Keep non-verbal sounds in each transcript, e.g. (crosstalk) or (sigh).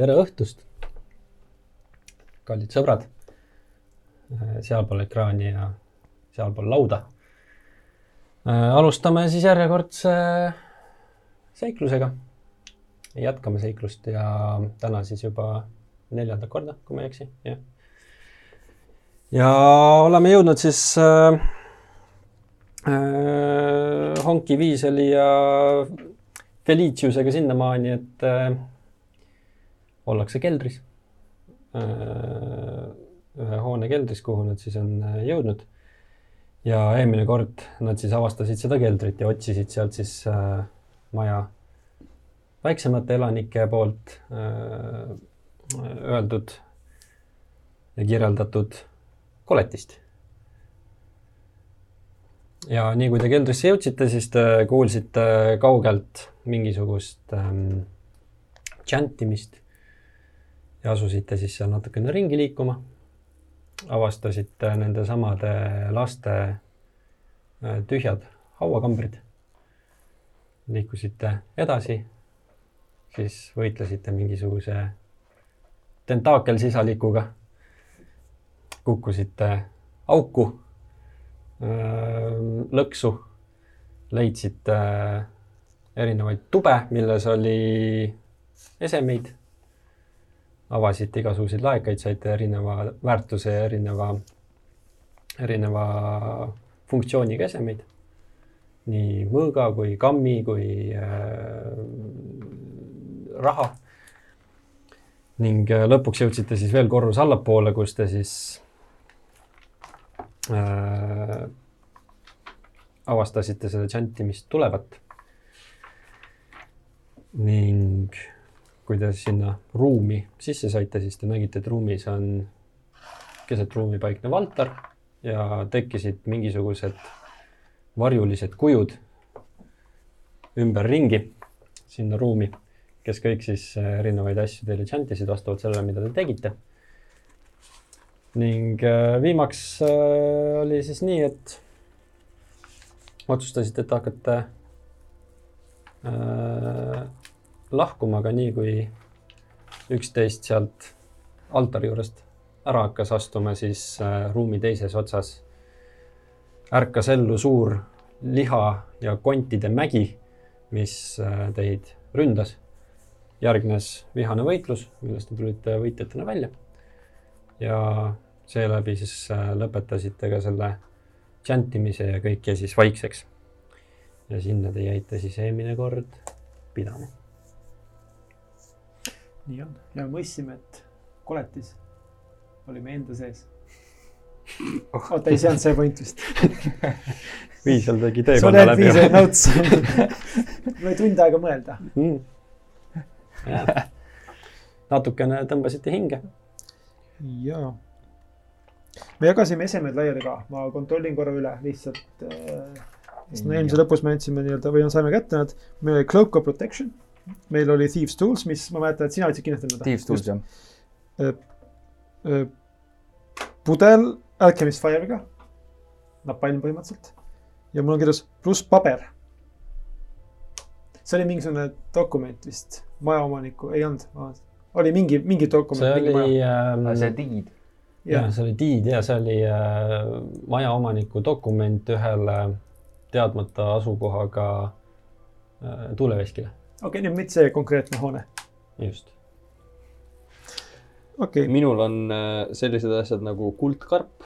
tere õhtust, kallid sõbrad, sealpool ekraani ja sealpool lauda. alustame siis järjekordse seiklusega. jätkame seiklust ja täna siis juba neljandat korda, kui ma ei eksi, jah. ja oleme jõudnud siis äh, äh, Honki Viiseli ja Feliciusega sinnamaani, et äh, ollakse keldris äh,. ühe hoone keldris, kuhu nad siis on äh, jõudnud. ja eelmine kord nad siis avastasid seda keldrit ja otsisid sealt siis äh, maja väiksemate elanike poolt öeldud ja kirjeldatud koletist. ja nii kui te keldrisse jõudsite, siis te kuulsite kaugelt mingisugust ähm, džäntimist ja asusite siis seal natukene ringi liikuma. avastasite nende samade laste äh, tühjad hauakambrid. liikusite edasi, siis võitlesite mingisuguse tentaakelsisalikuga. kukkusite auku, äh, lõksu, leidsite erinevaid tube, milles oli esemeid. Avasite igasuguseid laekaid, saite erineva väärtuse ja erineva, erineva funktsiooniga esemeid. nii mõõga kui kammi kui äh, raha. ning äh, lõpuks jõudsite siis veel korrus allapoole, kus te siis äh, avastasite seda džantimist tulevat ning kui te sinna ruumi sisse saite, siis te nägite, et ruumis on keset ruumi paiknev altar ja tekkisid mingisugused varjulised kujud ümberringi sinna ruumi, kes kõik siis äh, erinevaid asju teile tšantisid vastavalt sellele, mida te tegite. ning äh, viimaks äh, oli siis nii, et otsustasite, et hakkate äh, lahkuma, aga nii kui üksteist sealt altari juurest ära hakkas astuma, siis äh, ruumi teises otsas ärkas ellu suur liha ja kontide mägi, mis äh, teid ründas. järgnes vihane võitlus, millest te tulite võitjatena välja. ja seeläbi siis äh, lõpetasite ka selle džäntimise ja kõik jäi siis vaikseks. ja sinna te jäite siis eelmine kord pidama nii on ja mõistsime, et koletis oli meie enda sees. oota, ei, see on see point vist. (laughs) Viisel tegi teekonna läbi. Viisel notes (laughs) mul oli tund aega mõelda mm.. natukene tõmbasite hinge. jaa. me jagasime esemed laiali ka, ma kontrollin korra üle lihtsalt äh,. sest no eelmise lõpus me andsime nii-öelda või no saime kätte nad, meil oli cloak of protection meil oli Thieves Tools, mis ma mäletan, et sina olid kinnitanud. Thieves Tools, jah. pudel Alchemist Fire'iga, napalm põhimõtteliselt. ja mul on kirjas pluss paber. see oli mingisugune dokument vist, majaomaniku, ei olnud, oli mingi, mingi dokument. see oli äh,. see diid. jah, see oli diid ja see oli äh, majaomaniku dokument ühele teadmata asukohaga äh, tuuleveskile okei okay,, nüüd mitte see konkreetne hoone. just. okei okay.. minul on äh, sellised asjad nagu kuldkarp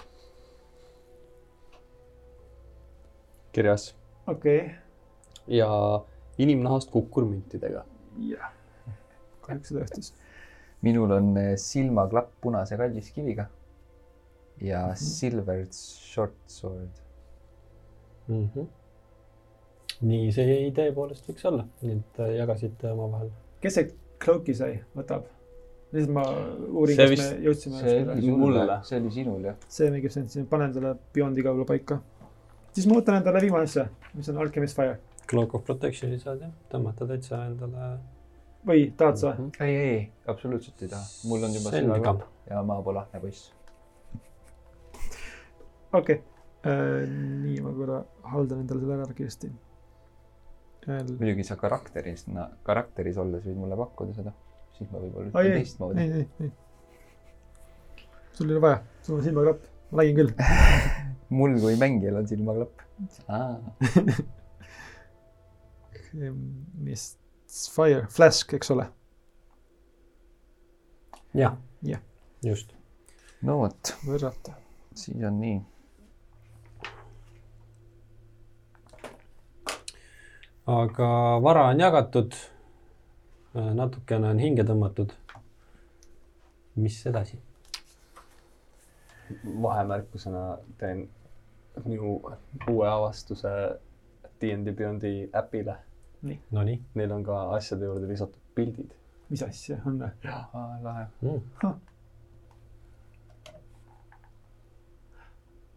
kirjas. okei okay.. ja inimnahast kukkurmüntidega. jah, kahjuks seda juhtus. minul on äh, silmaklapp punase kalliskiviga ja mm -hmm. silver short sword mm. -hmm nii see idee poolest võiks olla, nii et äh, jagasite omavahel. kes see cloak'i sai, võtab? lihtsalt ma uurin, kas vist, me jõudsime. see oli mulle, see oli sinul jah. see make ib sense, panen selle Beyond'i ka võib-olla paika. siis ma võtan endale viimane asja, mis on Alchemist Fire. Cloak of Protection'i saad jah, tõmmata täitsa endale. või tahad sa mm? -hmm. ei, ei, absoluutselt ei taha, mul on juba selga ja ma pole ahne poiss. okei okay. äh,, nii ma korra haldan endale selle ära kiiresti muidugi sa karakteris, karakteris olles võid mulle pakkuda seda. siis ma võib-olla ütlen ei, teistmoodi. ei, ei, ei. sul ei ole vaja, sul on silmaklapp, ma nägin küll. (laughs) mul kui mängijal on silmaklapp. (laughs) mis, Fire, Flask, eks ole. jah Jah., just. no vot, võrrata. siis on nii. Aga vara on jagatud. natukene on hinge tõmmatud. mis edasi? vahemärkusena teen minu uue avastuse DnD Beyondi äpile. Nonii Neil on ka asjade juurde lisatud pildid. mis asja on? lahe. mm..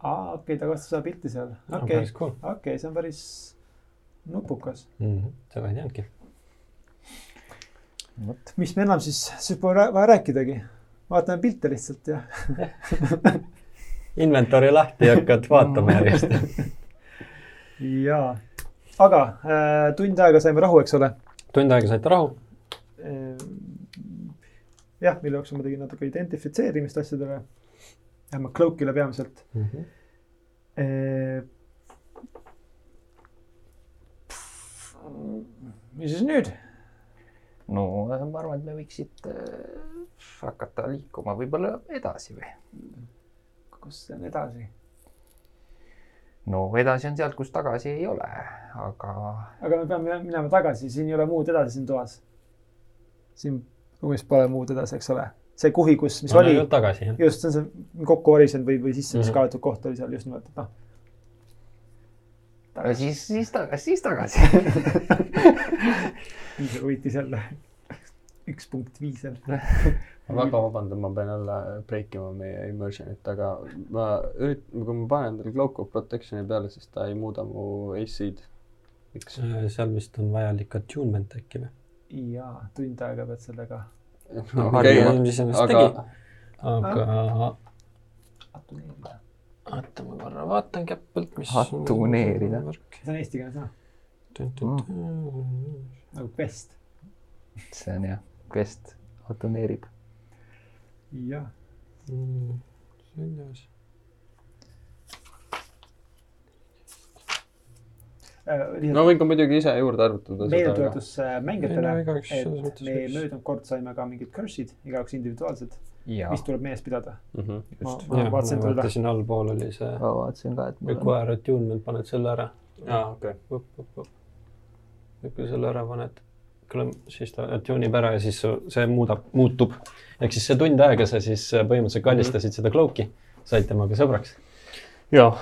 aa, okei okay,, ta kostis seda pilti seal. Okei okei, see on päris nupukas. Mm -hmm. seda ei teadnudki. vot, mis me enam siis, siis pole vaja rääkidagi. vaatame pilte lihtsalt ja. (laughs) inventory lahti ja hakkad vaatama järjest. (laughs) jaa, aga äh, tund aega saime rahu, eks ole. tund aega saite rahu. jah, mille jooksul ma tegin natuke identifitseerimist asjadele. vähemalt Cloakile peamiselt. Mis siis nüüd? no ma arvan, et me võiks siit äh, hakata liikuma võib-olla edasi või? kus see on edasi? no edasi on sealt, kus tagasi ei ole, aga aga me peame minema tagasi, siin ei ole muud edasi siin toas. siin ruumis pole muud edasi, eks ole. see kuhi, kus, mis oli, tagasi jah. just see on see kokku varisenud või, või sisse, mis Mhm. kaetud koht oli seal just nimelt, et noh. Aga siis, siis tagasi, (laughs) siis tagasi. viis võitis jälle. üks punkt viis jälle. ma väga vabandan, ma pean jälle break ima meie immersion'it, aga ma üritan, kui ma panen endale of Protection'i peale, siis ta ei muuda mu AC-d. miks? seal vist on vajalik attunement äkki või? jaa, tund aega pead sellega. no Okei, okay,, aga tegi. aga atuneerida. oota, ma korra vaatan käppelt, mis. Atuneerida. see on eestikeelne sõna, nagu quest. see on jah, quest autoneerib. jah, seljas. No võin ka muidugi ise juurde arvutada meeldetuletus äh, mängijatele et me möödunud kord saime ka mingid curse'id, igaüks individuaalsed, ja mis tuleb meeles pidada. Mhm. ma just, ma jah, ma vaatasin ta üle. vaatasin allpool oli see ma vaatasin ka, et require attunement, paned selle ära. aa, okei. ja kui selle ära paned, siis ta attune'ib ära ja siis see muudab, muutub. ehk siis see tund aega sa siis põhimõtteliselt kallistasid seda cloak'i, said temaga sõbraks. jaa.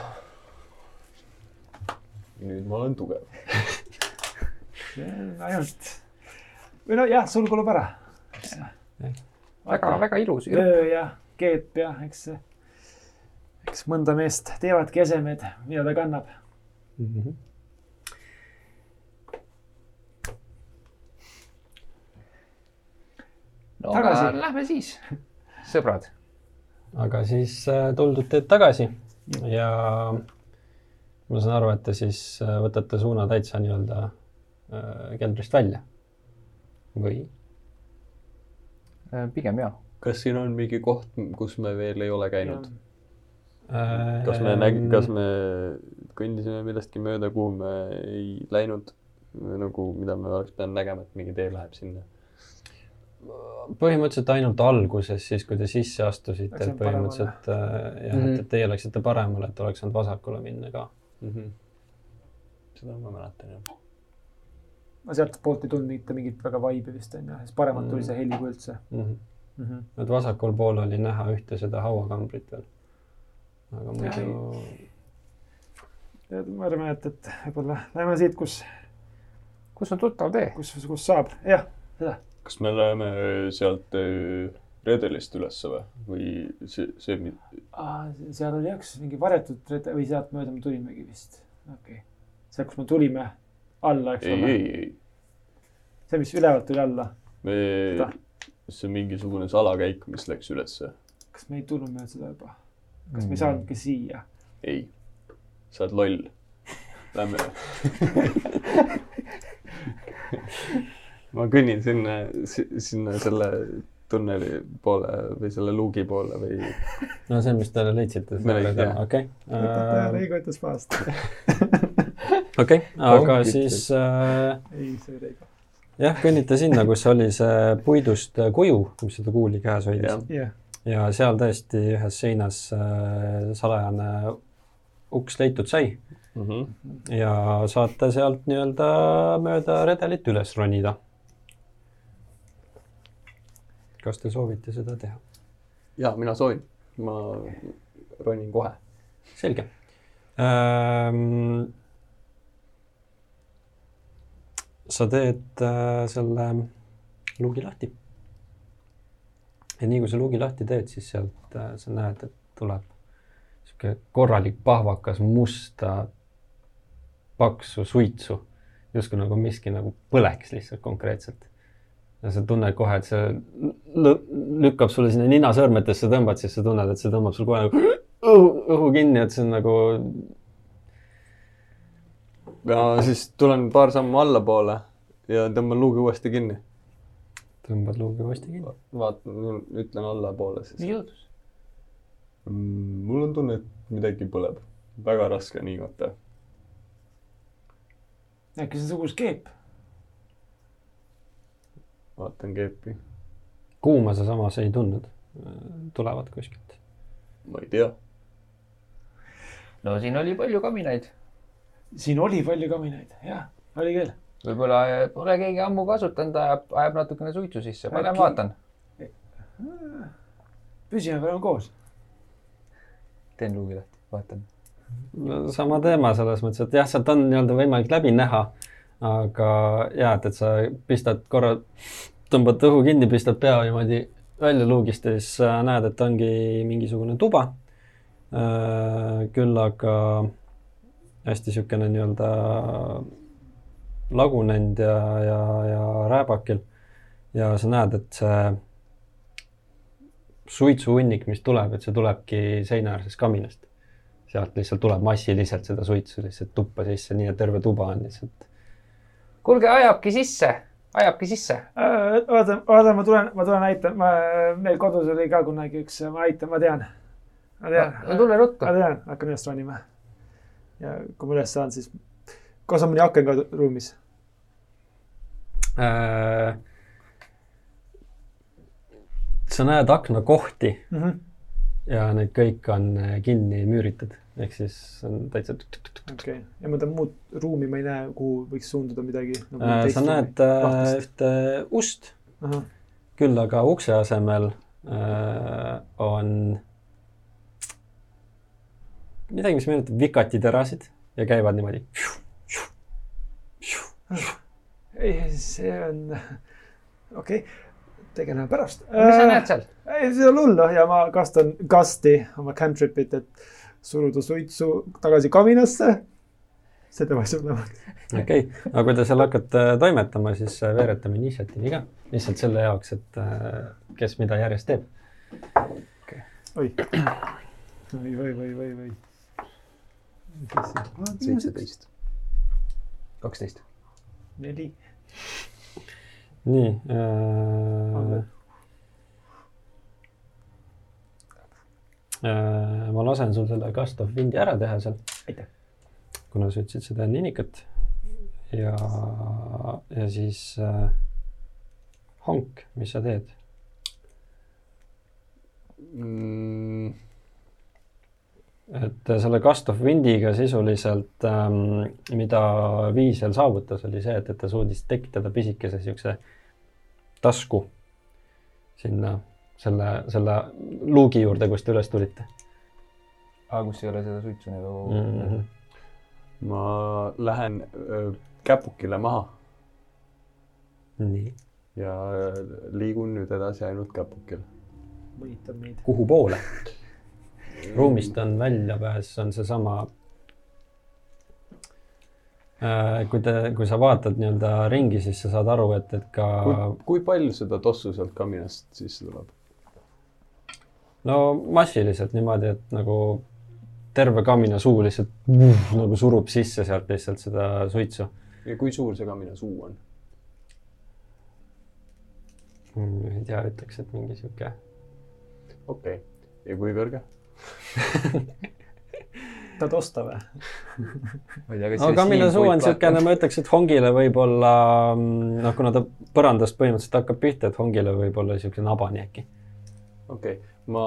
Nüüd ma olen tugev. (laughs) ainult, või no jah, sul kulub ära. väga, väga ilus. öö ja keep ja eks eks mõnda meest teevadki esemed, mida ta kannab. Mhm. no Tagasi. aga lähme siis, (laughs) sõbrad. aga siis äh, tuldud teed tagasi ja ma saan aru, et te siis äh, võtate suuna täitsa nii-öelda äh, keldrist välja. või? Äh, pigem jaa. kas siin on mingi koht, kus me veel ei ole käinud? Äh, kas me näg-, kas me kõndisime millestki mööda, kuhu me ei läinud? nagu, mida me oleks pidanud nägema, et mingi tee läheb sinna. põhimõtteliselt ainult alguses, siis kui te sisse astusite, et põhimõtteliselt äh, jah, et, Mhm. et teie läksite paremale, et oleks saanud vasakule minna ka mm. -hmm. seda ma mäletan jah. no sealtpoolt ei tulnud mitte mingit väga vaibi vist onju, siis paremalt tuli see heli kui üldse mm. -hmm. mm. -hmm. et vasakul pool oli näha ühte seda hauakambrit veel. aga muidu ja ma arvan, et, et võib-olla lähme siit, kus, kus on tuttav tee? kus, kus saab, jah, seda. kas me läheme sealt äh, redelist ülesse või, või see, see, seal oli jah, üks mingi varjatud rede- või sealt mööda me tulimegi vist, okei okay.. sealt, kus me tulime alla, eks ei, ole. ei, ei, see, mis ülevalt tuli alla, me, see on mingisugune salakäik, mis läks ülesse. kas me ei tulnud mööda seda juba? kas Mm. me ei saanudki siia? ei, sa oled loll. Lähme. (laughs) ma kõnnin sinna, sinna selle tunneli poole või selle luugi poole või (laughs) no see, mis te leidsite. Okei. Reigo ütles maast. (laughs) okei, aga Kongid. siis äh, ei, see oli Reigo. jah, kõnnite sinna, kus oli see puidust kuju, mis seda kuuli käes hoidis jah, ja seal tõesti ühes seinas äh, salajane uks leitud sai mm. -hmm. ja saate sealt nii-öelda mööda redelit üles ronida. Kas te soovite seda teha? ja mina soovin, ma ronin kohe. selge ähm,. sa teed äh, selle luugi lahti. ja nii kui sa luugi lahti teed, siis sealt äh, sa näed, et tuleb sihuke korralik pahvakas musta paksu suitsu, justkui nagu miski nagu põleks lihtsalt konkreetselt. Ja sa tunned kohe, et see lükkab sulle sinna ninasõrmetesse tõmbad, siis sa tunned, et see tõmbab sul kohe nagu õhu, õhu kinni, et see on nagu ja siis tulen paar sammu allapoole ja tõmban luugi uuesti kinni. tõmbad luugi uuesti kinni. vaatan, ütlen allapoole siis. mis juhtus? mul on tunne, et midagi põleb. väga raske on hingata. äkki see on sugus keep? Vaatan keepi, kuuma sa samas ei tundnud, tulevad kuskilt. ma ei tea. no siin oli palju kaminaid. siin oli palju kaminaid, jah, oli küll. võib-olla pole keegi ammu kasutanud, ajab, ajab natukene suitsu sisse, ma lähen vaatan. püsime veel koos. teen luugi lahti, vaatan. no sama teema selles mõttes, et jah, sealt on nii-öelda võimalik läbi näha, aga ja et, et sa pistad korra, tõmbad õhu kinni, pistad pea niimoodi välja luugist ja siis näed, et ongi mingisugune tuba. küll aga hästi niisugune nii-öelda lagunenud ja, ja, ja rääbakil ja sa näed, et see suitsuhunnik, mis tuleb, et see tulebki seinaarsest kaminast sealt lihtsalt tuleb massiliselt seda suitsu lihtsalt tuppa sisse, nii et terve tuba on lihtsalt. kuulge, ajabki sisse, ajabki sisse. oota, oota, ma tulen, ma tulen näitan, ma, meil kodus oli ka kunagi üks, ma näitan, ma tean. ma tean, no tule ruttu ma. tean, hakkan üles ronima. ja kui ma üles saan, siis, kas on mõni aken ka ruumis? Äh, sa näed aknakohti ja need kõik on äh, kinni müüritud, ehk siis on täitsa. okei, ja ma tahan muud ruumi, ma ei näe, kuhu võiks suunduda midagi nagu Äh, sa näed äh, ühte ust, küll aga ukse asemel äh, on midagi, mis meenutab vikatiterasid ja käivad niimoodi. see on, okei okay., tegeleme pärast. mis sa näed seal? ei, see ei ole hullu ja ma kastan kasti oma cantrip'it, et suruda suitsu tagasi kaminasse. see peab asja olema. okei okay., aga kui te seal hakkate toimetama, siis äh, veeretame initsiatiivi ka, lihtsalt selle jaoks, et äh, kes mida järjest teeb. oi, oi, oi, oi, oi, oi. seitseteist. kaksteist. neli. nii äh,. Ma lasen sul selle Gust of Windi ära teha seal. Aitäh. kuna sa ütlesid seda ninikat ja, ja siis äh, Honk, mis sa teed? Mm, et selle Gust of Windiga sisuliselt ähm,, mida Viisel saavutas, oli see, et, et ta suutis tekitada pisikese siukse tasku sinna selle, selle luugi juurde, kust te üles tulite aa, kus ei ole seda suitsu nagu mm. -hmm. ma lähen öö, käpukile maha nii, ja liigun nüüd edasi ainult käpukil. mõnitab meid. kuhu poole? ruumist on väljapääs, on seesama. kui te, kui sa vaatad nii-öelda ringi, siis sa saad aru, et, et ka kui, kui palju seda tossu sealt kaminast sisse tuleb? No massiliselt niimoodi, et nagu terve kamina suu lihtsalt vuh, nagu surub sisse sealt lihtsalt seda suitsu. ja kui suur see kamina suu on? ei tea, ütleks, et mingi sihuke okei okay., ja kui kõrge? (laughs) tahad osta või? ma ei tea, kas no Camilla suu on siukene, ma ütleks, et hongile võib-olla, noh, kuna ta põrandast põhimõtteliselt hakkab pihta, et hongile võib-olla siukene nabani äkki. okei okay., ma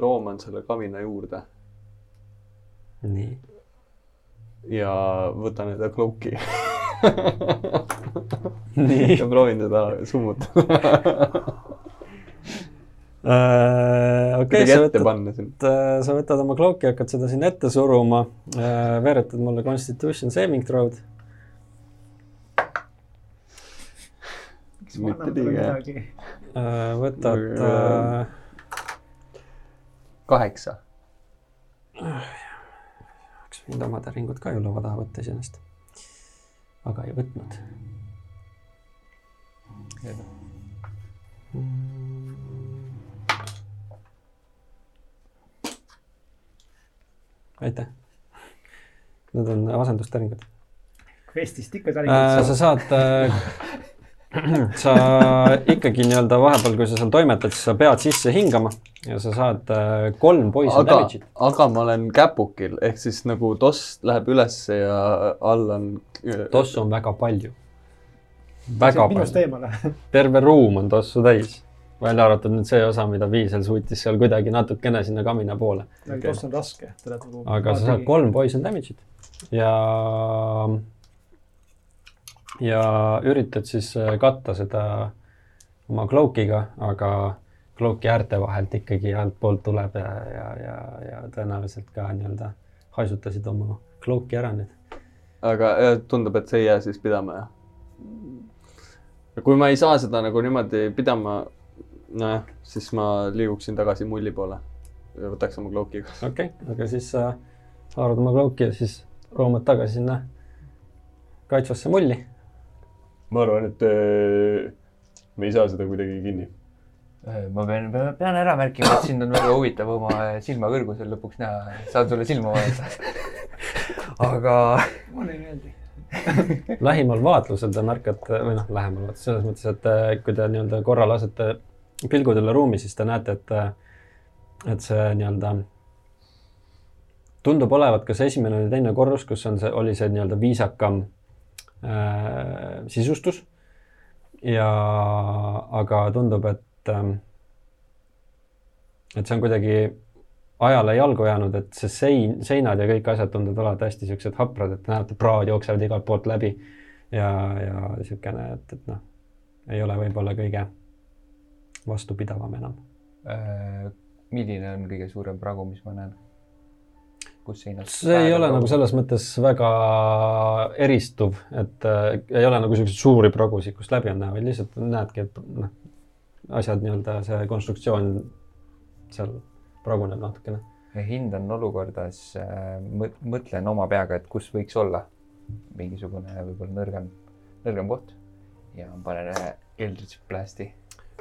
rooman selle kamina juurde nii. ja võtan enda cloak'i (laughs) nii. ja proovin teda summutada. Äh, okei, kuidagi sa võtad, siin. sa võtad oma cloak'i, hakkad seda sinna ette suruma. veeretad mulle constitution saving throw'd. Mitte liiga hea. võtad äh,, kaheksa. oleks võinud oma täringut ka ju laua taha võtta iseenesest. aga ei võtnud. aitäh. Need on asendustäringud Questist ikka äh,. täringud sa saad äh,, (clears throat) sa ikkagi nii-öelda vahepeal, kui sa seal toimetad, siis sa pead sisse hingama ja sa saad äh, kolm poison aga damage'it., aga ma olen käpukil ehk siis nagu toss läheb ülesse ja all on. tossu on väga palju. väga palju, (laughs) terve ruum on tossu täis. välja arvatud nüüd see osa, mida Viisel suutis seal kuidagi natukene sinna kamina poole. toss on raske. aga sa saad. kolm poison damage'it ja, ja üritad siis äh, katta seda oma cloak'iga, aga cloak'i äärte vahelt ikkagi altpoolt tuleb ja, ja, ja, ja tõenäoliselt ka nii-öelda haisutasid oma cloak'i ära nüüd. aga äh, tundub, et see ei jää siis pidama, jah? kui ma ei saa seda nagu niimoodi pidama, nojah, siis ma liiguksin tagasi mulli poole ja võtaks oma cloak'i okei okay,, aga siis sa haarad oma cloak'i ja siis roomad tagasi sinna kaitsvasse mulli. Ma arvan, et äh, me ei saa seda kuidagi kinni. ma pean, pean ära märkima, et sind on väga huvitav oma silma kõrgusel lõpuks näha, saan sulle silma vaadata. (laughs) aga mulle ei meeldi. (laughs) lähimal vaatlusel te märkate või noh, lähemal vaatlusel selles mõttes, et äh, kui te nii-öelda korra lasete pilgud üle ruumi, siis te näete, et, et see nii-öelda tundub olevat kas esimene või teine korrus, kus on see, oli see nii-öelda viisakam äh, sisustus. ja, aga tundub, et ähm, et see on kuidagi ajale jalgu jäänud, et see sein, seinad ja kõik asjad tunduvad olevat hästi siuksed haprad, et näete, praod jooksevad igalt poolt läbi ja, ja siukene, et, et noh, ei ole võib-olla kõige vastupidavam enam. äh, milline on kõige suurem pragu, mis ma näen? Kus seinast? see ei ole nagu selles mõttes väga eristuv, et äh, ei ole nagu siukseid suuri pragusid, kust läbi on näha, vaid lihtsalt näedki, et noh, asjad nii-öelda see konstruktsioon seal praguneb natukene. hindan olukorda, siis äh, mõt- mõtlen oma peaga, et kus võiks olla mingisugune võib-olla nõrgem, nõrgem koht ja panen ühe Eldritch Blasti.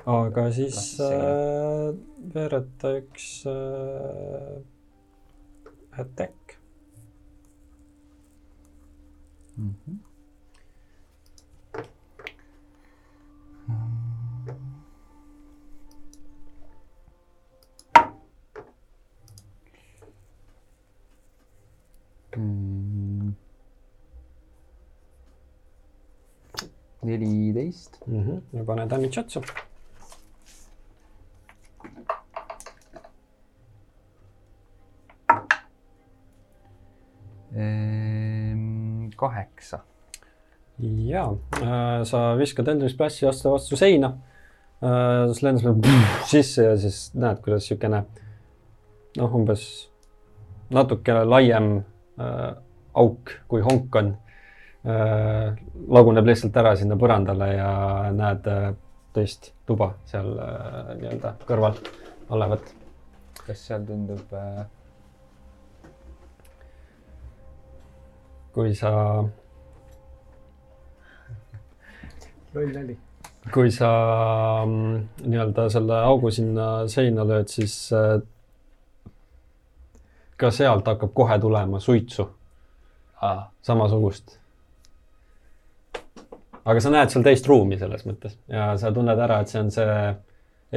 aga siis see- äh, veereta üks äh, attack. Mm. neliteist. Mhm, ja pane damage otsa. kaheksa. ja äh, sa viskad Eldris Plassi vastu vastu seina äh,. siis lendab sulle (laughs) sisse ja siis näed, kuidas siukene noh, umbes natuke laiem äh, auk kui honk on laguneb lihtsalt ära sinna põrandale ja näed teist tuba seal nii-öelda kõrval olevat. kas seal tundub äh,, kui sa loll nali. kui sa mm, nii-öelda selle augu sinna seina lööd, siis äh, ka sealt hakkab kohe tulema suitsu, samasugust. aga sa näed seal teist ruumi selles mõttes ja sa tunned ära, et see on see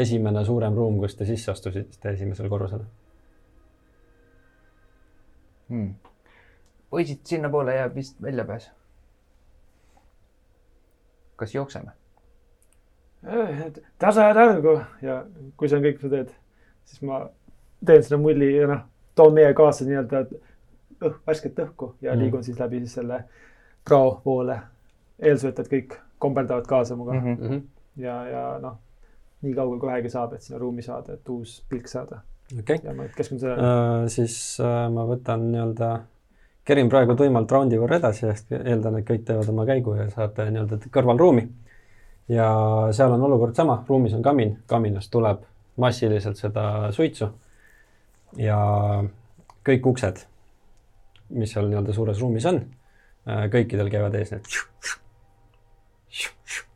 esimene suurem ruum, kus te sisse astusite esimesele korrusele hmm. Poisid, sinnapoole jääb vist väljapääs. kas jookseme? tasa ja targu ja kui see on kõik, mis sa teed, siis ma teen selle mulli ja noh, toon meie kaasa nii-öelda õh, värsket õhku ja Mm. liigun siis läbi siis selle prao poole. eelsöötajad kõik komberdavad kaasa minuga Mm mm -hmm. Ja, ja noh, nii kaugel kui vähegi saab, et sinna ruumi saada, et uus pilk saada okei okay. ja ma keskendun sellele uh,. siis uh, ma võtan nii-öelda, kerin praegu tuimalt raundi võrra edasi siis eeldan, et kõik teevad oma käigu ja saate nii-öelda kõrvalruumi. ja seal on olukord sama, ruumis on kamin, kaminast tuleb massiliselt seda suitsu. ja kõik uksed, mis seal nii-öelda suures ruumis on, kõikidel käivad ees need.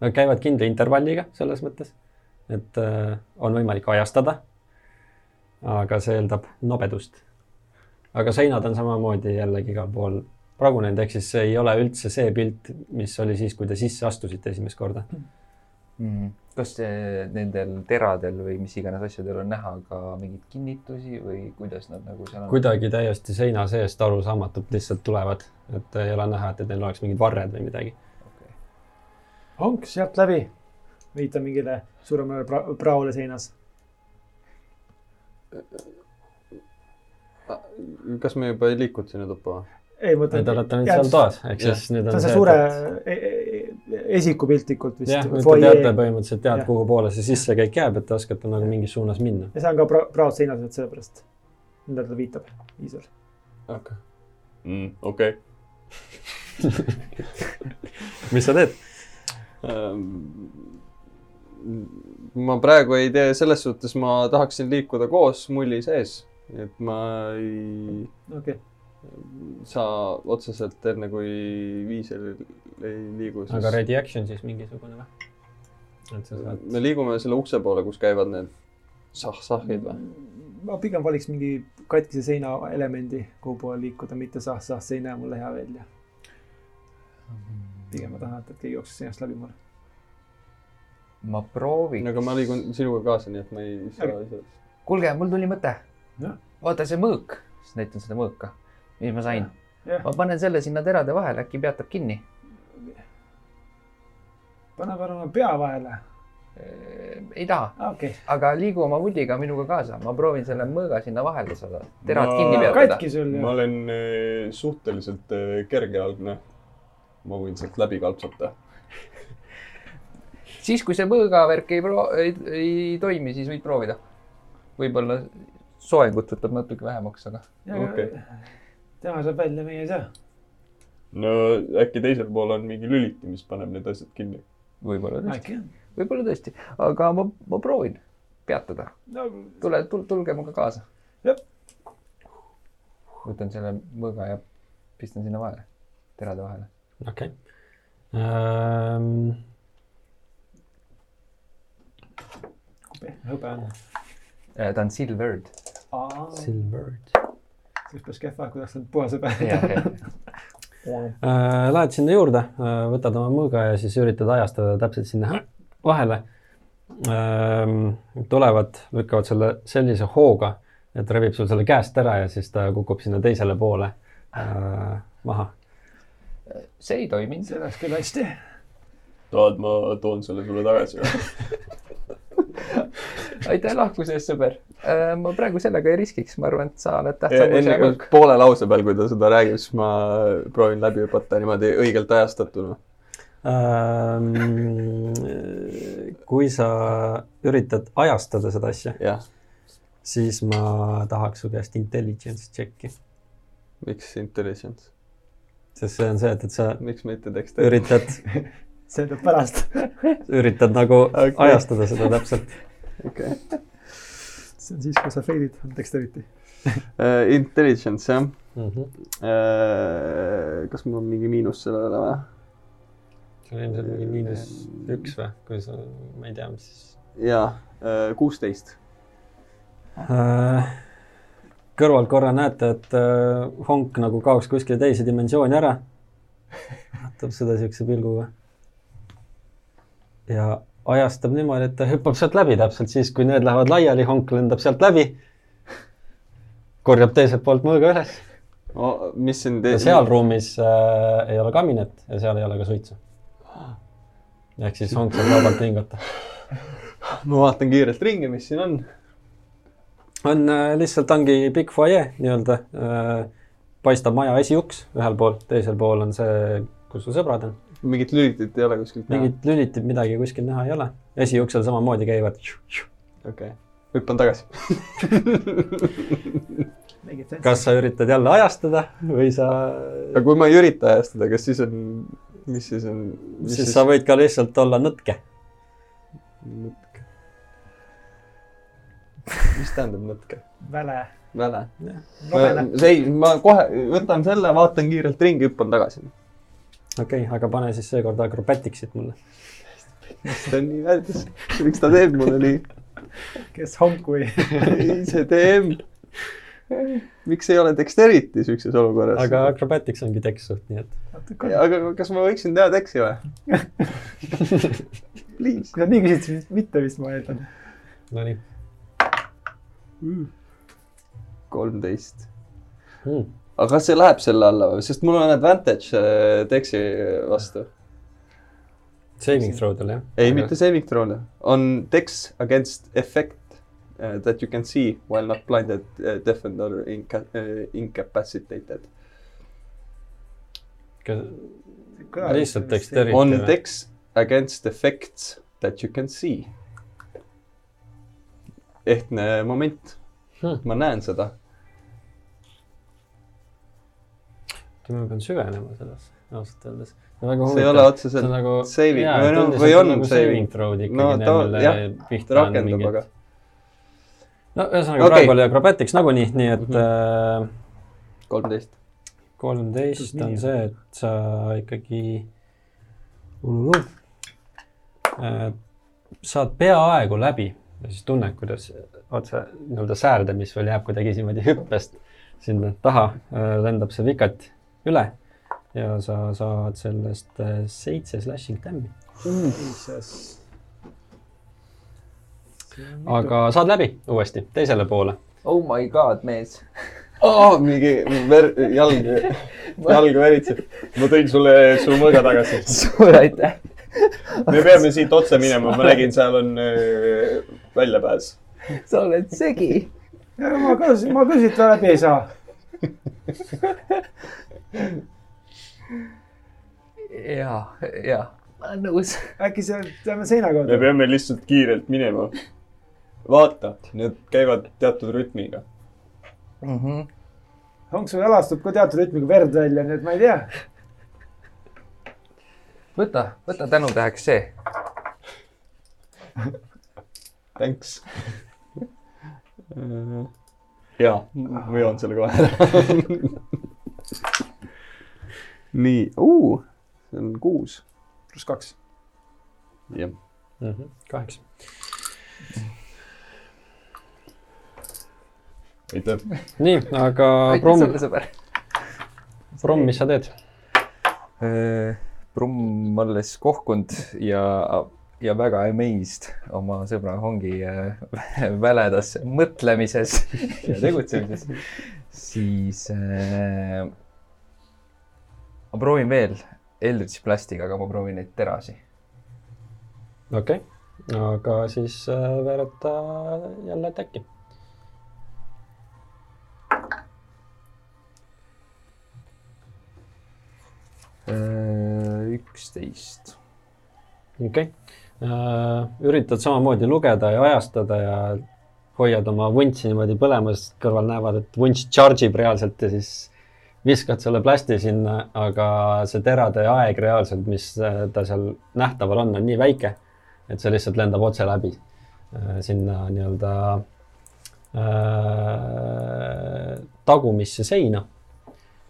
Nad käivad kindla intervalliga selles mõttes, et uh, on võimalik ajastada aga see eeldab nobedust. Aga seinad on samamoodi jällegi igal pool pragunenud, ehk siis see ei ole üldse see pilt, mis oli siis, kui te sisse astusite esimest korda. Mm. kas nendel teradel või mis iganes asjadel on näha ka mingeid kinnitusi või kuidas nad nagu seal on? kuidagi täiesti seina seest arusaamatult lihtsalt tulevad, et ei ole näha, et neil oleks mingid varred või midagi. Okay. honk sealt läbi, viitan mingile suuremale pra praole seinas. Kas me juba ei liikunud sinna tuppa? ei, ma mõtlen. Te olete nüüd seal toas, ehk siis nüüd on on see see, suure et, e- e- esiku piltlikult vist. jah, nüüd te teate põhimõtteliselt tead, kuhu poole see sissekäik jääb, et te oskate nagu mingis suunas minna. ja see on ka pra praod seinas, et sellepärast, millele ta viitab, Iisor. okei. Mm, okei. (laughs) mis sa teed? Ähm, ma praegu ei tee, selles suhtes ma tahaksin liikuda koos mulli sees, et ma ei okei okay., saa otseselt enne, kui viisel ei liigu, aga siis ready action siis mingisugune või? et sa saad me liigume selle ukse poole, kus käivad need sah-sahhid või? ma pigem valiks mingi katkise seina elemendi, kuhu poole liikuda, mitte sah-sah, see ei näe mulle hea välja. pigem ma tahan, et keegi jookseks seinast läbi mulle. ma proovin. aga ma liigun sinuga kaasa, nii et ma ei saa ise. kuulge, mul tuli mõte. Vaata see mõõk, siis näitan seda mõõka, mis ma sain. ma panen selle sinna terade vahele, äkki peatab kinni. pane palun pea vahele. ei taha, okei okay., aga liigu oma mulliga minuga kaasa, ma proovin selle mõõga sinna vahele saada, terad Ma- kinni peatada. ma olen eh, suhteliselt eh, kergejalgne. ma võin sealt läbi kalpsata. siis, kui see mõõgavärk ei ei, ei toimi, siis võid proovida. võib-olla soengut võtab natuke vähemaks, aga okei. tema saab välja, meie ei saa. no äkki teisel pool on mingi lüliti, mis paneb need asjad kinni. võib-olla tõesti, võib-olla tõesti, aga ma, ma proovin peatada. no tule, tulge minuga kaasa võtan selle mõõga ja pistan sinna vahele, terade vahele. okei okay.. hõbe on. Äh, ta on silvered. Silvered. siis päris kehva, kuidas on puhas jah. Äh, Lähed sinna juurde, võtad oma mõõga ja siis üritad ajastada täpselt sinna vahele. tulevad, lükkavad selle sellise hooga, et rebib sul selle käest ära ja siis ta kukub sinna teisele poole äh, maha. see ei toiminud. see läks küll hästi. tahad, ma toon selle sulle tagasi või? (laughs) aitäh lahkuse eest, sõber. Ma praegu sellega ei riskiks, ma arvan, et sa oled tähtsam kui see mõõk. poole lause peal, kui ta seda räägib, siis ma proovin läbi hüpata niimoodi õigelt ajastatuna. Ähm, kui sa üritad ajastada seda asja, siis ma tahaks su käest intelligence check'i, miks intelligence, sest see on see, et, et sa miks mitte dexterity? üritad, (laughs) see tuleb pärast. üritad nagu (laughs) okay. ajastada seda täpselt. okei. See on siis, kui sa fail'id, on dexterity. Intelligence jah. Mm -hmm. kas mul on mingi miinus sellele või? see on ilmselt mingi miinus üks või, kui sa, ma ei tea, mis siis. jaa, kuusteist. kõrvalt korra näete, et äh, honk nagu kaoks kuskile teise dimensiooni ära. vaatab seda siukse pilguga. ja ajastab niimoodi, et ta hüppab sealt läbi täpselt siis, kui need lähevad laiali, honk lendab sealt läbi. korjab teiselt poolt mõõga üles mis siin ja seal ruumis äh, ei ole kaminet ja seal ei ole ka suitsu. ehk siis honk saab vabalt hingata. ma vaatan kiirelt ringi, mis siin on. on äh, lihtsalt ongi pikk fuajee nii-öelda äh,. paistab maja esiuks ühel pool, teisel pool on see, kus su sõbrad on. Mingit lülitit ei ole kuskilt näha. mingit lülitit, midagi kuskil näha ei ole. esiuksel samamoodi käivad. okei, hüppan tagasi. kas sa üritad jälle ajastada või sa, aga kui ma ei ürita ajastada, kas siis on, mis siis on? siis sa võid ka lihtsalt olla nõtke. nõtke. mis tähendab nõtke? väle. väle. nobene. ei, ma kohe võtan selle, vaatan kiirelt ringi, hüppan tagasi. Okei okay,, aga pane siis seekord acrobaticsit mulle. ta on nii värdjas. miks ta teeb mulle nii? kes honku ei. (laughs) ei, see teeb. miks ei ole dexterity siukses olukorras? aga acrobatics ongi tekst, nii et. aga kas ma võiksin teha teksi või? (laughs) Please. kui sa nii küsid, siis mitte vist ma eeldan. Nonii kolmteist. hmm.. Aga kas see läheb selle alla või, sest mul on advantage äh, teksi vastu. Saving throw'del jah? ei, mitte saving throw'le, on dex against effect uh, that you can see while not blinded uh,, deafened or inca- uh, incapacitated. lihtsalt dexterity on või? dex against effects that you can see. ehtne moment, Hmm. ma näen seda. Ma pean süvenema sellesse, ausalt öeldes. see ei ole otseselt nagu saving jaa, või no või on nagu saving throw'd ikkagi No mille jah, pihta ta on rakendub, mingid aga. no ühesõnaga okay. praegu oli acrobatics nagunii, nii et Mhm. äh, kolmteist. kolmteist on see, et sa ikkagi ululu, äh, saad peaaegu läbi ja siis tunned, kuidas otse nii-öelda säärdemis veel jääb kuidagi niimoodi hüppest sinna taha äh, lendab see vikat üle ja sa saad sellest äh, seitse slashing dam'i. aga saad läbi uuesti teisele poole. oh my god, mees. oh,. mingi ver-, jalg, (laughs) jalg veritseb. ma tõin sulle su mõõga tagasi. (laughs) suur aitäh. (laughs) me peame siit otse minema, ma nägin, seal on äh, väljapääs. sa oled segi. ma ka, ma ka siit läbi ei saa. ja, ja, ma olen nõus. äkki seal, lähme seina me kaudu. peame lihtsalt kiirelt minema. vaata, need käivad teatud rütmiga. Honksu jalastub ka teatud rütmiga verd välja, nii et ma ei tea. võta, võta tänutäheks see. Thanks. ja, ma joon selle kohe ära. (laughs) nii, see on kuus. pluss kaks. jah. kaheksa. aitäh. nii, aga aitäh Brumm, sulle, sõber. Brumm, mis sa teed? Brumm alles kohkunud ja, ja väga amazed oma sõbra Hongi äh, (laughs) väledas mõtlemises ja tegutsemises, siis äh, ma proovin veel Eldritch Blastiga, aga ma proovin neid terasi. okei okay., aga siis äh, veereta jälle äkki. Äh, üksteist. okei okay., üritad samamoodi lugeda ja ajastada ja hoiad oma vuntsi niimoodi põlemas, kõrval näevad, et vunts charge ib reaalselt ja siis viskad selle plasti sinna, aga see terade aeg reaalselt, mis äh, ta seal nähtaval on, on nii väike, et see lihtsalt lendab otse läbi äh, sinna nii-öelda äh, tagumisse seina.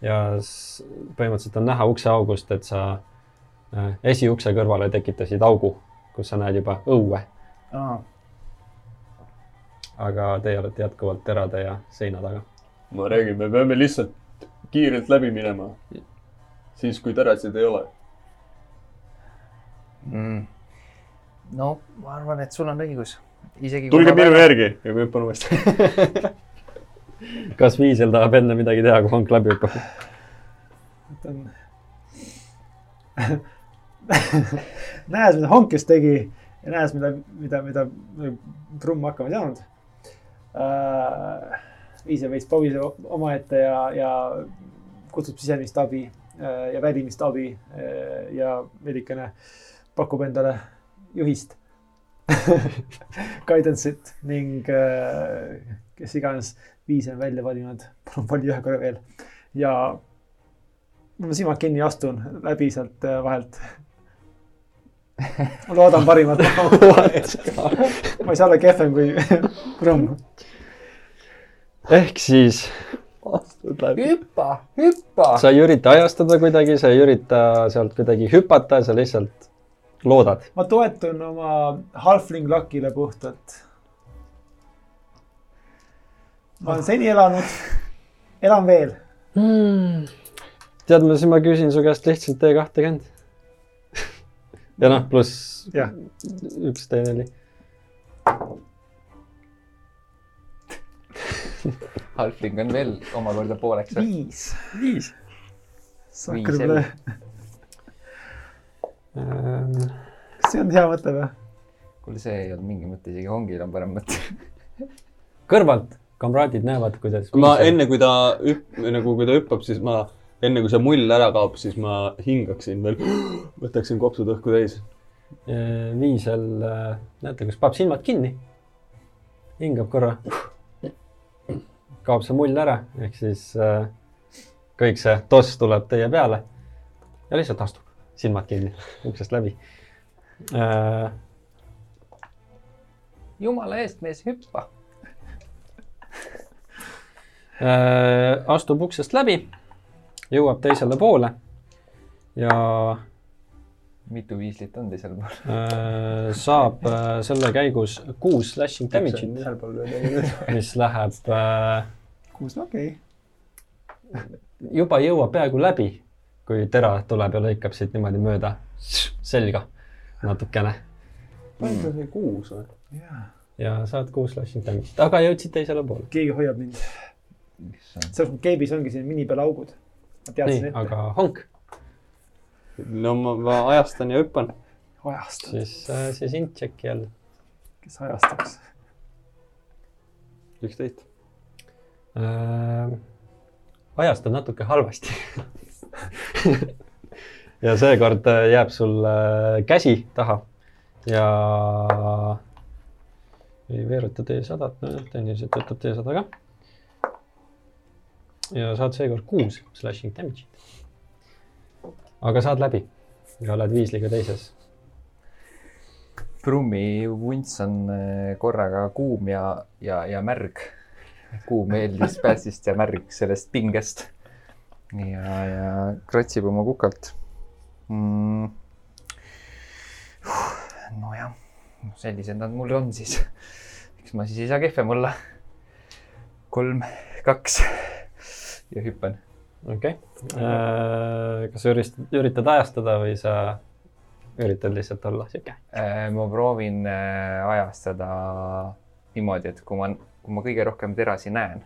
ja põhimõtteliselt on näha ukseaugust, et sa äh, esiukse kõrvale tekitasid augu, kus sa näed juba õue, aga teie olete jätkuvalt terade ja seina taga. ma räägin, me peame lihtsalt kiirelt läbi minema. siis, kui terasid ei ole. mm.. no ma arvan, et sul on õigus. isegi. tulge minu järgi ja ma hüppan uuesti. (laughs) kas Viisel tahab enne midagi teha, kui Hank läbi hüppab? näes, mida Honk just tegi ja näes, mida, mida, mida Trumm hakkama ei saanud äh,. viis veits pausib omaette ja, ja kutsub sisemist abi äh, ja välimist abi äh, ja veidikene pakub endale juhist (laughs) guidance'it ning äh, kes iganes viis on välja valinud, palun vali ühe korra veel ja ma silmad kinni astun läbi sealt vahelt. ma loodan parimat. (laughs) ma ei saa olla kehvem kui (laughs) Brumm. ehk siis hüppa, hüppa. sa ei ürita ajastada kuidagi, sa ei ürita sealt kuidagi hüpata, sa lihtsalt loodad. ma toetun oma halfling luck'ile puhtalt. ma olen seni elanud, elan veel. tead, ma siis ma küsin su käest lihtsalt T kahtekümmend. (laughs) ja noh, pluss üks T4. (laughs) Halfling on veel omakorda pooleks viis. viis. Viis üle. kas see on hea mõte või? kuule, see ei olnud mingi mõte, isegi Hongil on parem mõte. (laughs) kõrvalt kamraadid näevad, kuidas. ma enne, kui ta hüpp-, nagu kui ta hüppab, siis ma, enne kui see mull ära kaob, siis ma hingaksin veel, (gasps) võtaksin kopsud õhku täis. Viisel, näete, kus paneb silmad kinni. hingab korra. (laughs) kaob see mull ära, ehk siis äh, kõik see toss tuleb teie peale ja lihtsalt astub, silmad kinni, uksest läbi äh,. jumala eest, mees, hüppa. äh, astub uksest läbi, jõuab teisele poole ja mitu viislit on teisel pool? saab selle käigus kuus slashing damage'it, mis läheb äh, kuus, okei. juba jõuab peaaegu läbi, kui tera tuleb ja lõikab siit niimoodi mööda selga natukene palju see kuus või? ja saad kuus slashing damage'it, aga jõudsid teisele poole. keegi hoiab mind. selles mõttes keebis ongi siin mini peal augud. nii, aga Honk, no ma, ma ajastan ja hüppan. ajastab, siis, siis int check'i jälle. kes ajastaks? üksteist. Äh, ajastad natuke halvasti (laughs) ja seekord äh, jääb sul äh, käsi taha ja ei veeruta T100-t, nojah, tehniliselt võtab T100 ka. ja saad seekord kuus slashing damage'it. aga saad läbi ja oled viisliga teises. Brummi vunts on äh, korraga kuum ja, ja, ja märg. Kuum eeldis päästist ja märg sellest pingest. ja, ja kratsib oma kukalt mm.. nojah, sellised nad mul on siis. eks ma siis ei saa kehvem olla. kolm, kaks ja hüppan. okei okay., kas sa üritad, üritad ajastada või sa üritad lihtsalt olla sihuke? Äh, ma proovin äh, ajastada niimoodi, et kui ma, kui ma kõige rohkem terasi näen,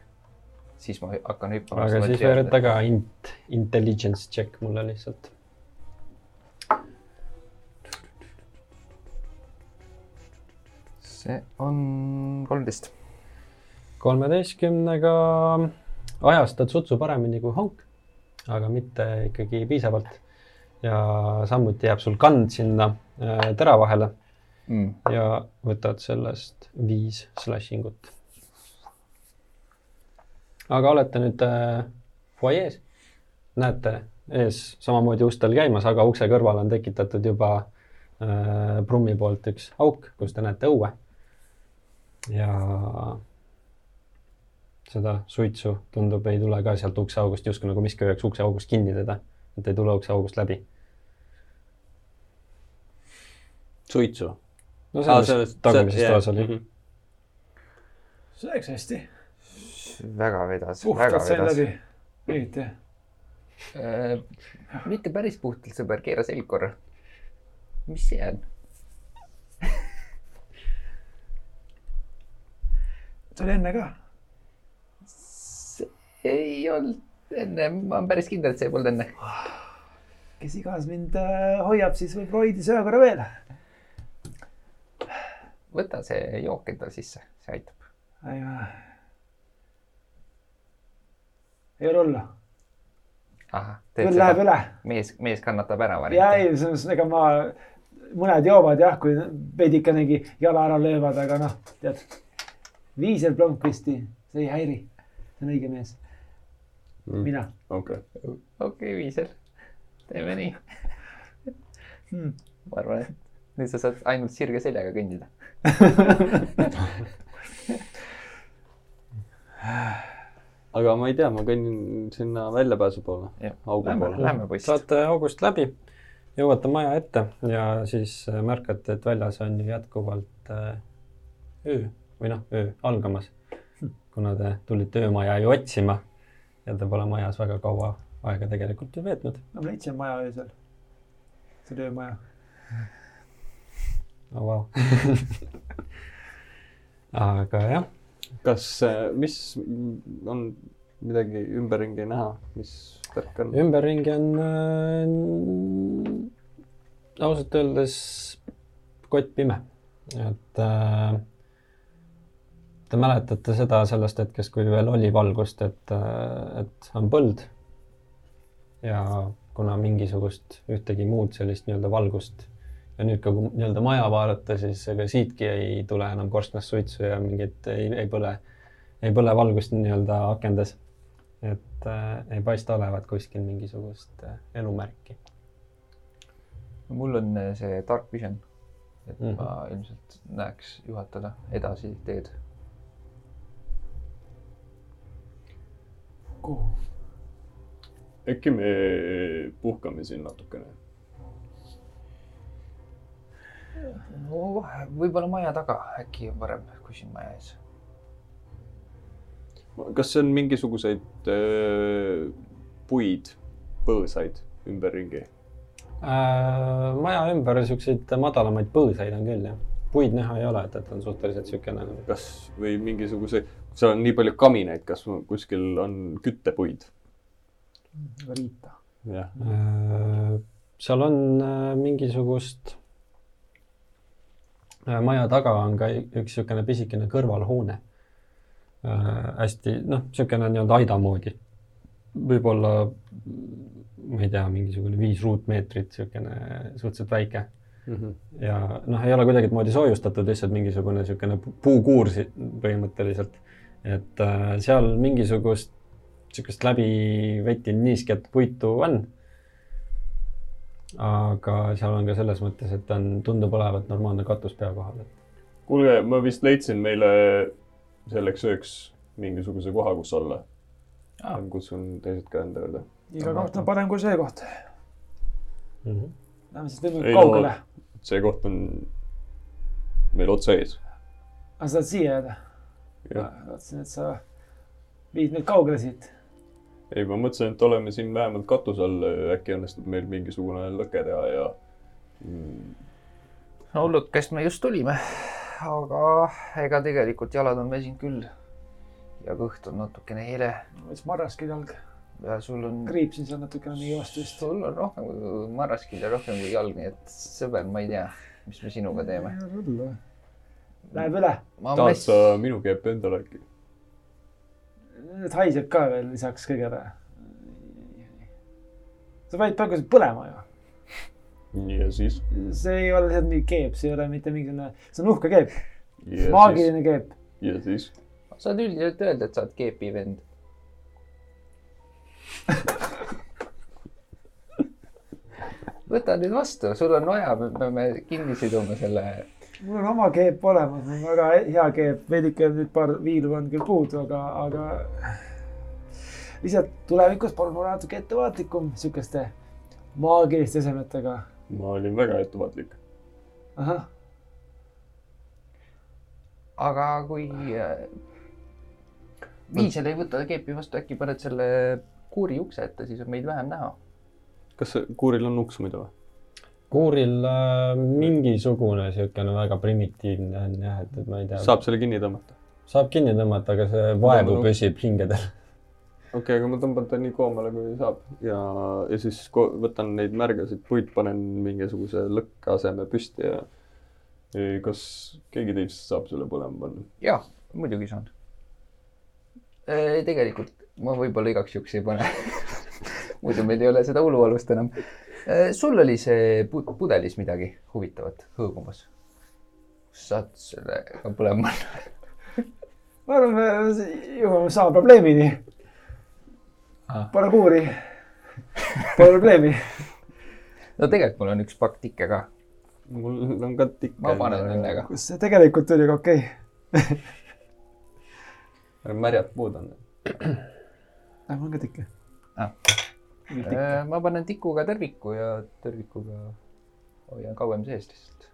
siis ma hakkan hüppama. aga siis veeruta ka int, intelligence check mulle lihtsalt. see on kolmteist. kolmeteistkümnega ajastad sutsu paremini kui Honk, aga mitte ikkagi piisavalt. ja samuti jääb sul kand sinna äh, tera vahele Mm. ja võtad sellest viis slashing ut. Aga olete nüüd äh, fuajees, näete ees samamoodi ustel käimas, aga ukse kõrval on tekitatud juba äh, Brummi poolt üks auk, kus te näete õue. ja seda suitsu tundub, ei tule ka sealt ukseaugust, justkui nagu miski hoiaks ukseaugust kinni teda, et ei tule ukseaugust läbi. suitsu. no selles tagumises toas oli. Mhm. see läks hästi väga vedas uh,. puhtalt sain läbi, õieti äh,. mitte päris puhtalt, sõber, keera selg korra. mis see on see oli enne ka. ei olnud enne, ma olen päris kindel, et see polnud enne. kes iganes mind äh, hoiab, siis võib roidis ühe korra veel. võta see jook endale sisse, see aitab. aitäh ei ole hullu, küll läheb üle. mees, mees kannatab ära ja varianti. ei, selles mõttes, ega ma, mõned joovad jah, kui veidikenegi jala ära löövad, aga noh, tead. Viisel Blomqvisti, see ei häiri. see on õige mees, mina okei. okei, Viisel, teeme nii. hmm.. ma arvan, et nüüd sa saad ainult sirge seljaga kõndida. (laughs) aga ma ei tea, ma kõnnin sinna väljapääsu poole, augu Lähme, poole. lähme poiss. saate august läbi, jõuate maja ette ja siis äh, märkate, et väljas on ju jätkuvalt äh, öö või noh, öö algamas. kuna te tulite öömaja ju otsima ja te pole majas väga kaua aega tegelikult ju veetnud. no ma leidsin maja öösel. see oli öömaja. oh,. Wow. (laughs) aga jah, kas, mis on midagi ümberringi näha, mis värk on? ümberringi on äh, ausalt öeldes kott pime, et äh, te mäletate seda sellest hetkest, kui veel oli valgust, et äh,, et on põld. ja kuna mingisugust ühtegi muud sellist nii-öelda valgust ja nüüd ka kui nii-öelda maja vaadata, siis ega siitki ei tule enam korstnast suitsu ja mingit ei, ei põle, ei põle valgust nii-öelda akendes et äh, ei paista olevat kuskil mingisugust äh, elumärki. mul on äh, see dark vision, et mm. -hmm. ma ilmselt näeks juhatada edasi teed. kuhu? äkki me puhkame siin natukene? No võib-olla maja taga äkki on parem kui siin maja ees. kas see on mingisuguseid öö, puid, põõsaid ümberringi? Äh, maja ümber siukseid madalamaid põõsaid on küll jah, puid näha ei ole, et, et on suhteliselt siukene nagu kas või mingisuguseid, seal on nii palju kaminaid, kas kuskil on küttepuid? riita. jah, Äh, seal on äh, mingisugust, maja taga on ka üks niisugune pisikene kõrvalhoone. hästi noh, niisugune nii-öelda aida moodi. võib-olla, ma ei tea, mingisugune viis ruutmeetrit, niisugune suhteliselt väike ja noh, ei ole kuidagimoodi soojustatud, lihtsalt mingisugune niisugune pu- puukuur põhimõtteliselt. et äh, seal mingisugust niisugust läbi vettinud niisket puitu on. Aga seal on ka selles mõttes, et on, tundub olevat normaalne katus pea kohal. kuulge, ma vist leidsin meile selleks ööks mingisuguse koha, kus olla kutsun teised ka enda juurde. iga koht on parem kui see koht. Mhm. Lähme siis võimalikult Ei, no- kaugele. see koht on meil otse ees. aga sa tahad siia jääda? jah, tahtsin, et sa viid meid kaugele siit. ei, ma mõtlesin, et oleme siin vähemalt katuse all, äkki õnnestub meil mingisugune lõke teha ja mm, no lõkkest me just tulime, aga ega tegelikult jalad on väsinud küll. ja kõht on natukene hele võttis marraskil jalg, ja sul on, kriipsin seal natukene nii kõvasti vist. sul on rohkem kui marraskil ja rohkem kui jalg, nii et sõber, ma ei tea, mis me sinuga teeme. Läheb üle, ma tahad sa minu keepi endale äkki? Nüüd haiseb ka veel lisaks kõigele. sa panid praegu põlema ju. ja siis? see ei ole lihtsalt mingi keep, see ei ole mitte mingisugune, see on uhke keep, ja siis, maagiline keep. ja siis? saad üldiselt öelda, et sa oled keepi vend. (laughs) võta nüüd vastu, sul on vaja, me peame kinni siduma selle. Mul on oma keep olemas, mul on väga hea keep, veidike nüüd paar viilu on küll puudu, aga, aga lihtsalt tulevikus palun ole natuke ettevaatlikum sihukeste maagiliste esemetega. ma olin väga ettevaatlik. ahah, aga kui äh, Viisel ei võta keepi vastu, äkki paned selle kuuri ukse ette, siis on meid vähem näha. kas kuuril on uks muidu või? Kuuril äh, mingisugune niisugune väga primitiivne on jah, et, et ma ei tea. saab selle kinni tõmmata? saab kinni tõmmata, aga see vaevu no. püsib hingedel. (laughs) okei okay,, aga ma tõmban ta nii koomale kui saab ja, ja siis võtan neid märgasid puid, panen mingisuguse lõkke aseme püsti ja kas keegi teist saab selle põlema panna? jaa, muidugi saan. tegelikult ma võib-olla igaks juhuks ei pane. (laughs) muidu meil ei ole seda ulualust enam. Sul oli see pu- pudelis midagi huvitavat hõõgumas? saad sellega põlema panna? (laughs) ma arvan, me jõuame sama probleemini. Ah. Pole kuuri. Pole probleemi. (laughs) no tegelikult mul on üks pakk tikke ka. mul on ka tikk. ma panen nendega. kus see tegelikult oli ka okei okay.. märjad puud on. Mul on ka tikke Ah.. Ma panen tikuga tõrviku ja tõrvikuga hoian kauem sees lihtsalt.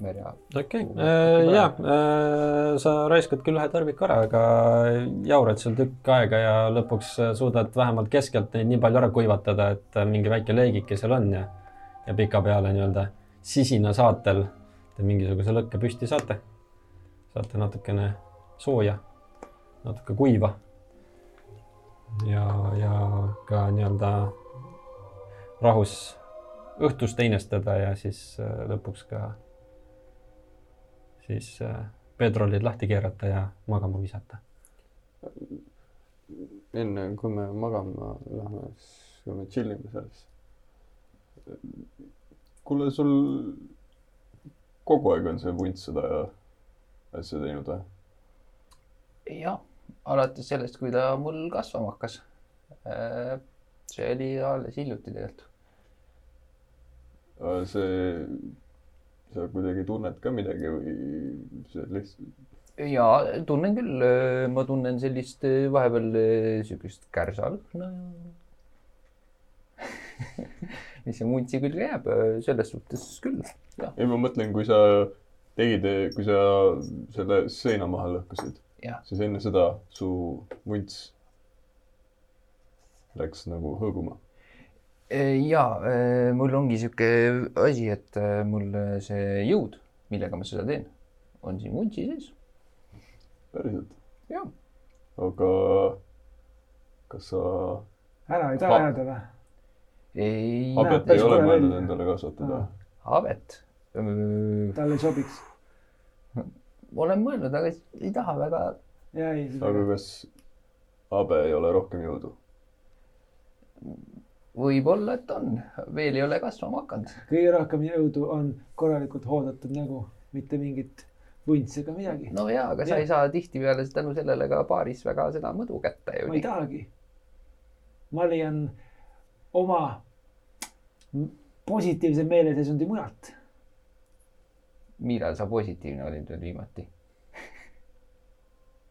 merja. okei okay., ja sa raiskad küll ühe tarviku ära, aga jaurad seal tükk aega ja lõpuks suudad vähemalt keskelt neid nii palju ära kuivatada, et mingi väike leegike seal on ja, ja pikapeale nii-öelda sisina saatel te mingisuguse lõkke püsti saate. saate natukene sooja, natuke kuiva. ja, ja ka nii-öelda rahus õhtust heinestada ja siis äh, lõpuks ka siis äh, peetrolid lahti keerata ja magama visata. enne kui me magama lähme, siis kui me chill ime seal, siis. kuule, sul kogu aeg on see vunt seda asja teinud või? jah, alates sellest, kui ta mul kasvama hakkas. see oli alles hiljuti tegelikult. see, sa kuidagi tunned ka midagi või see lihtsalt, ja tunnen küll, ma tunnen sellist äh, vahepeal äh, siukest kärsalõhna (laughs) ja mis see muntsi külge jääb, selles suhtes küll, ei ma mõtlen, kui sa tegid, kui sa selle seina maha lõhkusid. Siis enne seda su vunts läks nagu hõõguma. ja äh, mul ongi sihuke asi, et äh, mul äh, see jõud, millega ma seda teen, on siin muntsi sees. päriselt? jah, aga kas sa ära ei taha Ha- jääda või? ei habet ei ole mõelnud endale kasvatada? habet. talle ei sobiks. Olen mõelnud, aga ei taha väga. ja ei, aga kas habe ei ole rohkem jõudu? võib-olla, et on, veel ei ole kasvama hakanud. kõige rohkem jõudu on korralikult hooldatud nägu, mitte mingit vuntsi ega midagi. no jaa, aga sa Jah. ei saa tihtipeale tänu sellele ka baaris väga seda mõdu kätte ju ma ei. tahagi. ma leian oma positiivse meeleseisundi mujalt. Millal sa positiivne olid veel viimati?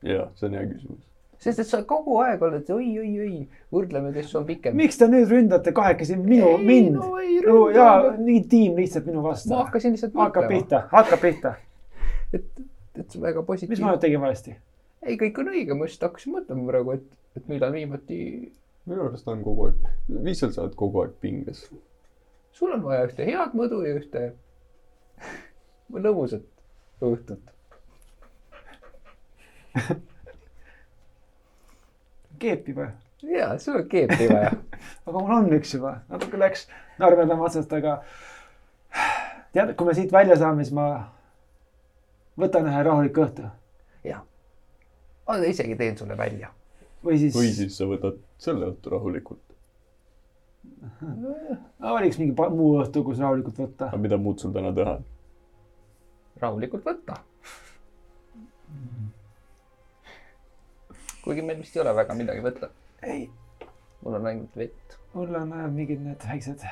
jaa, see on hea küsimus. sest et sa kogu aeg oled oi-oi-oi, võrdleme, kes on pikem. miks te nüüd ründate kahekesi minu, mind no no,? ründa, ja aga- nii tiim lihtsalt minu vastu ma. hakkasin lihtsalt hakkab mõtlema, pihta, hakkab pihta. et, et väga mis ma positiivne. nüüd tegin valesti? ei, kõik on õige, ma just hakkasin mõtlema praegu, et, et millal viimati minu arust on kogu aeg, lihtsalt sa oled kogu aeg pinges. sul on vaja ühte head mõdu ja ühte lõbusat õhtut. (laughs) keepi või? ja, sul on keepi vaja. (laughs) aga mul on üks juba, natuke läks narvedama otsast, aga tead, kui me siit välja saame, siis ma võtan ühe rahuliku õhtu jah, ma isegi teen sulle välja. või siis, või siis sa võtad selle õhtu rahulikult. ma valiks mingi muu õhtu, kus rahulikult võtta aga. mida muud sul täna teha on? Rahulikult võtta. kuigi meil vist ei ole väga midagi võtta, ei, mul on ainult vett. mul on äh, mingid need väiksed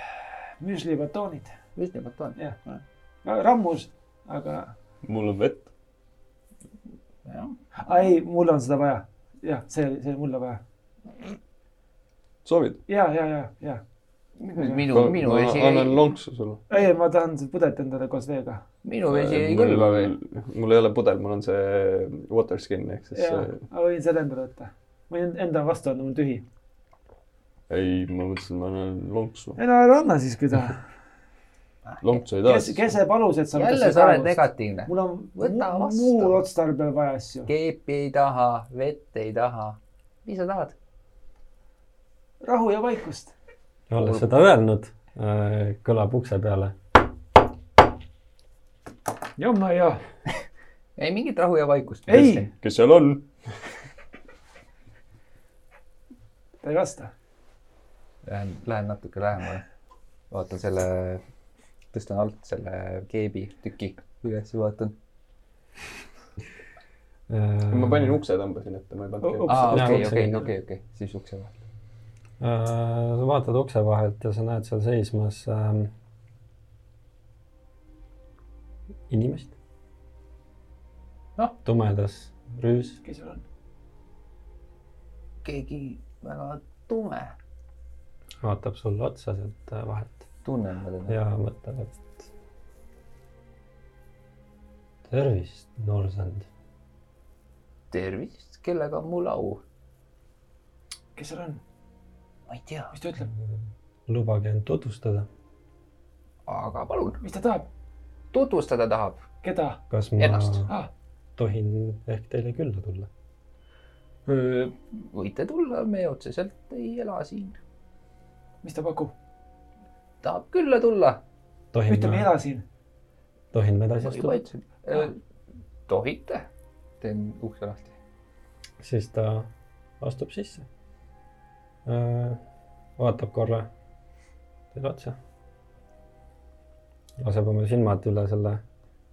müslibatoonid, võistlevat on. jah, rammus, aga mul on vett. jah, ah, ei, mul on seda vaja. jah, see, see on mulle vaja. soovid? ja, ja, ja, ja. minu, minu vesi annan ei, lonksu sulle. ei, ma tahan pudelit endale koos veega. minu vesi ei kõlba või? mul ei ole pudel, mul on see water skin ehk siis ja see, ma võin selle endale võtta. ma võin enda vastu anda, mul on tühi. ei, ma mõtlesin, ma annan lonksu. ei no ära anna siis, kui tahad. (laughs) lonksu ei kes, taha. kese palus, et sa jälle sa oled. negatiivne. mul on Võta muul otstarbel vaja asju. keepi ei taha, vett ei taha. mis sa tahad? rahu ja vaikust. Olles seda öelnud, kõlab ukse peale. jamma ja. (laughs) ei mingit rahu ja vaikust. ei, kes seal on? (laughs) ta ei vasta. Lähen, lähen natuke lähemale. vaatan selle, tõstan alt selle keebi tüki üles ja vaatan. ma panin ukse, tõmbasin ette, ma ei pannud okei, okei, okei, okei, siis ukse vahel. Sa vaatad ukse vahelt ja sa näed seal seismas ähm, inimest. Noh. tumedas rüüs. kes seal on? keegi väga tume. vaatab sulle otsa sealt äh, vahelt tunnen ma teda. ja mõtleb, et tervist, Noorsand. tervist, kellega on mul au? kes seal on? Ma ei tea, mis ta ütleb? lubage end tutvustada. aga palun, mis ta tahab? tutvustada tahab keda? kas ma Ennast. ah, tohin ehk teile külla tulla? võite tulla, me otseselt ei ela siin. mis ta pakub? tahab külla tulla. tohin ütle, me ei ma, ela siin. tohin ma edasi astuda? tohite. teen ukse lahti. siis ta astub sisse. Vaatab korra teile otsa. laseb oma silmad üle selle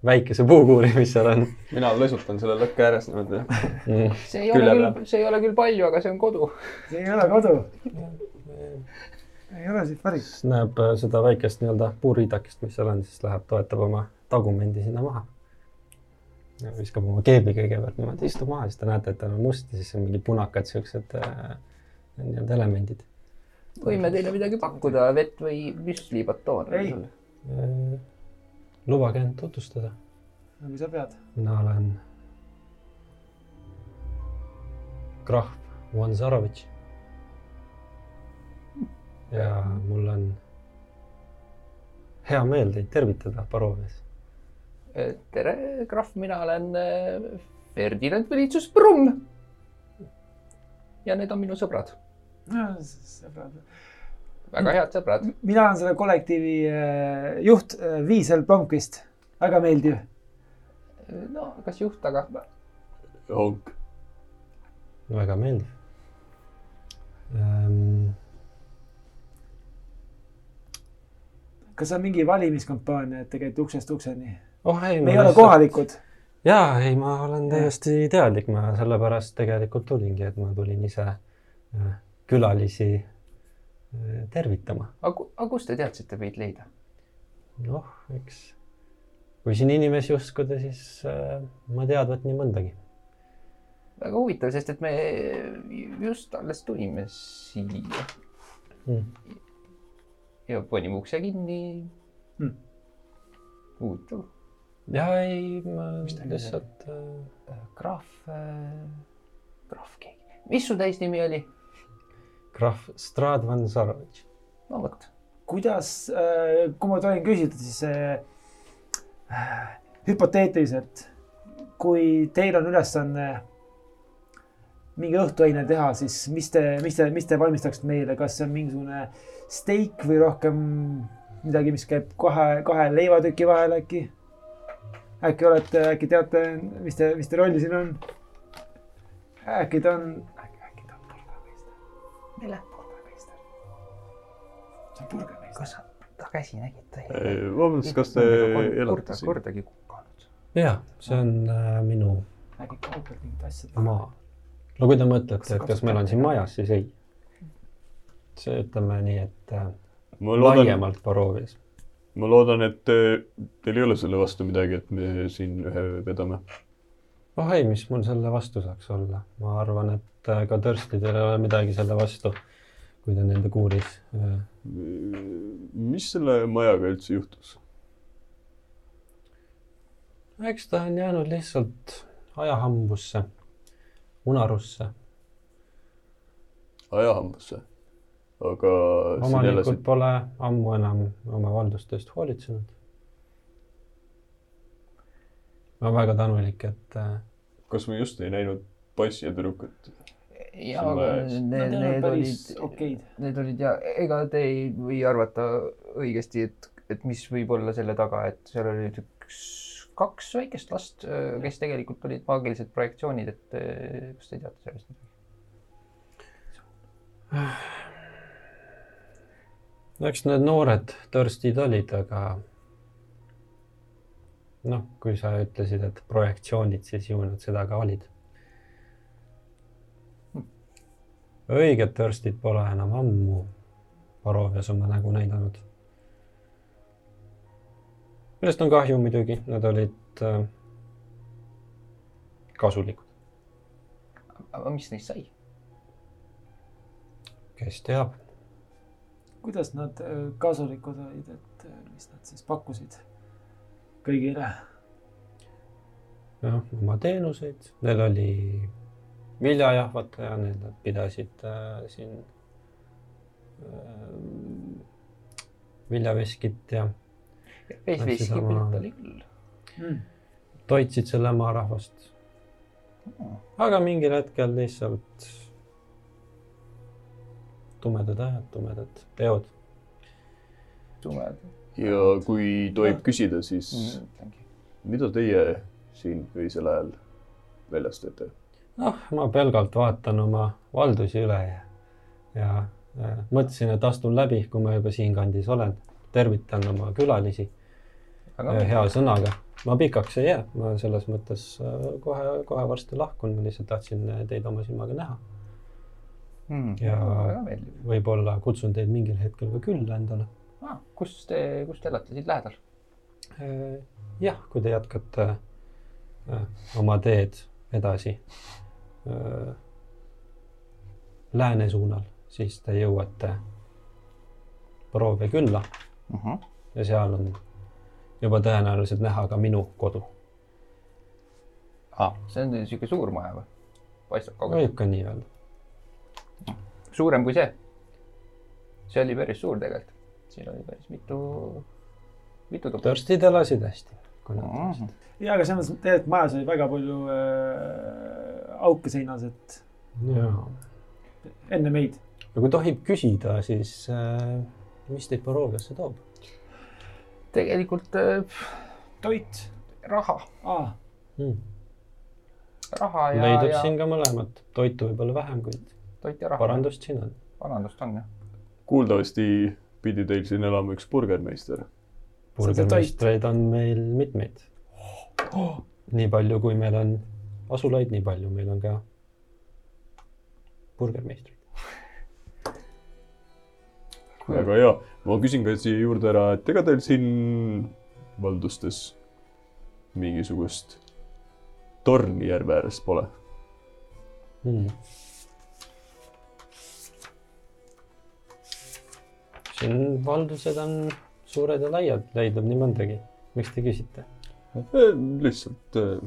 väikese puukuuri, mis seal on mina lõsutan selle lõkke ääres niimoodi. mm.. see ei ole Külje küll, see ei ole küll palju, aga see on kodu. see ei ole kodu. ei ole siit päris. näeb äh, seda väikest nii-öelda puuriidakest, mis seal on, siis läheb, toetab oma tagumendi sinna maha. viskab oma keebi kõigepealt niimoodi, istub maha, siis te näete, et tal on must ja siis on mingi punakad siuksed äh, nii-öelda elemendid võime teile midagi pakkuda, vett või müslibatoon. Ei. äh,. lubage end tutvustada, no kui sa pead. mina olen krahv Vanzarovitš. ja mul on hea meel teid tervitada Parovias. tere, krahv, mina olen äh, Ferdinand Velitsus Brumm. ja need on minu sõbrad, sõbrad. väga head sõbrad. mina olen selle kollektiivi äh, juht äh, Viisel Blomqvist, väga meeldiv. no kas juht, aga honk. väga meeldiv ähm,. kas on mingi valimiskampaania, et te käite uksest ukseni? oh ei, me ei ole. kohalikud. jaa, ei, ma olen täiesti teadlik, ma sellepärast tegelikult tulingi, et ma tulin ise äh, külalisi äh, tervitama. aga, aga kust te teadsite meid leida? noh, eks kui siin inimesi uskuda, siis äh, ma teadvat nii mõndagi. väga huvitav, sest et me just alles tulime siia Mm. ja panime ukse kinni Hmm. huvitav. ja ei, ma lihtsalt äh, krahv äh,, krahv keegi. mis su täisnimi oli? Krahv Stradvan Zarovitš. no vot, kuidas, kui ma tohin küsida, siis äh, hüpoteetiliselt, kui teil on ülesanne mingi õhtuaine teha, siis mis te, mis te, mis te valmistaksite meile, kas see on mingisugune steik või rohkem midagi, mis käib kahe, kahe leivatüki vahel äkki? äkki olete, äkki teate, mis te, mis teie roll siin on? äkki ta on, mille? burgermeister. see on burgermeister. kas sa ta käsi nägid? ta vabandust, kas te elate siin? kordagi kukanud. ja see on äh, minu äkki kauplevad mingit asja. maa. no kui te mõtlete, et kas meil on siin majas, siis ei. see ütleme nii, et äh, ma loodan, laiemalt Parovias. ma loodan, et äh, teil ei ole selle vastu midagi, et me siin ühe vedame. oh ei, mis mul selle vastu saaks olla, ma arvan, et äh, ka törstidel ei ole midagi selle vastu, kui ta nende kuuris äh, mis selle majaga üldse juhtus? eks ta on jäänud lihtsalt ajahambusse, unarusse. ajahambusse. aga omanikud elasid, pole ammu enam oma valduste eest hoolitsenud. ma olen väga tänulik, et äh, kas me just ei näinud poissi ja tüdrukut? Ja See on aga need, need olid, okeid. need olid ja ega te ei või arvata õigesti, et, et mis võib olla selle taga, et seal oli üks, kaks väikest last, kes tegelikult olid maagilised projektsioonid, et kas te teate sellest midagi? eks need noored törstid olid, aga noh, kui sa ütlesid, et projektsioonid, siis ju nad seda ka olid. Õiged törstid pole enam ammu Barovias oma nägu näidanud. millest on kahju muidugi, nad olid äh, kasulikud, aga mis neist sai? kes teab. kuidas nad äh, kasulikud olid, et äh, mis nad siis pakkusid kõigile? jah, oma teenuseid, neil oli viljajahvataja, need nad pidasid äh, siin äh, viljaveskit ja veisveski pilt oli küll. Mm. toitsid selle maarahvast. aga mingil hetkel lihtsalt tumedad ajad, tumedad teod. tumed. ja kui tohib küsida, siis Mm. mida teie siin öisel ajal väljas teete? noh, ma pelgalt vaatan oma valdusi üle ja, ja äh, mõtlesin, et astun läbi, kui ma juba siinkandis olen. tervitan oma külalisi aga äh, hea sõnaga. ma pikaks ei jää, ma selles mõttes äh, kohe, kohe varsti lahkun, ma lihtsalt tahtsin äh, teid oma silmaga näha. mm. ja- võib-olla kutsun teid mingil hetkel ka külla endale. ah,. kus te, kus te elate siit lähedal? Äh, jah, kui te jätkate äh, oma teed edasi äh, lääne suunal, siis te jõuate Proovia külla Uh -huh. ja seal on juba tõenäoliselt näha ka minu kodu. ah, see on niisugune suur maja või? paistab kaugelt. võib ka nii öelda. suurem kui see. see oli päris suur tegelikult. siin oli päris mitu, mitu tuba. törstid elasid hästi, Mhm. elasid. ja, aga selles mõttes, tegelikult majas oli väga palju äh, auke seinas, et jaa. enne meid. ja kui tohib küsida, siis äh, mis teid Boroviasse toob tegelikult äh, toit raha, ah,. hmm.? raha ja, leidub ja siin ka mõlemat, toitu võib-olla vähem, kuid toit ja raha. parandust siin on. parandust on jah. kuuldavasti pidi teil siin elama üks burgermeister. Burgermeistreid on meil mitmeid. (gasps) nii palju, kui meil on asulaid, nii palju meil on ka burgermeistreid. väga hea, ma küsin ka siia juurde ära, et ega teil siin valdustes mingisugust torni järve ääres pole? Hmm. siin valdused on suured ja laiad, leidub nii mõndagi. miks te küsite? lihtsalt äh,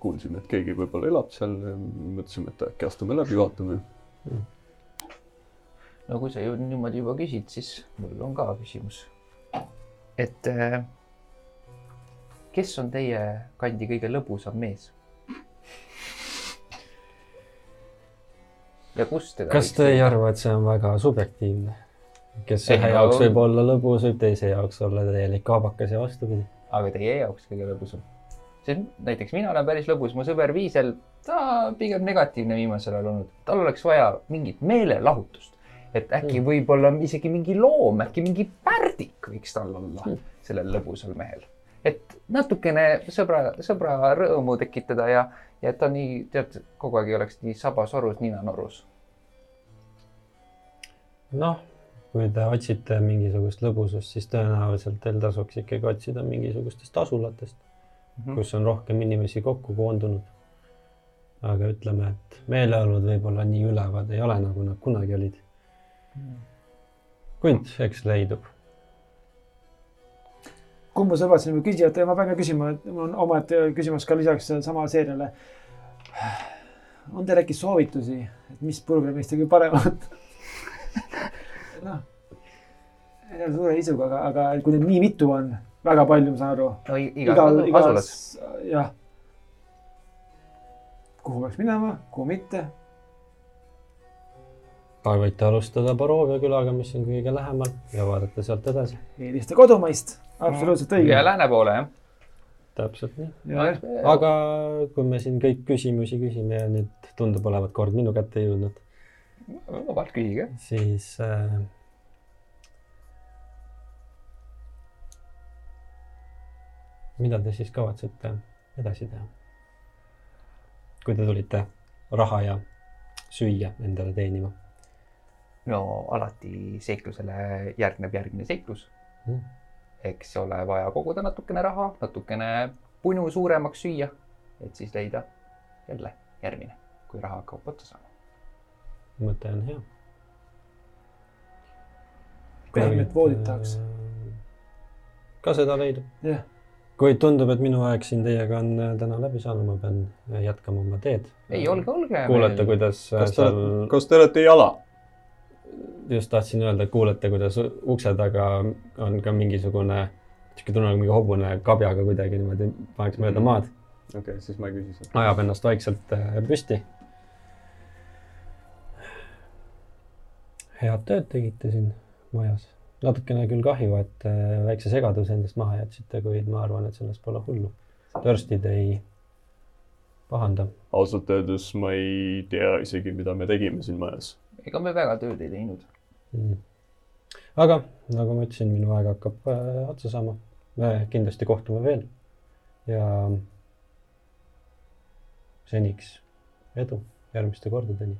kuulsime, et keegi võib-olla elab seal, mõtlesime, et äkki astume läbi, vaatame. no kui sa ju niimoodi juba küsid, siis mul on ka küsimus. et äh, kes on teie kandi kõige lõbusam mees? ja kust teda? kas te ei? arva, et see on väga subjektiivne? kes Ei, ühe no- jaoks võib olla lõbus, võib teise jaoks olla täielik kaabakas ja vastupidi. aga teie jaoks kõige lõbusam? Sest näiteks mina olen päris lõbus, mu sõber Viisel, ta pigem negatiivne viimasel ajal olnud, tal oleks vaja mingit meelelahutust. et äkki Mm. võib-olla isegi mingi loom, äkki mingi pärdik võiks tal olla Mm. sellel lõbusal mehel. et natukene sõbra, sõbra rõõmu tekitada ja, ja et ta nii, tead, kogu aeg ei oleks nii sabasorus, ninanorus. noh, kui te otsite mingisugust lõbusust, siis tõenäoliselt teil tasuks ikkagi otsida mingisugustest asulatest, Mhm. kus on rohkem inimesi kokku koondunud. aga ütleme, et meeleolud võib-olla nii ülevad ei ole, nagu nad kunagi olid. kuid eks leidub. kumba sa lubasid nüüd küsida, et ma pean ka küsima, et mul on omaette küsimus ka lisaks sama seeriale. on teil äkki soovitusi, et mis neist kõige parem on? (laughs) noh, suure isuga, aga, aga kui neid nii mitu on, väga palju, ma saan aru. no i- igal, asulas. jah. kuhu peaks minema, kuhu mitte? võite alustada Borovia külaga, mis on kõige lähemal ja vaadata sealt edasi. eelista kodumaist, absoluutselt õige ja. lääne poole jah. täpselt nii. aga kui me siin kõik küsimusi küsime ja nüüd tundub olevat kord minu kätte jõudnud, vabalt küsige. siis äh, mida te siis kavatsete edasi teha? kui te tulite raha ja süüa endale teenima no alati seiklusele järgneb järgmine seiklus. mm.? eks ole vaja koguda natukene raha, natukene punu suuremaks süüa, et siis leida jälle järgmine, kui raha hakkab otsa saama. mõte on hea. pehmet voodit tahaks.. ka seda leidub. jah, kuid tundub, et minu aeg siin teiega on äh, täna läbi saanud, ma pean äh, jätkama oma teed. ei, olge, olge. kuulete, kuidas äh, kas te seal olete, kas te olete jala? just tahtsin öelda, et kuulete, kuidas ukse taga on ka mingisugune sihuke tunne nagu mingi hobune kabjaga kuidagi niimoodi paneks mööda Mhm. maad, okei okay,, siis ma ei küsi seda. ajab ennast vaikselt püsti. head tööd tegite siin majas, natukene küll kahju, et äh, väikse segaduse endast maha jätsite, kuid ma arvan, et sellest pole hullu. törstid ei pahanda. ausalt öeldes ma ei tea isegi, mida me tegime siin majas. ega me väga tööd ei teinud. Mm. aga nagu ma ütlesin, minu aeg hakkab äh, otsa saama. me kindlasti kohtume veel ja seniks edu järgmiste kordadeni.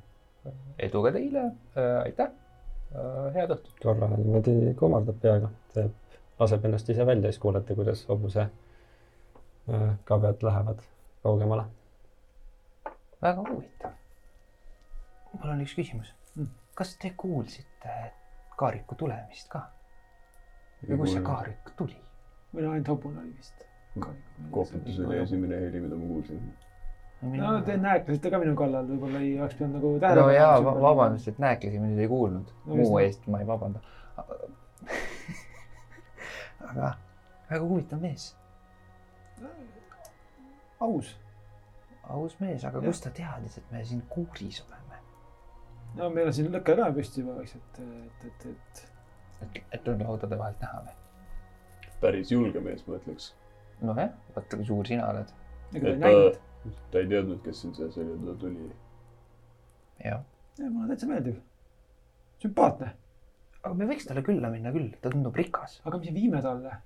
edu ka teile äh,, aitäh äh,, head õhtut. korra niimoodi kummardab peaga, teeb, laseb ennast ise välja, siis kuulete, kuidas hobuse äh, kabjad lähevad kaugemale. väga huvitav. mul on üks küsimus Mm.. kas te kuulsite kaariku tulemist ka? või kust see kaarik tuli? meil ainult hobune oli vist. koputus oli esimene heli, mida ma kuulsin. No te nääklesite ka minu kallal, võib-olla ei oleks pidanud nagu tähele no jaa, vabandust, et näeklesin, ma nüüd ei kuulnud No muu eest ma ei vabanda. (laughs) aga väga huvitav mees, aus. aus mees, aga Jah. kust ta teadis, et me siin kuuris oleme? no meil on siin lõke ka püsti juba vaikselt, et, et, et et, et on laudade vahelt näha või? päris julge mees, ma ütleks. nojah, vaata kui suur sina oled. ega ta ei näinud. ta, ei teadnud, kes siin sees oli ja ta tuli. jah. mulle täitsa meeldib. sümpaatne, aga me võiks talle külla minna küll, ta tundub rikas. aga mis viime talle?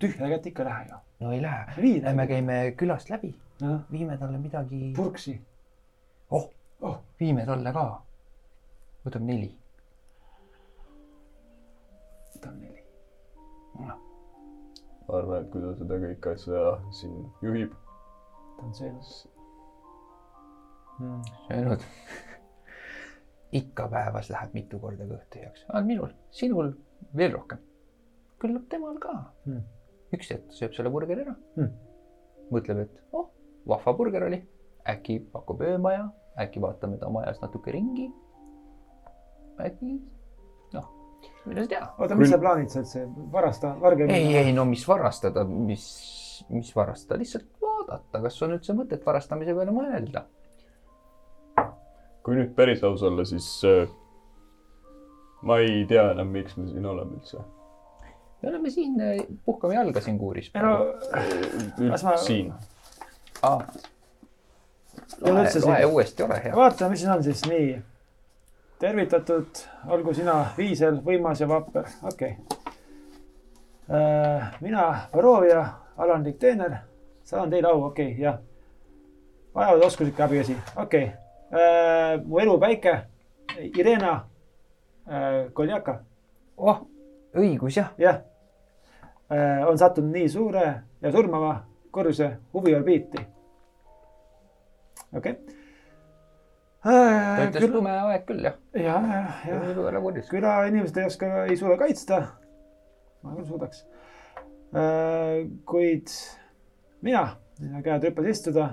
tühja kätt ikka ei lähe ju. no ei lähe. Me läbi. käime külast läbi, viime talle midagi. purksi. oh, oh, viime talle ka. võtame neli. võtan neli. noh, ma arvan, et kui ta seda kõike asja siin juhib, ta on söönud mm.. söönud. ikka päevas läheb mitu korda kõht tühjaks. aga minul, sinul veel rohkem. küllap temal ka Mm. üks hetk sööb selle burgeri ära Mm. mõtleb, et oh, vahva burger oli, äkki pakub öömaja, äkki vaatame ta majas natuke ringi. äkki noh, mine sa tea. oota, mis sa plaanid sa üldse, varasta, varge. ei, ei no mis varastada, mis, mis varastada, lihtsalt vaadata, kas on üldse mõtet varastamise peale mõelda. kui nüüd päris aus olla, siis äh, ma ei tea enam, miks me siin oleme üldse. me oleme siin, puhkame jalga siin kuuris. ei no, ma- siin. ah.. Loe loe uuesti, ole hea. vaata, mis siin on siis, nii. tervitatud, olgu sina viisel, võimas ja vapper, okei okay.. mina, Varovia, alandlik teener, saan teile au, okei okay,, jah. vajavad oskuslikke abikäsi, okei okay.. mu elupäike, Irena äh, Koljaka, oh, õigus jah. jah äh,. on sattunud nii suure ja surmava korjuse huviorbiiti. okei okay. ta ütles Küll... lume aeg küll jah. ja, ja, ja väga kurjus. külainimesed ei oska, ei suuda kaitsta. ma küll suudaks. kuid mina, käed rüpes istuda.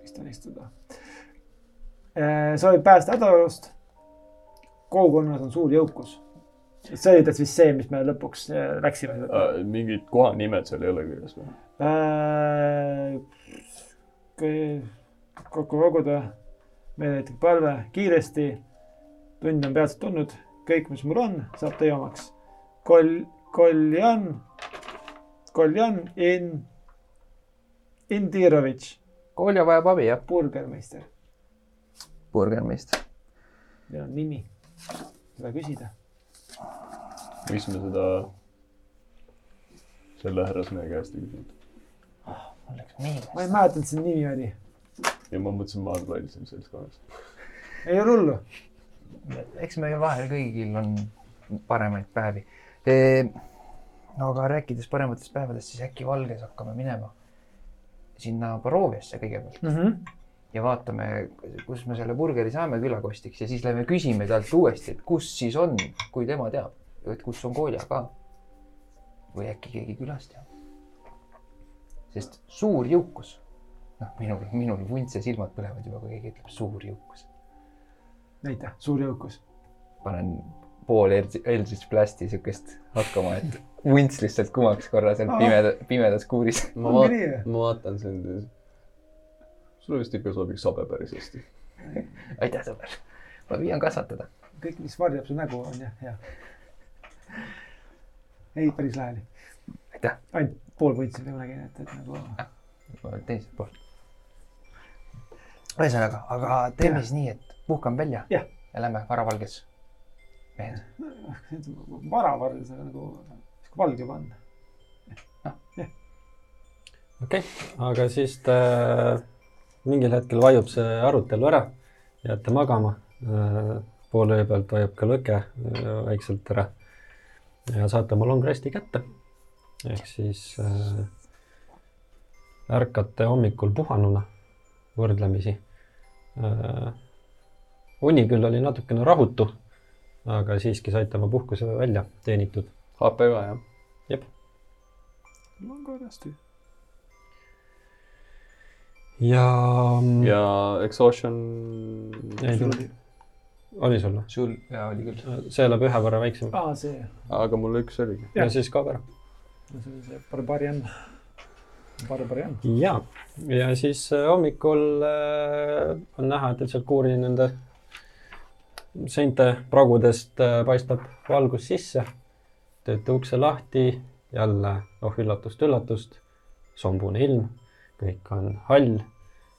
võiks tähistada. sa olid päästa hädaolust. kogukonnas on suur jõukus. see oli täitsa vist see, mis me lõpuks äh, läksime. Äh, mingid kohanimed seal ei ole kirjas või? kokku koguda, meeleheitlik palve kiiresti. tund on peatselt tulnud, kõik, mis mul on, saab teie omaks. Kol-, Koljan, Koljan in, Indirovitš, Kolja vajab abi jah, burgermeister, burgermeister. on nimi, seda küsida. miks me seda selle härrasmehe käest ei küsinud? mul läks meeles. ma ei mäleta, et see nimi oli, ja ma mõtlesin, ma arvasin seltskonnas. (laughs) ei ole hullu. eks meil vahel kõigil on paremaid päevi. No aga rääkides parematest päevadest, siis äkki Valges hakkame minema sinna Baroviasse kõigepealt mm. -hmm. ja vaatame, kus me selle burgeri saame külakostiks ja siis lähme küsime talt uuesti, et kus siis on, kui tema teab, et kus on Kolja ka. või äkki keegi külas teab. sest suur jõukus, noh, minul, minul vuntse silmad põlevad juba, kui keegi ütleb suur jõukus. näita, suur jõukus. panen pool Eldritch Blasti siukest hakkama, et vunts lihtsalt kumaks korra seal pimeda, pimedas kuuris. ma Ongi vaat- nii või?, ma vaatan sind ja siis. sulle vist ikka sobiks sabe päris hästi. (laughs) aitäh, sõber. ma püüan kasvatada. kõik, mis varjab su nägu, on jah, hea. ei, päris lähedal. aitäh, ainult pool võitsin kunagi, et, et nagu. teiselt poolt. ühesõnaga, aga teeme siis nii, et puhkame välja Jah. ja lähme varavalges. mehed, varavarjus, aga nagu sihuke valge panna. okei okay., aga siis te, mingil hetkel vajub see arutelu ära, jääte magama. poole öö pealt vajub ka lõke öö, vaikselt ära ja saate oma long rest'i kätte. ehk siis äh, ärkate hommikul puhanuna võrdlemisi äh,. uni küll oli natukene rahutu, aga siiski saite oma puhkuse välja teenitud. HP ka jah? mul on ka hästi. ja, ja exhaustion. Oli sul või? sul ja oli küll. see läheb ühe võrra väiksem aa, see, aga mul üks oligi. ja siis kaob ära. see oli see barbarian. Barbarian. ja, ja siis äh, hommikul äh, on näha, et lihtsalt kuuri nende seinte pragudest äh, paistab valgus sisse. teete ukse lahti, jälle, oh üllatust-üllatust, sombune ilm, kõik on hall,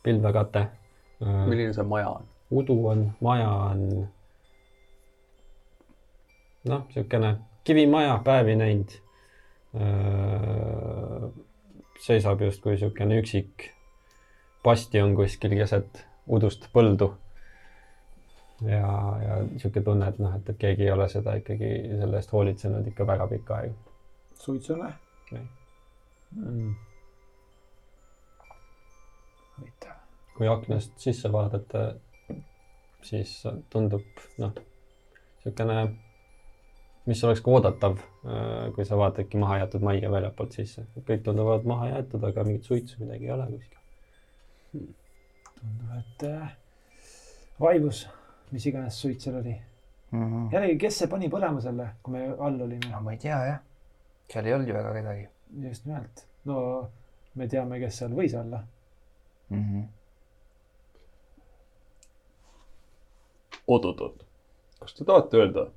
pilvekate. milline see maja on? udu on, maja on noh, niisugune kivimaja, päevi näinud. seisab justkui niisugune üksik bastion kuskil keset udust põldu. ja, ja niisugune tunne, et noh, et, et keegi ei ole seda ikkagi selle eest hoolitsenud ikka väga pikka aega. suitsu on Ei. mm.. huvitav. kui aknast sisse vaadata, siis tundub noh, niisugune, mis oleks ka oodatav, kui sa vaatadki mahajäetud majja väljapoolt sisse. kõik tunduvad maha jäetud, aga mingit suitsu midagi ei ole kuskil. tundub, et äh, vaibus, mis iganes suits seal oli. no jällegi, kes see pani põlema selle, kui me all olime? ma ei tea jah, seal ei olnud ju väga kedagi just nimelt. no me teame, kes seal võis olla. mm. -hmm. oot-oot-oot, kas te tahate öelda,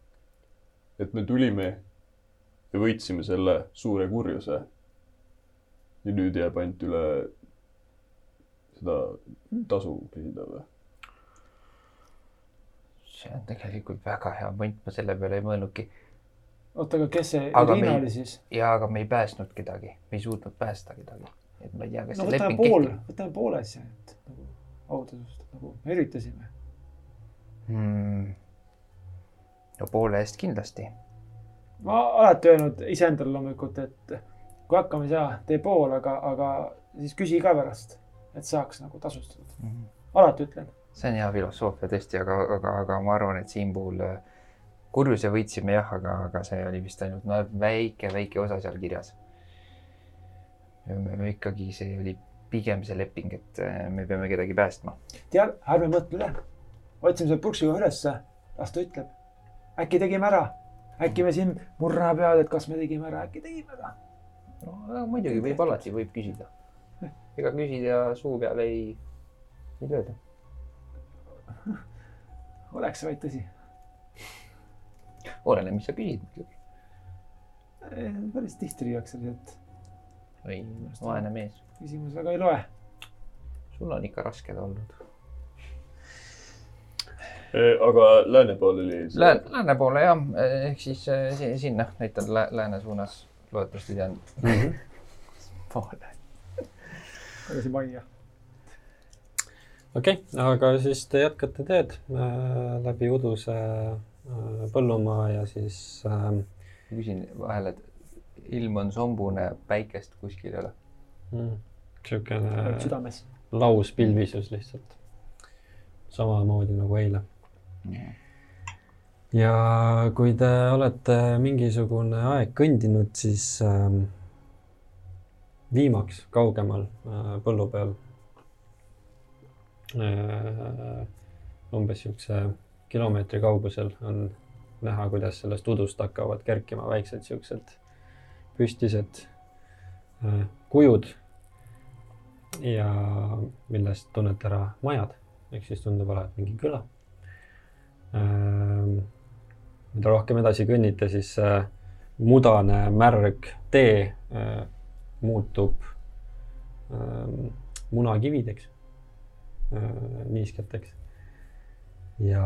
et me tulime ja võitsime selle suure kurjuse ja nüüd jääb ainult üle seda tasu küsida või? See on tegelikult väga hea point, ma selle peale ei mõelnudki. oota, aga kes see Aga Irina ei- oli siis? ja aga me ei päästnud kedagi, me ei suutnud päästa kedagi. et ma ei tea, kas no see leping pool kehtib,. võtame poole asja, et nagu autasust, nagu me üritasime. Hmm. no poole eest kindlasti. ma alati öelnud iseendale loomulikult, et kui hakkama ei saa, tee pool, aga, aga siis küsi ka pärast, et saaks nagu tasustatud. Mhm. alati ütlen. See on hea filosoofia tõesti, aga, aga, aga ma arvan, et siin puhul äh, kurjuse võitsime jah, aga, aga see oli vist ainult no, väike, väike osa seal kirjas. ikkagi, see oli pigem see leping, et äh, me peame kedagi päästma. tead, ärme mõtle üle. otsime selle purksiga ülesse, las ta ütleb. äkki tegime ära, äkki me siin murrame pead, et kas me tegime ära, äkki tegime ära. no muidugi võib alati, võib küsida. ega küsida suu peale ei, ei lööda. (laughs) oleks see vaid tõsi. oleneb, mis sa küsid muidugi. päris tihti lüüakse lihtsalt, oi, vaene mees. küsimus väga ei loe. sul on ikka rasked olnud. aga lääne pool oli see Lääne, lääne poole jah, ehk siis eh, si- sinna, näitan lä lääne suunas. loodetavasti tean (laughs) poole. tagasi majja. Okei okay,, aga siis te jätkate teed äh, läbi uduse äh, põllumaa ja siis äh, küsin vahele, et ilm on sombune, päikest kuskil ei ole. mm, südames. lauspilvisus lihtsalt. samamoodi nagu eile. ja kui te olete mingisugune aeg kõndinud, siis ähm, viimaks kaugemal äh, põllu peal äh, umbes siukse kilomeetri kaugusel on näha, kuidas sellest udust hakkavad kerkima väiksed siuksed püstised äh, kujud ja millest tunnete ära majad, ehk siis tundub olevat mingi küla. mida rohkem edasi kõnnite, siis äh, mudane märg tee äh, muutub ähm, munakivideks, niisketeks. ja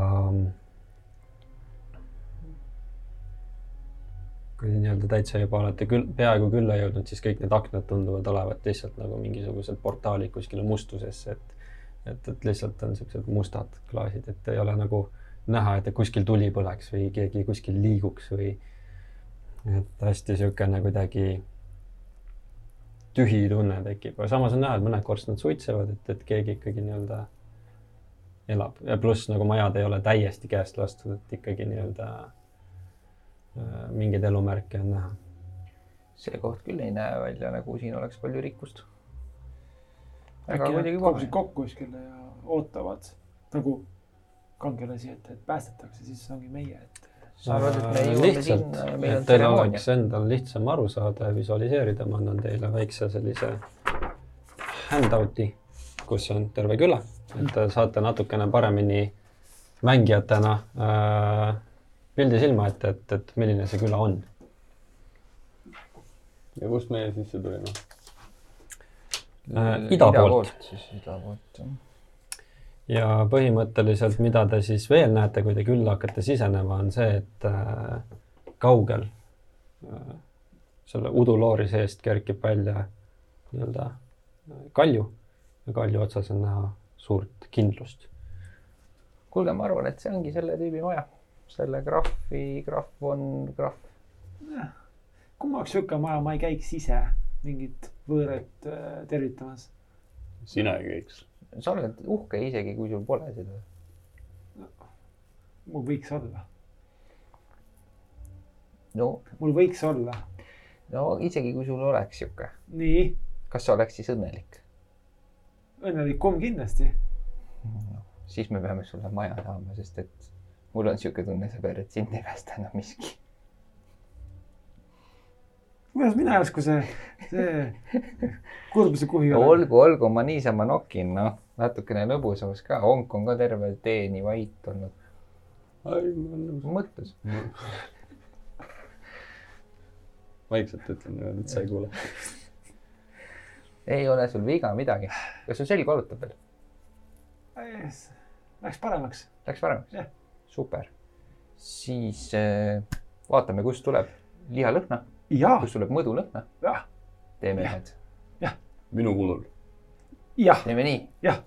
kui nii-öelda täitsa juba olete küll, peaaegu külla jõudnud, siis kõik need aknad tunduvad olevat lihtsalt nagu mingisugused portaalid kuskile mustusesse, et et, et lihtsalt on siuksed mustad klaasid, et ei ole nagu näha, et kuskil tuli põleks või keegi kuskil liiguks või et hästi siukene kuidagi tühi tunne tekib, aga samas on näha, et mõned korstnad suitsevad, et, et keegi ikkagi nii-öelda elab ja pluss nagu majad ei ole täiesti käest lastud, et ikkagi nii-öelda äh, mingeid elumärke on näha. see koht küll ei näe välja nagu siin oleks palju rikkust. aga äkki nad kogusid kokku kuskile ja ootavad nagu kangelasi, et, et päästetakse, siis ongi meie, et sa arvad, et me Äh, jõuame lihtsalt, sinna ja meil on et teil oleks? endal lihtsam aru saada ja visualiseerida, ma annan teile väikse sellise handout'i, kus on terve küla, et te saate natukene paremini mängijatena äh, pildi silma ette, et, et milline see küla on. ja kust meie sisse tulime? Äh, ida poolt. siis ida poolt, jah. Ja põhimõtteliselt, mida te siis veel näete, kui te külla hakkate sisenema, on see, et äh, kaugel äh, selle uduloori seest kerkib välja nii-öelda äh, kalju ja kalju otsas on näha suurt kindlust. kuulge, ma arvan, et see ongi selle tüübi maja. selle graafi, graaf on graaf. kui ma oleks sihuke maja, ma ei käiks ise mingit võõrat äh, tervitamas. sina ei käiks. Sa oled uhke isegi, kui sul pole seda. mul võiks olla, no, mul võiks olla. no isegi kui sul oleks sihuke, nii, kas sa oleks siis õnnelik? õnnelikum kindlasti. siis me peame sulle maja saama, sest et mul on sihuke tunne, sõber, et sind ei päästa enam miski. Kuidas mina järsku see, see kurbuse kuhi no olen? olgu, olgu, ma niisama nokin, noh, natukene lõbusamaks ka, onk on ka terve tee nii vait olnud. mõttes. vaikselt ütlen et sa ei kuule. ei ole sul viga midagi. kas sul selg valutab veel? Läks paremaks. Läks paremaks super. siis äh, vaatame, kust tuleb lihalõhna, kust tuleb mõdulõhna. jah, teeme Jah. ühed, minu kulul. jah, teeme nii. jah.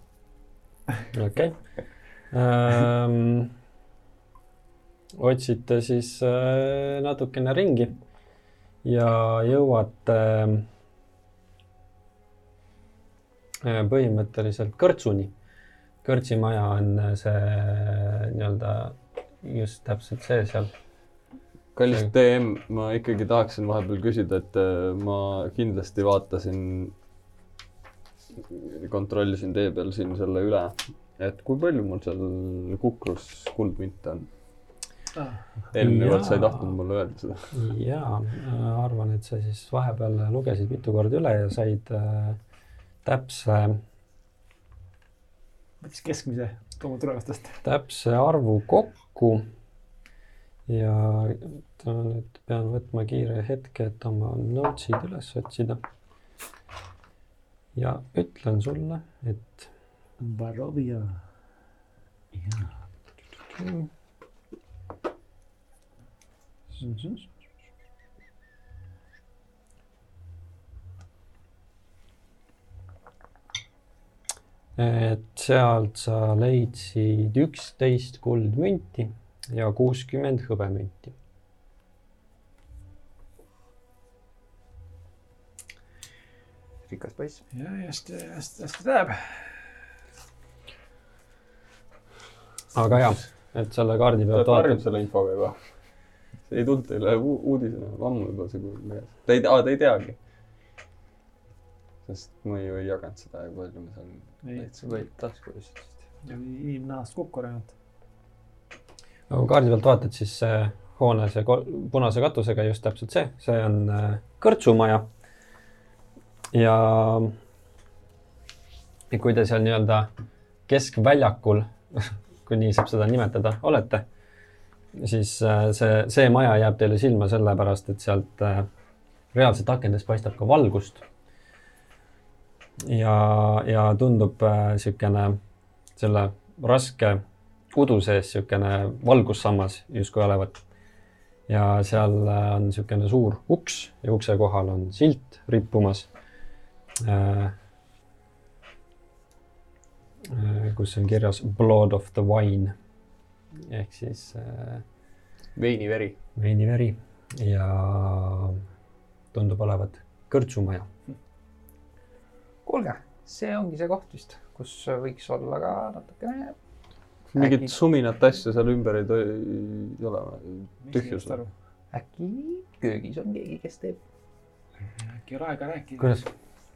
okei ähm,. otsite siis äh, natukene ringi ja jõuate äh, põhimõtteliselt kõrtsuni. kõrtsimaja on äh, see nii-öelda just täpselt see seal. Kallis DM, ma ikkagi tahaksin vahepeal küsida, et äh, ma kindlasti vaatasin kontrollisin tee peal siin selle üle, et kui palju mul seal kukrus kuldmünte on. eelmine kord sa ei tahtnud mulle öelda seda. jaa, arvan, et sa siis vahepeal lugesid mitu korda üle ja said äh, täpse, võttis keskmise oma tulevastest. täpse arvu kokku. ja ta nüüd pean võtma kiire hetke, et oma notes'id üles otsida. ja ütlen sulle, et Barovia. et sealt sa leidsid üksteist kuldmünti ja kuuskümmend hõbemünti. Rikas poiss. ja hästi, hästi, hästi läheb. aga jah, et selle kaardi ta pealt harjub vaatad, selle infoga juba. see ei tulnud teile uudisena, ammu juba see kuulub meeles. Te ei tea, te ei teagi. sest ma ju ei jaganud seda ja palju me seal ei, täitsa võid taskusse. inimnahast kukku ainult. aga kui kaardi pealt vaatad, siis see hoone, see punase katusega just täpselt see, see on äh, kõrtsumaja. ja, ja kui te seal nii-öelda keskväljakul, (laughs) kui nii saab seda nimetada, olete, siis äh, see, see maja jääb teile silma sellepärast, et sealt äh, reaalselt akendest paistab ka valgust. ja, ja tundub niisugune selle raske udu sees niisugune valgussammas justkui olevat. ja seal äh, on niisugune suur uks ja ukse kohal on silt rippumas äh,. Äh, kus on kirjas Blood of the wine ehk siis äh, veiniveri. veiniveri ja tundub olevat kõrtsumaja. kuulge, see ongi see koht vist, kus võiks olla ka natukene mingit Äkki- suminat asja seal ümber ei, toi- ei ole või? tühjus või? äkki köögis on keegi, kes teeb. äkki ole aega rääkida. kuidas?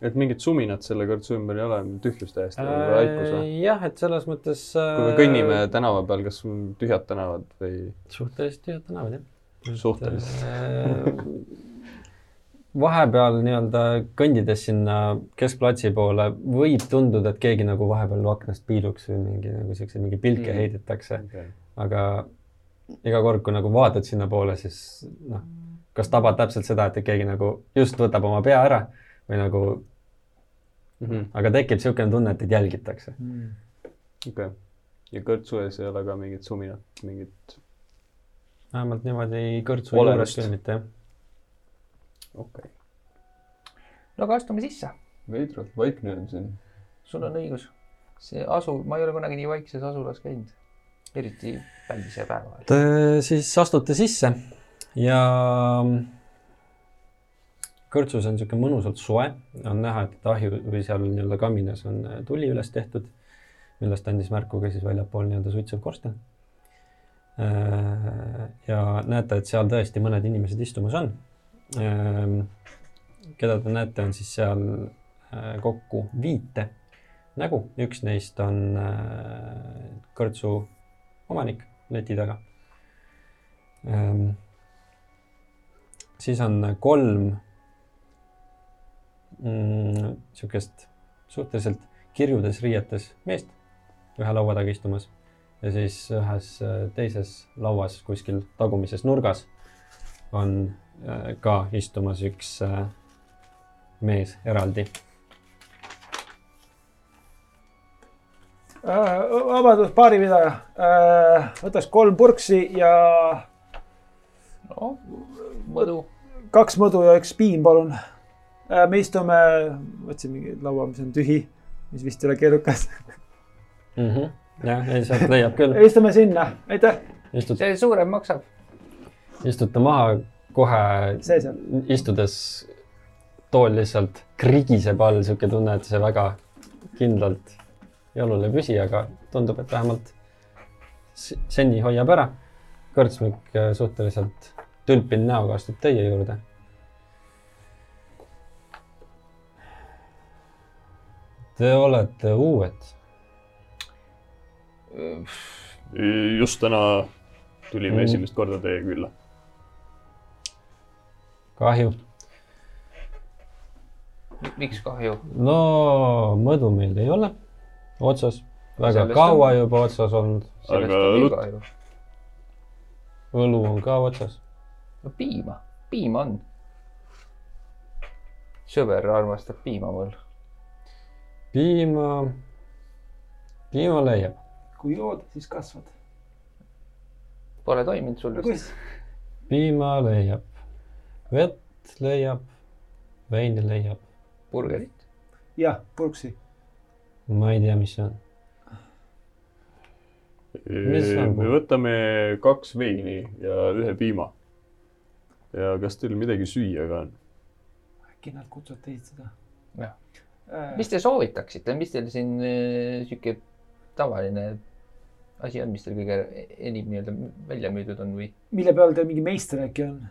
Et mingit suminat selle kõrtsu ümber ei ole, tühjus täiesti või vaikus või? jah, et selles mõttes. kui me kõnnime tänava peal, kas tühjad tänavad või? suhteliselt tühjad tänavad jah. Suhteliselt.. vahepeal nii-öelda kõndides sinna keskplatsi poole võib tunduda, et keegi nagu vahepeal aknast piiluks või mingi nagu siukseid mingi pilke Mm. heidetakse, aga iga kord, kui nagu vaatad sinnapoole, siis noh, kas tabad täpselt seda, et keegi nagu just võtab oma pea ära või nagu, Mhm. aga tekib niisugune tunne, et teid jälgitakse. okei. ja kõrtsu ees ei ole ka mingit suminat, mingit, vähemalt niimoodi kõrtsu juures küll mitte jah. okei okay.. no aga astume sisse, veidralt vaikne on siin. sul on õigus. see asu, ma ei ole kunagi nii vaikses asulas käinud, eriti pälvise päeva ajal. Te siis astute sisse ja kõrtsus on niisugune mõnusalt soe, on näha, et ahju või seal nii-öelda kaminas on äh, tuli üles tehtud, millest andis märku ka siis väljapool nii-öelda suitsev korsten. ja näete, et seal tõesti mõned inimesed istumas on. keda te näete, on siis seal äh, kokku viite nägu, üks neist on äh, kõrtsu omanik leti taga. siis on kolm niisugust suhteliselt kirjudes riietes meest ühe laua taga istumas ja siis ühes äh, teises lauas kuskil tagumises nurgas on äh, ka istumas üks äh, mees eraldi. Vabandust, baaripidaja. võtaks kolm purksi ja noh, mõdu. kaks mõdu ja üks piim, palun. Me istume, võtsin mingi laua, mis on tühi, mis vist ei ole keerukas. jah, ei sealt leiab küll, (laughs) istume sinna, aitäh, istud, see suurem maksab. istute maha kohe istudes tool lihtsalt krigiseb all, sihuke tunne, et see väga kindlalt jalul ei püsi, aga tundub, et vähemalt seni hoiab ära. kõrtsmik äh, suhteliselt tülpinud näoga astub teie juurde. Te olete uued. just täna tulime Mm. esimest korda teie külla. kahju. miks kahju? no mõdu meil ei ole otsas, väga Sellest kaua on- juba otsas olnud, Aga õlut? õlu on ka otsas. no piima, piima on. sõber armastab piima mul. piima, piima leiab. kui jood, siis kasvad. Pole toiminud sul vist? piima leiab, vett leiab, veini leiab, burgerit? jah, purksi. ma ei tea, mis see on. Mis see on? me võtame kaks veini ja ühe piima. ja kas teil midagi süüa ka on? äkki nad kutsuvad teid seda Jah. äh,? mis te soovitaksite, mis teil siin äh, sihuke tavaline asi on, mis teil kõige enim nii-öelda välja müüdud on või? mille peal teil mingi meister äkki on?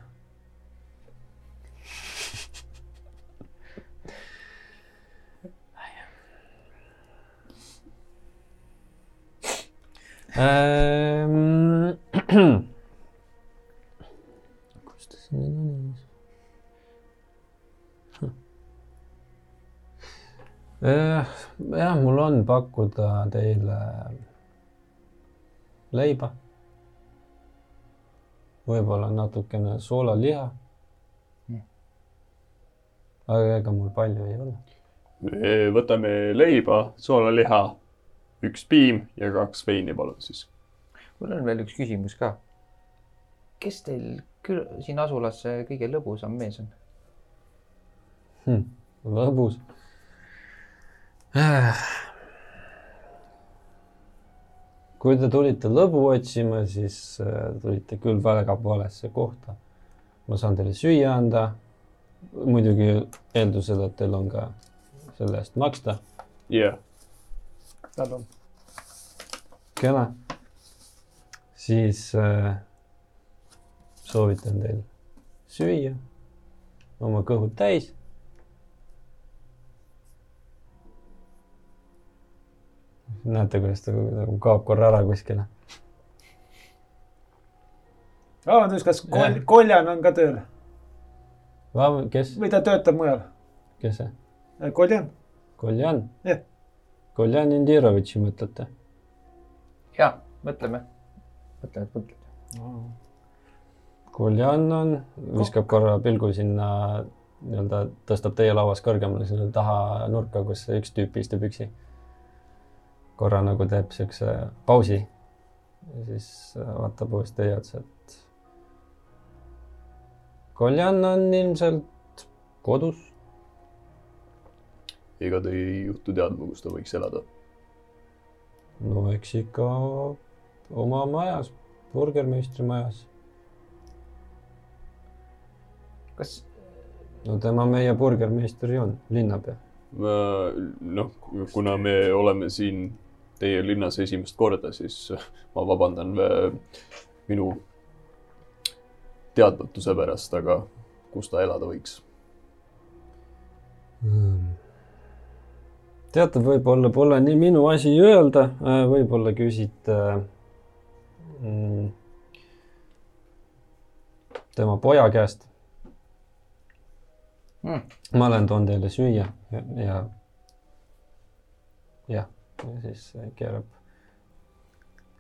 Ähm, (clears throat) jah, mul on pakkuda teile leiba. võib-olla natukene soolaliha. aga ega mul palju ei ole. me võtame leiba, soolaliha, üks piim ja kaks veini, palun siis. mul on veel üks küsimus ka. kes teil küll siin asulas kõige lõbusam mees on? hm,. lõbus. Kui te tulite lõbu otsima, siis äh, tulite küll väga valesse kohta. ma saan teile süüa anda. muidugi eeldusel, et teil on ka selle eest maksta. jah, tal on. kena. siis äh, soovitan teil süüa, oma kõhud täis. näete, kuidas ta nagu kaob korra ära kuskile. vabandust, kas kol- Koljan on ka tööl kes, või ta töötab mujal? kes see? Koljan? Koljan Jah.? Koljan Indirovitši mõtlete? ja mõtleme, mõtleme, et mõtleme. Koljan on, viskab korra pilgu sinna nii-öelda tõstab teie lauas kõrgemale sinna taha nurka, kus üks tüüp istub üksi. Korra nagu teeb siukse pausi ja siis vaatab uuesti teie otsa, et Koljan on ilmselt kodus. ega te ei juhtu teadma, kus ta võiks elada? no eks ikka oma majas, burgermeistri majas. kas, Äh, no tema meie burgermeister ju on, linnapea. noh, kuna me oleme siin teie linnas esimest korda, siis ma vabandan äh, minu teadmatuse pärast, aga kus ta elada võiks? teate, võib-olla pole nii minu asi öelda, võib-olla küsite mm, tema poja käest Mm. ma olen toonud teile süüa ja, ja jah, ja siis keerab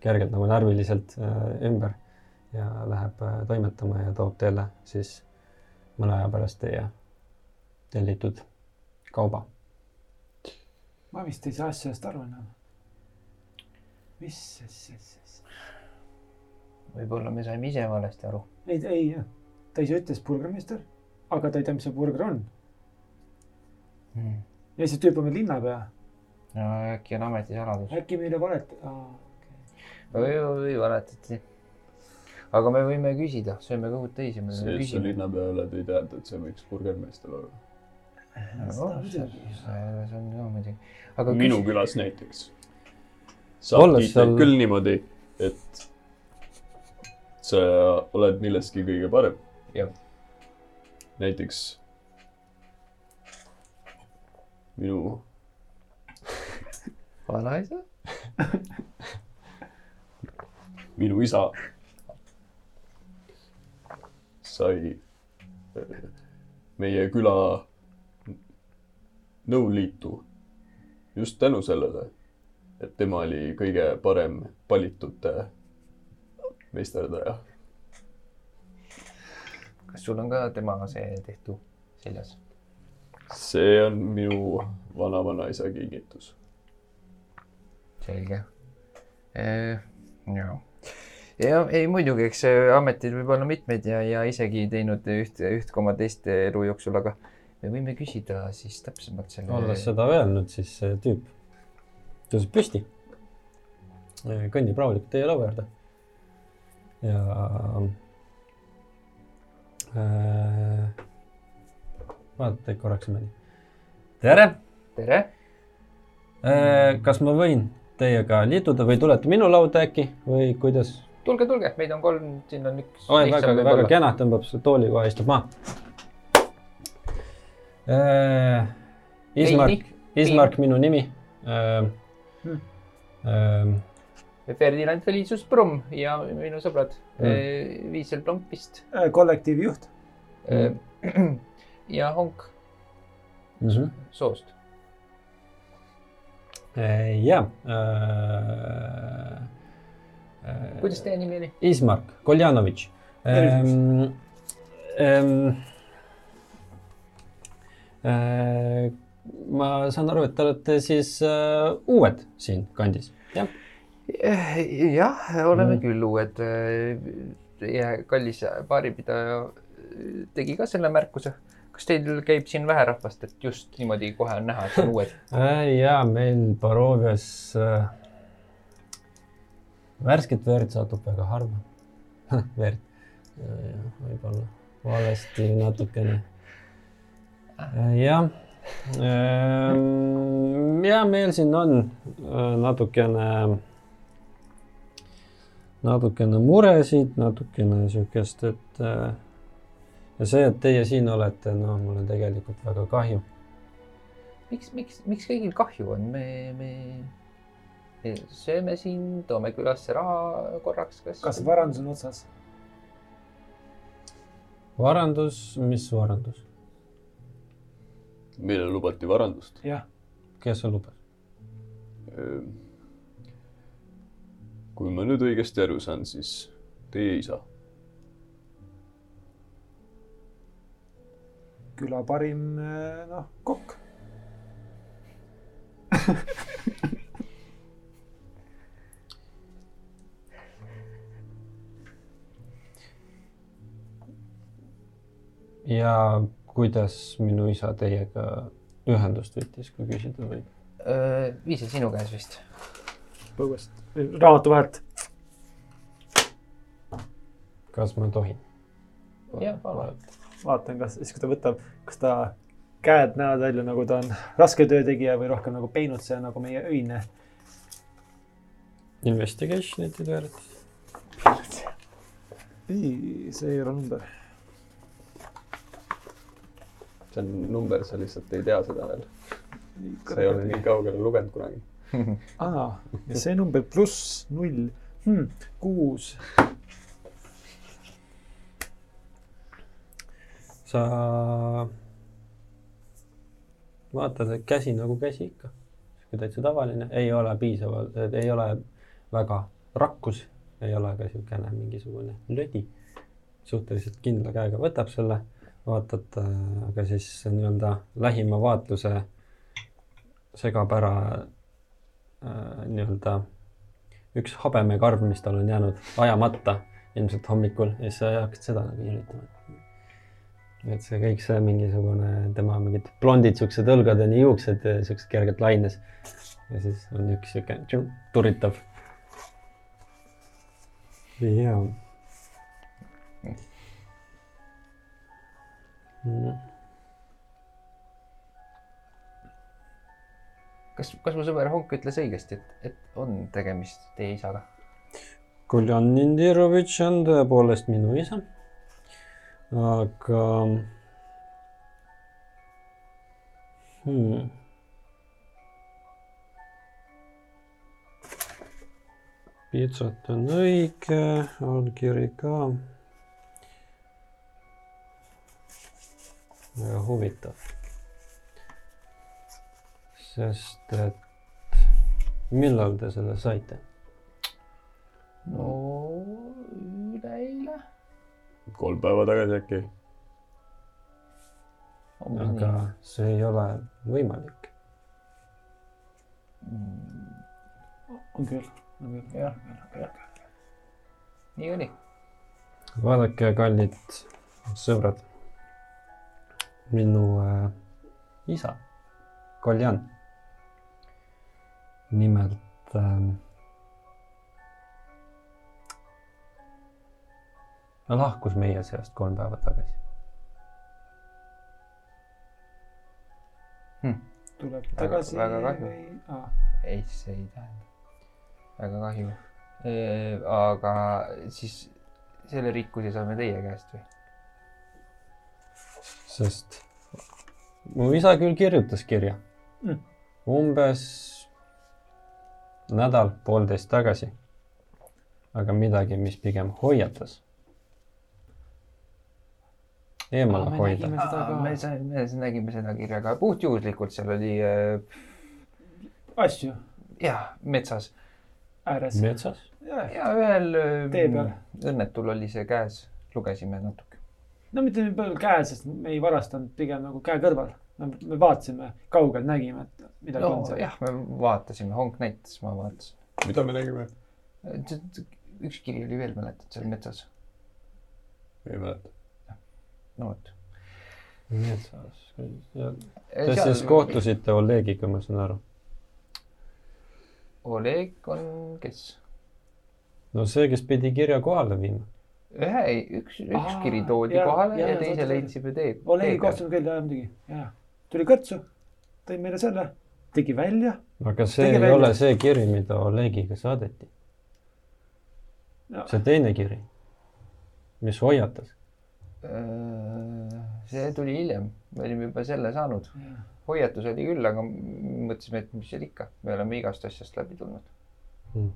kergelt nagu närviliselt äh, ümber ja läheb äh, toimetama ja toob teile siis mõne aja pärast teie tellitud kauba ma vist ei saa asjast aru enam. mis asja, asja, võib-olla me saime ise valesti aru. ei, ei jah, ta ise ütles burgermeister, aga ta ei tea, mis see burger on. ja see tüüp on veel linnapea, no äkki on ametisaladus. äkki meile valet-, või, või valetati. aga me võime küsida, sööme kõhud täis ja me võime küsida. linnapeale tõi teada, et see võiks burgermeister olla. No, see see on ka muidugi. aga minu küsi- külas näiteks saab Olles kiita seal- küll niimoodi, et sa oled milleski kõige parem. Jah. näiteks minu vanaisa. (laughs) minu isa sai äh, meie küla nõuliitu just tänu sellele, et tema oli kõige parem palitute meisterdaja. kas sul on ka tema see tehtu seljas? see on minu vanavanaisa kingitus. selge. ja, ja ei muidugi, eks äh, ameteid võib olla mitmeid ja, ja isegi teinud üht, üht koma teist elu jooksul, aga me võime küsida siis täpsemalt selle. olles seda öelnud, siis see tüüp tõuseb püsti. kõnnib rahulikult teie laua juurde. ja äh,. vaatab teid korraks niimoodi. tere tere, äh,. kas ma võin teiega liituda või tulete minu lauda äkki või kuidas? tulge, tulge, meid on kolm, siin on üks. oi, väga, väga. kena, tõmbab selle tooli kohe, istub maha äh,. Ismark, Ismark minu nimi äh,. Hmm. äh, Ferdinand Felicius Brumm ja minu sõbrad Mm. mm., Viisel Äh, kollektiivi juht. mm. ja Honk Mhm. Soost. Äh, ja äh,. äh, kuidas teie nimi oli? Ismark Koljanovitš ähm,. Ähm, äh, ma saan aru, et te olete siis äh, uued siin kandis, jah? jah, oleme Mm. mm. küll uued. Teie kallis baaripidaja tegi ka selle märkuse. Kas teil käib siin vähe rahvast, et just niimoodi kohe on näha, et on uued? (laughs) äh,. ja meil Barovias äh, värsket verd satub väga harva. (laughs) verd, võib-olla valesti natukene. jah, ja meil siin on äh, natukene, natukene muresid, natukene siukest, et äh, ja see, et teie siin olete, no mul on tegelikult väga kahju miks, miks, miks kõigil kahju on, me, me, me sööme siin, toome külasse raha korraks, kas? kas varandus on otsas? varandus, mis varandus, meile lubati varandust. jah, kes sul lubas? kui ma nüüd õigesti aru saan, siis teie isa. Küla parim, noh, kokk. ja kuidas minu isa teiega ühendust võttis, kui küsida võib? viis on sinu käes vist. põuest, raamatu vahelt. kas ma tohin? jah, palun. vaatan, kas siis, kui ta võtab, kas ta käed näevad välja nagu ta on raske töötegija või rohkem nagu peinutseja, nagu meie öine. Investigation'it ei teadnud. ei, see ei ole number. see on number, sa lihtsalt ei tea seda veel. sa ei ole nii kaugele lugenud kunagi. (laughs) aa, ja see number pluss null hmm,, kuus. Sa vaatad, et käsi nagu käsi ikka, sihuke täitsa tavaline, ei ole piisavalt, ei ole väga rakkus, ei ole ka siukene mingisugune lödi. suhteliselt kindla käega võtab selle, vaatad, aga siis nii-öelda lähima vaatluse segab ära äh, nii-öelda üks habemekarv, mis tal on jäänud ajamata ilmselt hommikul. Ja siis sa hakkad seda nagu jälitama et see kõik see mingisugune tema mingid blondid siuksed õlgadeni juuksed, siuksed kergelt laines. ja siis on üks siuke turitav. ja. kas, kas mu sõber Honk ütles õigesti, et, et on tegemist teie isaga? Koljan Nindirovitš on tõepoolest minu isa. Aga hmm.. piitsat on õige, allkiri ka. väga huvitav. sest et millal te selle saite? no. Kolm päeva tagasi äkki. aga see ei ole võimalik. on küll, on küll. jah, jah. nii oli. vaadake, kallid sõbrad. minu äh, isa, Koljan. nimelt ähm,. Lahkus meie seast kolm päeva tagasi. tuleb Väga- tagasi väga kahju. või ah,? ei, see ei tähenda. väga kahju. aga siis selle rikkuse saame teie käest või? sest mu isa küll kirjutas kirja Mm. umbes nädal-poolteist tagasi. aga midagi, mis pigem hoiatas. Eemale Aa, me hoida nägime. seda ka. me sa- me nägime seda kirja ka puhtjuhuslikult, seal oli äh, asju jah, metsas ääres. metsas. ja ühel äh, Tee peal. õnnetul oli see käes, lugesime natuke. no mitte nii palju käe, sest me ei varastanud, pigem nagu käe kõrval. me vaatasime, kaugelt nägime, et midagi on seal. jah, me vaatasime, Honk näitas, ma vaatasin. mida me nägime? üks kiri oli veel, mäletad, seal metsas. ei mäleta. No vot. metsas. Te siis. kohtusite Olegiga, ma saan aru. Oleg on kes? no see, kes pidi kirja kohale viima. ühe, üks, üks Aa, kiri toodi jaa, kohale ja jaa, teise leidsime tee. Olegi kohtunud küll, jah muidugi, jaa. tuli kõrtsu, tõi meile selle, tegi välja. aga see ei välja. ole see kiri, mida Olegiga saadeti. see teine kiri, mis hoiatas. See tuli hiljem, me olime juba selle saanud. hoiatus oli küll, aga mõtlesime, et mis seal ikka, me oleme igast asjast läbi tulnud.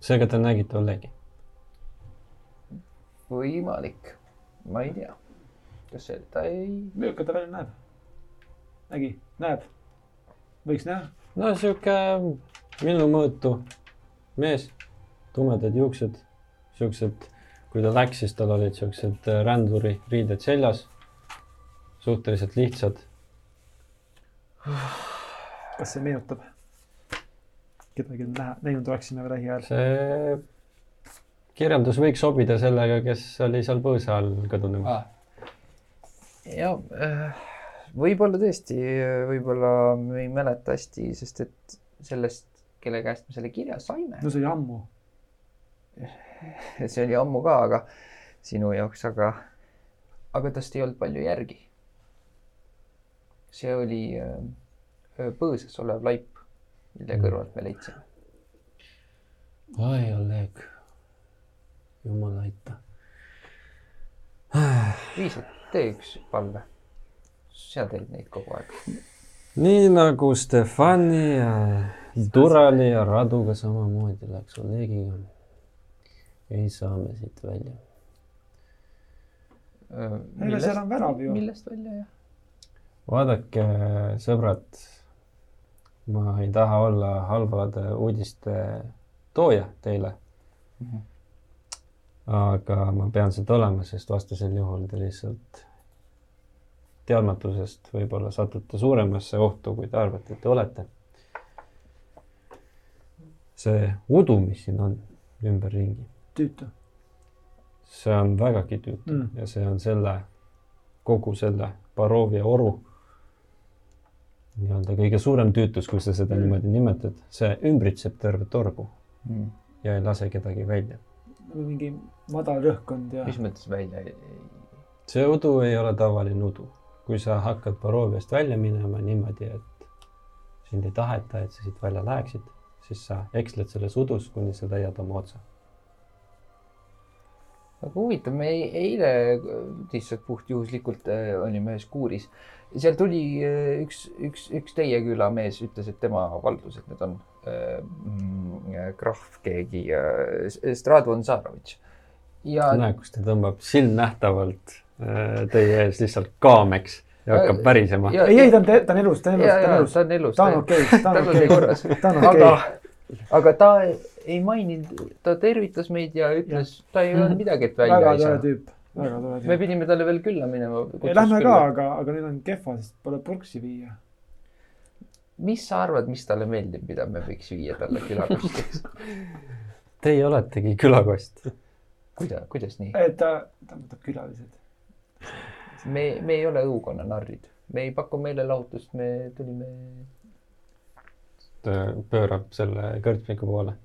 seega te nägite Olegi. võimalik, ma ei tea, kas see, ta ei, milline ta välja näeb? nägi, näeb, võiks näha. no sihuke minu mõõtu mees, tumedad juuksed, siuksed, kui ta läks, siis tal olid siuksed äh, ränduri riided seljas. suhteliselt lihtsad. kas see meenutab kedagi näha, näinud oleksime lähiajal? see kirjeldus võiks sobida sellega, kes oli seal põõsa all kõdunemas. ja võib-olla tõesti, võib-olla me ei mäleta hästi, sest et sellest, kelle käest me selle kirja saime, no see oli ammu. (laughs) see oli ammu ka, aga sinu jaoks, aga, aga tast ei olnud palju järgi. see oli äh, põõsas olev laip, mille kõrvalt me leidsime. oi, Oleg, jumal aita. Liis, tee üks palve. sa teed neid kogu aeg. nii nagu Stefani ja Durali ja Raduga samamoodi läks Olegiga. Ei saa me siit välja. ega seal on värav ju. millest välja jah? vaadake, sõbrad, ma ei taha olla halvade uudiste tooja teile. aga ma pean seda olema, sest vastasel juhul te lihtsalt teadmatusest võib-olla satute suuremasse ohtu, kui te arvate, et te olete. see udu, mis siin on ümberringi, tüütu. see on vägagi tüütu Mm. ja see on selle, kogu selle Barovia oru nii-öelda kõige suurem tüütus, kui sa seda Mm. niimoodi nimetad, see ümbritseb tervet torgu Mm. ja ei lase kedagi välja. nagu mingi madal rõhkkond ja mis mõttes välja? see udu ei ole tavaline udu. kui sa hakkad Baroviast välja minema niimoodi, et sind ei taheta, et sa siit välja läheksid, siis sa eksled selles udus, kuni sa leiad oma otsa. Aga huvitav, me ei- eile lihtsalt puhtjuhuslikult äh, olime ühes kuuris. seal tuli äh, üks, üks, üks teie küla mees ütles, et tema valdused need on. krahv keegi, Stradvon Zarovitš. ja näe, kus ta tõmbab silmnähtavalt äh, teie ees lihtsalt kaameks ja hakkab värisema. ja- ei, ei, ta on, ta on elus, ta on elus, ta on elus ta. on elus. ta on okei, ta on okei ta on aga okei., aga ta ei maininud, ta tervitas meid ja ütles, ta ei öelnud midagi, et välja väga ei tore saa. tüüp, väga tore me tüüp. pidime talle veel külla minema. Lähme ka, aga, aga nüüd on kehva, sest pole purksi viia. mis sa arvad, mis talle meeldib, mida me võiks viia talle külakostiks? (laughs) Teie oletegi külakost. kuidas, kuidas nii? et ta, ta võtab külalised. me, me ei ole õukonna narrid, me ei paku meelelahutust, me tulime. ta pöörab selle kõrtsmiku poole.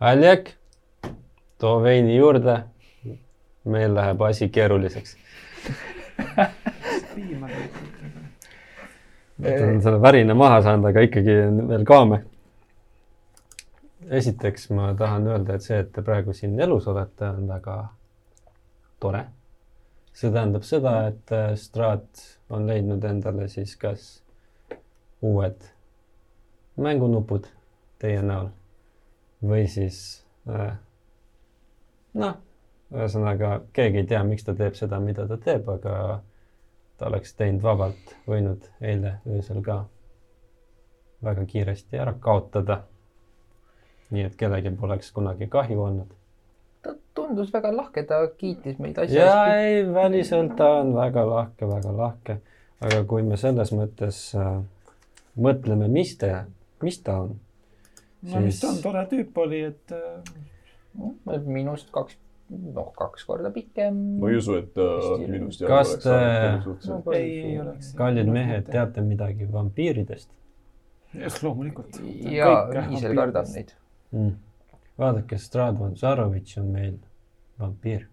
Aljak, too veini juurde. meil läheb asi keeruliseks. on selle värina maha saanud, aga ikkagi on veel kaame. esiteks ma tahan öelda, et see, et te praegu siin elus olete, on väga tore. see tähendab seda, et äh, Strat on leidnud endale siis kas uued mängunupud teie näol või siis äh, noh, ühesõnaga keegi ei tea, miks ta teeb seda, mida ta teeb, aga ta oleks teinud vabalt võinud eile öösel ka väga kiiresti ära kaotada. nii et kellelgi poleks kunagi kahju olnud. ta tundus väga lahke, ta kiitis meid asja ja eest. ei, väliselt ta on väga lahke, väga lahke, aga kui me selles mõttes äh, mõtleme, mis ta, mis ta on, no mis ta on, tore tüüp oli, et äh, minust kaks, noh, kaks korda pikem. ma ei usu, et ta Hästi. minust Kas oleks te- suhteliselt. ei, ei oleks. kallid mehed, teate midagi vampiiridest loomulikult. ja Viisel kardab. neid. mm.? vaadake, Stradvan Zarovitš on meil vampiir.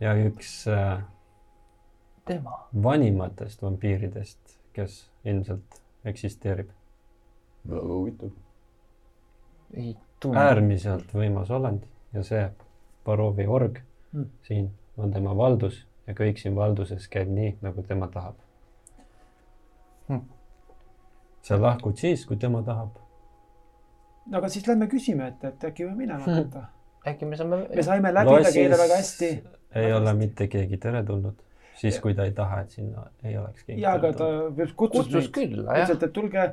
ja üks äh, tema. vanimatest vampiiridest, kes ilmselt eksisteerib. väga huvitav. Ei tunne. äärmiselt võimas olend ja see Barovi org Mm. siin on tema valdus ja kõik siin valduses käib nii, nagu tema tahab Mm. sa lahkud siis, kui tema tahab. no aga siis lähme küsime, et, et äkki võime minema hakata. äkki me saame. me saime läbida keele väga hästi. ei Väga ole hästi. mitte keegi teretulnud, siis kui ta ei taha, et sinna ei oleks keegi ja, aga ta kutsus kutsus meid. küll, ütles, et tulge,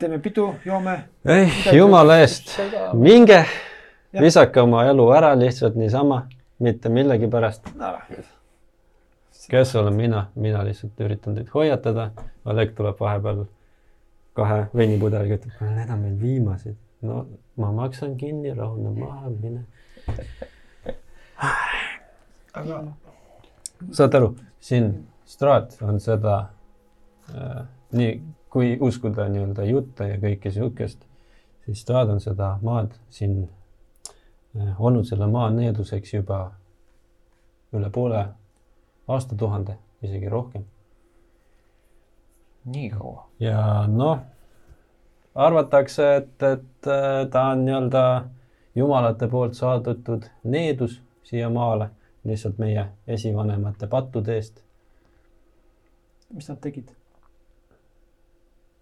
teeme pidu, joome. ei, jumala eest, minge, visake oma elu ära lihtsalt niisama, mitte millegipärast. kes olen mina, mina lihtsalt üritan teid hoiatada. Oleg tuleb vahepeal kahe veinipudeliga, ütleb, need on meil viimased. no ma maksan kinni, rahune maha, mine. aga saad aru, siin Strat on seda äh,, nii kui uskuda nii-öelda jutte ja kõike sihukest, siis Strat on seda maad siin äh, olnud selle maa needuseks juba üle poole aastatuhande, isegi rohkem. nii kaua. ja noh, arvatakse, et, et äh, ta on nii-öelda jumalate poolt saadetud needus siia maale lihtsalt meie esivanemate pattude eest. mis nad tegid?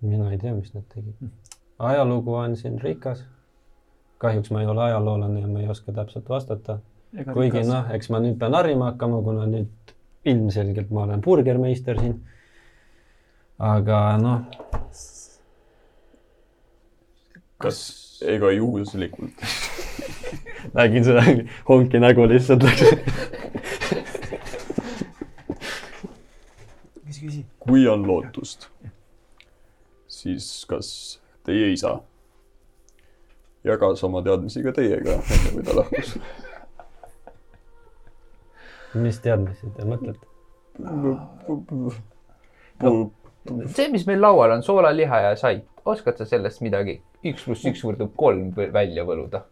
Mina ei tea, mis nad tegid. ajalugu on siin rikas. kahjuks ma ei ole ajaloolane ja ma ei oska täpselt vastata, kuigi noh, eks ma nüüd pean harjuma hakkama, kuna nüüd ilmselgelt ma olen burgermeister siin. aga noh, kas ega juhuslikult (laughs) nägin seda honki nägu lihtsalt läks. küsi, küsi. kui on lootust, siis kas teie isa jagas oma teadmisi ka teiega, enne kui ta lahkus? mis teadmisi te mõtlete? see, mis meil laual on, soolaliha ja sait, oskad sa sellest midagi? üks pluss üks võrdub kolm välja võluda.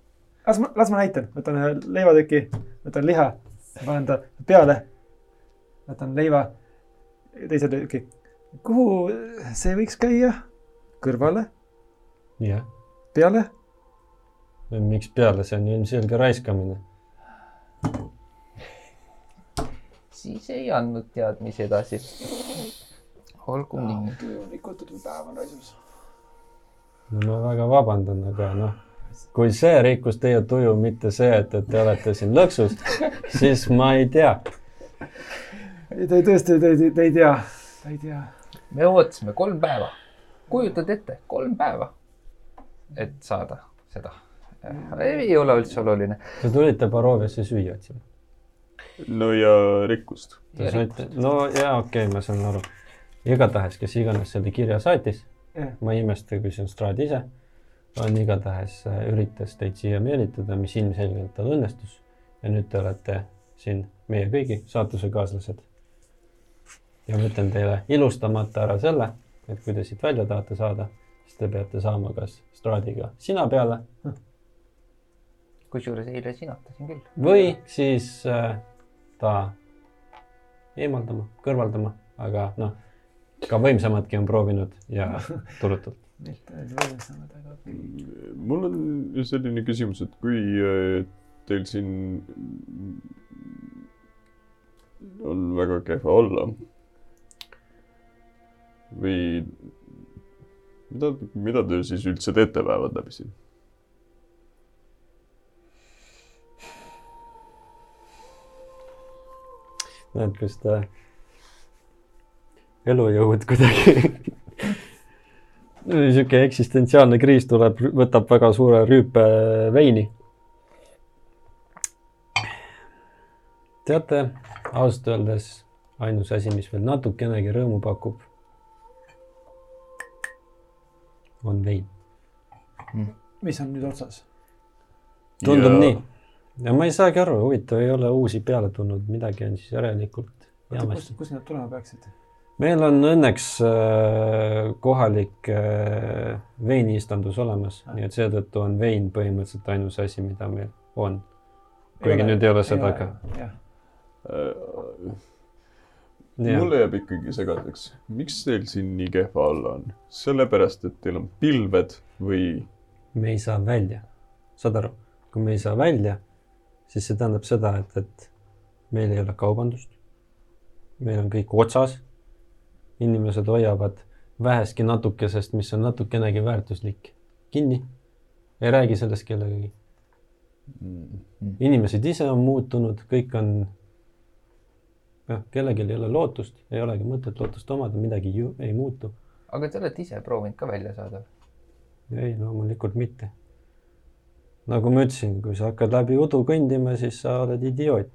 las ma, las ma näitan, võtan ühe leivatüki, võtan liha, panen ta peale. võtan leiva, teise tüki. kuhu see võiks käia? kõrvale, jah, peale, miks peale, see on ilmselge raiskamine. siis ei andnud teadmisi edasi. olgu nii. töö on rikutud või päev on raisus. no ma väga vabandan, aga noh, kui see rikkus teie tuju, mitte see, et, et te olete siin lõksus, (laughs) siis ma ei tea. ei, ta tõesti, ta ei tea, ta ei tea. me ootasime kolm päeva. Kujutad ette, kolm päeva, et saada seda. ei ole üldse oluline. Te tulite Baroviasse süüa otsima. no ja rikkust. No jaa, okei okay,, ma saan aru. igatahes, kes iganes selle kirja saatis, jah, ma ei imesta, kui see on Strahd ise, on igatahes äh, üritas teid siia meelitada, mis ilmselgelt tal õnnestus. ja nüüd te olete siin meie kõigi saatusekaaslased. ja ma ütlen teile ilustamata ära selle, et kui te siit välja tahate saada, siis te peate saama kas Strahdiga sina peale kusjuures eile sinatasin küll. või siis äh, ta eemaldama, kõrvaldama, aga noh, ka võimsamadki on proovinud ja (laughs) okei. mul on selline küsimus, et kui äh, teil siin on väga kehva olla või mida, mida te siis üldse teete päevad läbi siin? näed, kus ta elujõud kuidagi (laughs) niisugune eksistentsiaalne kriis tuleb, võtab väga suure rüüpe veini. teate, ausalt öeldes ainus asi, mis veel natukenegi rõõmu pakub, on vein. mis on nüüd otsas? tundub ja... nii. ja ma ei saagi aru, huvitav, ei ole uusi peale tulnud, midagi on siis järelikult kus jaamas., kus need tulema peaksid? meil on õnneks äh, kohalik äh, veiniistandus olemas, nii et seetõttu on vein põhimõtteliselt ainus asi, mida meil on. kuigi nüüd ei ole seda ka. jah, mulle jääb ikkagi segaseks, miks teil siin nii kehva olla on? sellepärast, et teil on pilved või me ei saa välja, saad aru, kui me ei saa välja, siis see tähendab seda, et, et meil ei ole kaubandust. meil on kõik otsas. inimesed hoiavad väheski natukesest, mis on natukenegi väärtuslik, kinni. ei räägi sellest kellegagi. inimesed ise on muutunud, kõik on, noh, kellelgi ei ole lootust, ei olegi mõtet lootust omada, midagi ju ei muutu. aga te olete ise proovinud ka välja saada? ei, loomulikult mitte. nagu ma ütlesin, kui sa hakkad läbi udu kõndima, siis sa oled idioot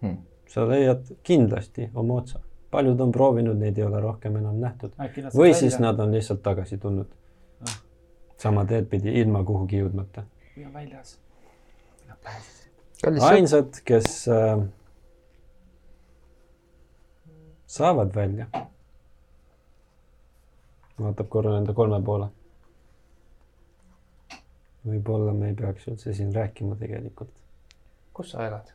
Hmm. sa leiad kindlasti oma otsa. paljud on proovinud, neid ei ole rohkem enam nähtud. või siis nad on lihtsalt tagasi tulnud Ah.. sama teed pidi, ilma kuhugi jõudmata. on väljas. Nad pääsesid. ainsad, kes äh, saavad välja, vaatab korra nende kolme poole. võib-olla me ei peaks üldse siin rääkima tegelikult. kus sa elad?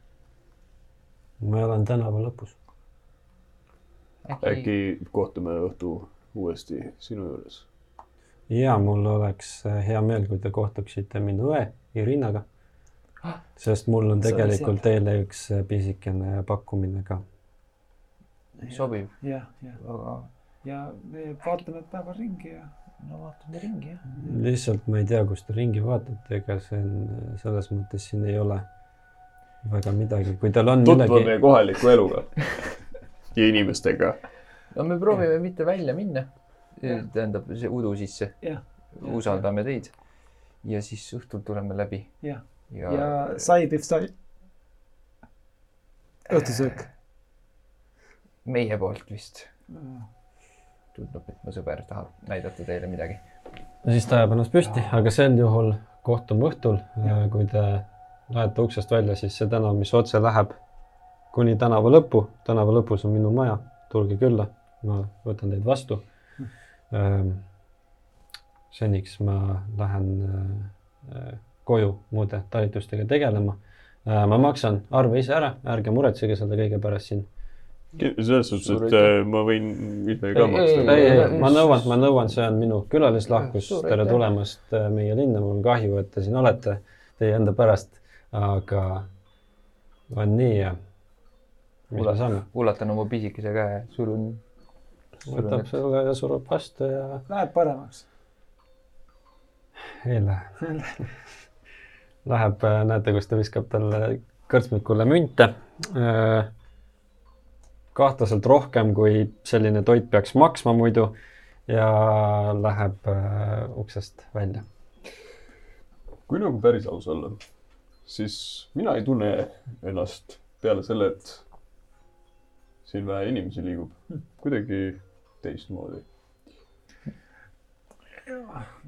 ma elan tänava lõpus. äkki kohtume õhtu uuesti sinu juures? ja mul oleks äh, hea meel, kui te kohtuksite minu õe Irinaga. Sest mul on tegelikult teile üks äh, pisikene pakkumine ka. sobiv, jah, jah, aga ja me vaatame päeval ringi ja no vaatame ringi jah. lihtsalt ma ei tea, kus te ringi vaatate, ega see on selles mõttes siin ei ole väga midagi, kui teil on tutvume meie kohaliku eluga (laughs) ja inimestega. no me proovime mitte välja minna. tähendab, see udu sisse. usaldame teid. ja siis õhtul tuleme läbi. jah, ja, ja sai Pihv sai. õhtusöök. meie poolt vist tundub, et mu sõber tahab näidata teile midagi. siis ta ajab ennast püsti, aga sel juhul kohtume õhtul, kui te lähete uksest välja, siis see tänav, mis otse läheb kuni tänava lõppu, tänava lõpus on minu maja, tulge külla, ma võtan teid vastu. seniks ma lähen äh, koju muude talitustega tegelema. ma maksan arve ise ära, ärge muretsege selle kõige pärast siin. selles suhtes, et äh, ma võin ise ka Ei, maksta. ei, ei, ei, ma nõuan, ma nõuan, see on minu külalislahkus, tere tulemast äh, meie linna, mul on kahju, et te siin olete teie enda pärast, aga on nii ja mis me saame. ulatan oma pisikese käe, surun võtab selle ja surub vastu ja Läheb paremaks. ei lähe. (laughs) Läheb, näete, kus ta viskab talle kõrtsmikule münte. kahtlaselt rohkem, kui selline toit peaks maksma muidu ja läheb äh, uksest välja. kui nagu päris aus olla, siis mina ei tunne ennast peale selle, et siin vähe inimesi liigub, kuidagi teistmoodi.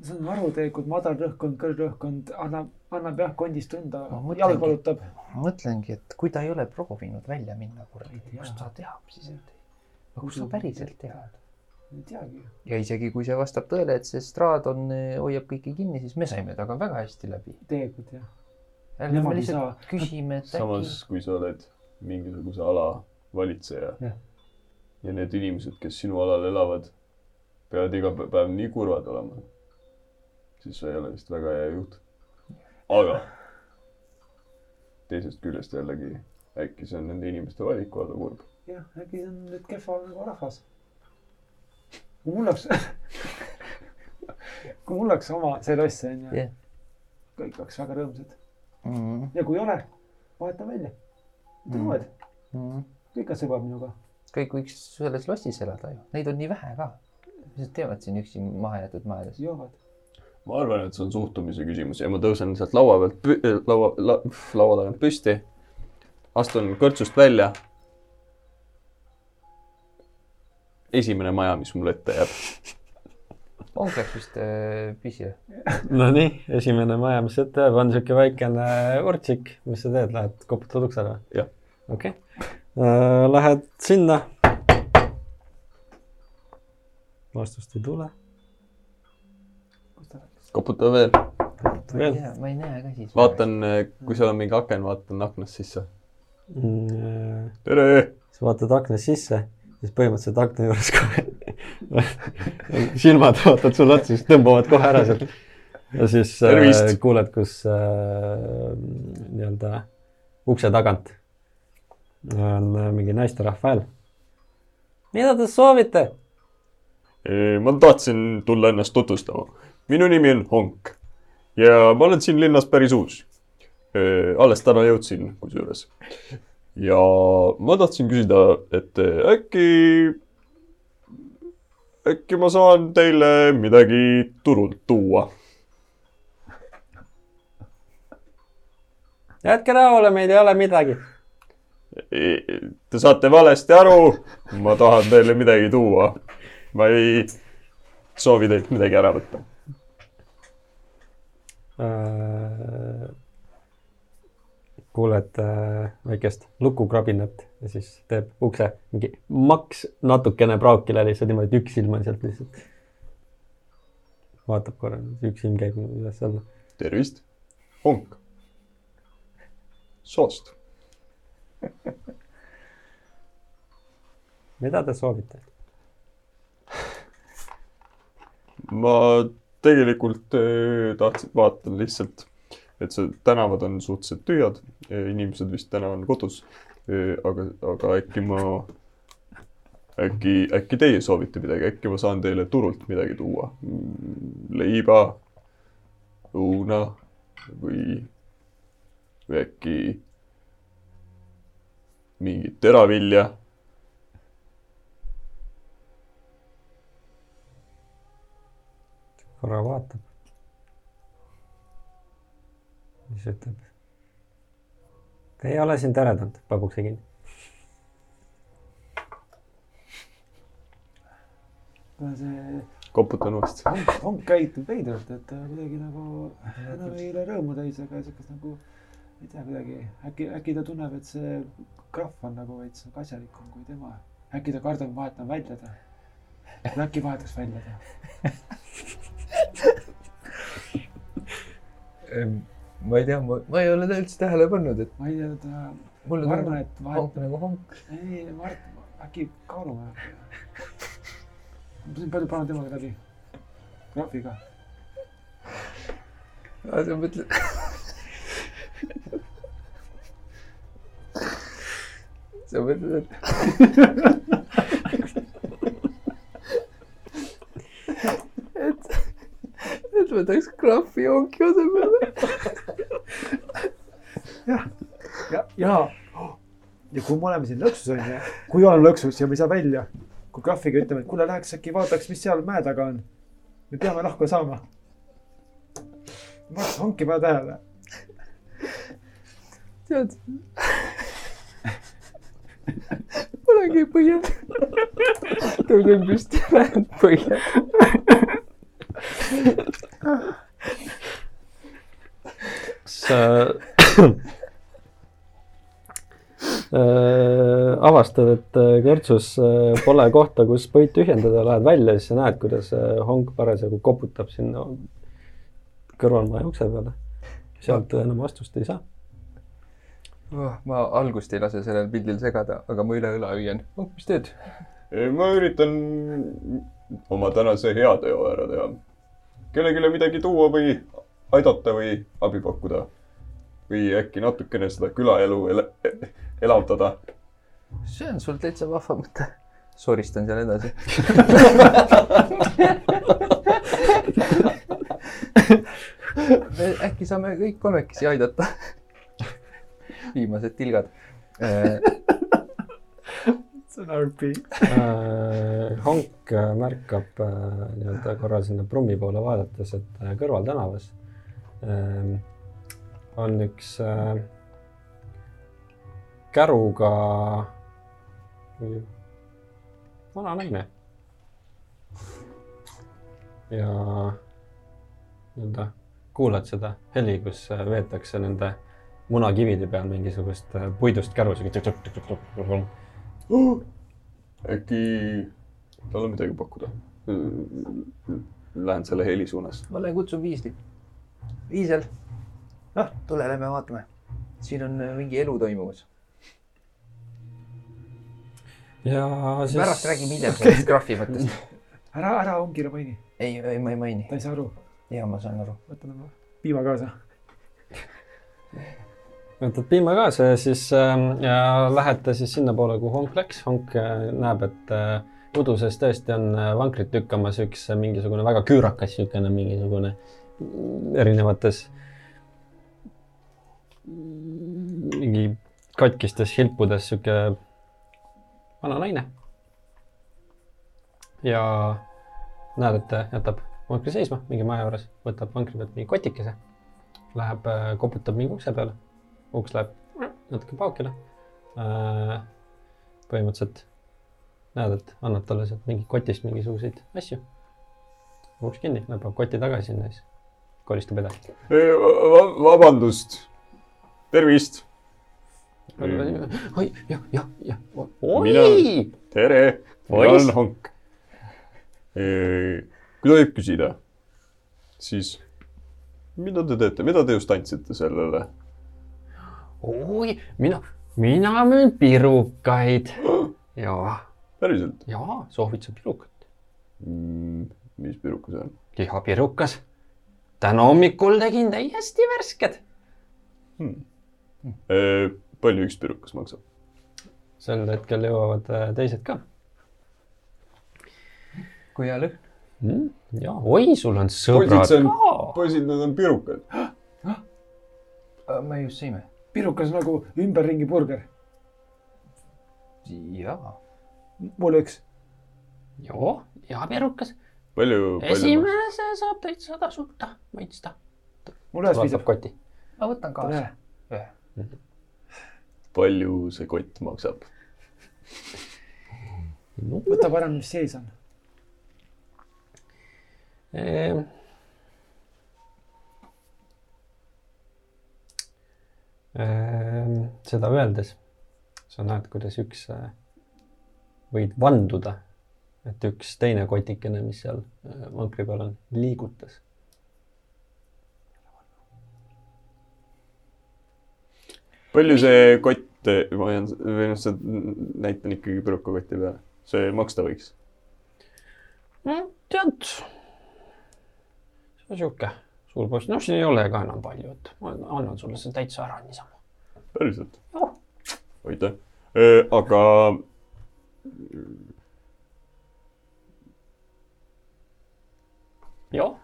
See on varu tegelikult, madal rõhkkond, kõrge rõhkkond annab, annab jah kondist tunda Ma, mõtlengi. jalg valutab. mõtlengi, et kui ta ei ole proovinud välja minna, kuradi, kust ta teab siis, et kust sa päriselt tead? ei teagi. ja isegi kui see vastab tõele, et see Stradon eh, hoiab kõiki kinni, siis me saime temaga väga hästi läbi. tegelikult jah. Nemad me ei saa. lihtsalt küsime, et samas, kui sa oled mingisuguse ala valitseja Jah. ja need inimesed, kes sinu alal elavad, peavad iga pä- päev nii kurvad olema, siis sa ei ole vist väga hea juht. aga teisest küljest jällegi äkki see on nende inimeste valik olla kurb. jah, äkki see on nüüd kehva nagu rahvas. kui mul oleks, (laughs) kui mul oleks oma see loss onju Jah., kõik oleks väga rõõmsad mm, ja kui ei ole, vahetan välja. tulevad, mm. kõik on sõbrad minuga. kõik võiks selles lossis elada ju, neid on nii vähe ka. Mis nad teevad siin üksi mahajäetud majades? joovad. ma arvan, et see on suhtumise küsimus ja ma tõusen sealt laua pealt, laua la,, laua tagant püsti, astun kõrtsust välja. esimene maja, mis mulle ette jääb. (laughs) Onk läks vist äh, püsi. Nonii, esimene maja, mis ette jääb, on siuke väikene urtsik, mis sa teed, lähed koputad uksele? Jah. okei okay.. Lähed sinna. Vastust ei tule. koputa veel, ma ei tea, ma ei näe ka siis. vaatan, kui seal on mingi aken, vaatan aknast sisse. Mm, tere, sa vaatad aknast sisse, siis põhimõtteliselt akna juures kohe (laughs) silmad vaatavad sulle otsa, siis tõmbavad kohe ära sealt. ja siis äh, Tervist! kuuled, kus äh, nii-öelda ukse tagant on äh, mingi naisterahva hääl. mida te soovite? Ma tahtsin tulla ennast tutvustama. minu nimi on Honk ja ma olen siin linnas päris uus. alles täna jõudsin kusjuures. ja ma tahtsin küsida, et äkki, äkki ma saan teile midagi turult tuua? jätke rahule, meil ei ole midagi. Te saate valesti aru, ma tahan teile midagi tuua. Ma ei soovi teilt midagi ära võtta. Äh, kuuled äh, väikest lukukrabinat ja siis teeb ukse mingi maks natukene praokile lihtsalt niimoodi, et üks silm on sealt lihtsalt. vaatab korra, üks silm käib üles-alla. tervist, Honk. soost. mida te soovite? Ma tegelikult eh, tahtsin, vaatan lihtsalt, et see tänavad on suhteliselt tühjad, inimesed vist täna on kodus. aga, aga äkki ma, äkki, äkki teie soovite midagi, äkki ma saan teile turult midagi tuua? leiba, õuna või, või äkki mingit teravilja korra vaatab. siis ütleb. Te ei ole siin teretulnud, paneb ukse kinni. see koputan uuesti. Honk käitub veidralt, et ta kuidagi nagu enam ei ole rõõmu täis, aga siukest nagu, ei tea, kuidagi äkki, äkki ta tunneb, et see krahv on nagu veits nagu asjalikum kui tema. äkki ta kardab, et vahetan välja ta. äkki vahetaks välja ta. (laughs) ma ei tea, ma, ma ei ole ta üldse tähele pannud, et ma ei tea, ta, ma arvan, et honk vahet-, nagu honk. ei, Mart, äkki ma siin palju panen temaga läbi. krahviga. sa mõtled? sa mõtled, et võtaks krahvi jooki asemele. ja, ja, ja kui me oleme siin lõksus onju, kui olen lõksus ja me ei saa välja, kui graafiga ütleme, et kuule, läheks äkki vaataks, mis seal mäe taga on. me peame lahku saama. ma oleks hanki vaja tähele. tead. olengi põhjas. tõusen püsti, lähen põhja. Kas äh, äh, avastad, et äh, kõrtsus äh, pole kohta, kus põid tühjendada, lähed välja, siis sa näed, kuidas äh, hong parasjagu koputab sinna kõrvalmaja ukse peale. sealt enam vastust ei saa. Oh, ma algust ei lase sellel pildil segada, aga ma üle õla hüüan. oh, mis teed? ma üritan oma tänase heateo ära teha. kellelegi midagi tuua või aidata või abi pakkuda. või äkki natukene seda külaelu ele elavdada. see on sul täitsa vahva mõte. soristan seal edasi. äkki saame kõik kolmekesi aidata. viimased tilgad. See on RP. Äh, äh, märkab äh, nii-öelda korra sinna Brummi poole vaadates, et äh, kõrvaltänavas ähm, on üks äh, käruga vana naine. ja nii-öelda kuulad seda heli, kus äh, veetakse nende munakivide peal mingisugust äh, puidust käru. (gasps) äkki tal on midagi pakkuda? Lähen selle heli suunas. ma lähen kutsun Viisli. Viisel Ah?, tule, lähme vaatame. siin on äh, mingi elu toimumas. ja siis. pärast räägime hiljem sellest (laughs) graafi mõttest. ära, ära Hongile maini, ei, ei, ma ei maini. ta ei saa aru. ja ma saan aru. võta nagu piima kaasa. (laughs) võtad piima kaasa ja siis äh, ja lähete siis sinnapoole, kuhu Honk läks. Honk äh, näeb, et äh, udu sees tõesti on äh, vankrit tükkamas üks äh, mingisugune väga küürakas niisugune mingisugune erinevates mingi katkistes hilpudes sihuke vana naine. ja näed, et ta jätab vankri seisma mingi maja juures, võtab vankri pealt mingi kotikese, läheb, koputab mingi ukse peale, uks läheb natuke paukile. põhimõtteliselt näed, et annab talle sealt mingi kotist mingisuguseid asju. uks kinni, läheb koti tagasi sinna ja siis kolistab edasi. vabandust, tervist, oi, jah, jah, jah. Oi, tere, mina olen Honk. kui tohib küsida, siis mida te teete, mida te just andsite sellele? oi, mina, mina müün pirukaid. (gasps) ja, päriselt ja soovid sa pirukat? mm,? mis pirukas see on? lihapirukas. täna hommikul tegin täiesti värsked. palju üks pirukas maksab? sel hetkel jõuavad äh, teised ka kui hea lõhn. mm,. ja oi, sul on sõbrad poisid, ka., poisid, need on pirukad. (gasps) me just sõime. Pirukas nagu ümberringi burger. jaa. mul üks. joo, ja pirukas. palju, palju, esimese saab täitsa tasuta maitsta. mul ühes piisab. kotti. ma võtan kaasa. ühe. palju see kott maksab? võta parem, mis sees on. Ehm. Seda öeldes sa näed, kuidas üks, võid vanduda, et üks teine kotikene, mis seal äh, vankri peal on, liigutas. palju see kott, ma hoian, või noh, see näitan ikkagi pirukakoti peale, see maksta võiks. tead, see on sihuke suur poiss, noh, siin ei ole ka enam palju, et ma annan sulle selle täitsa ära niisama. päriselt? Aitäh, aga jah,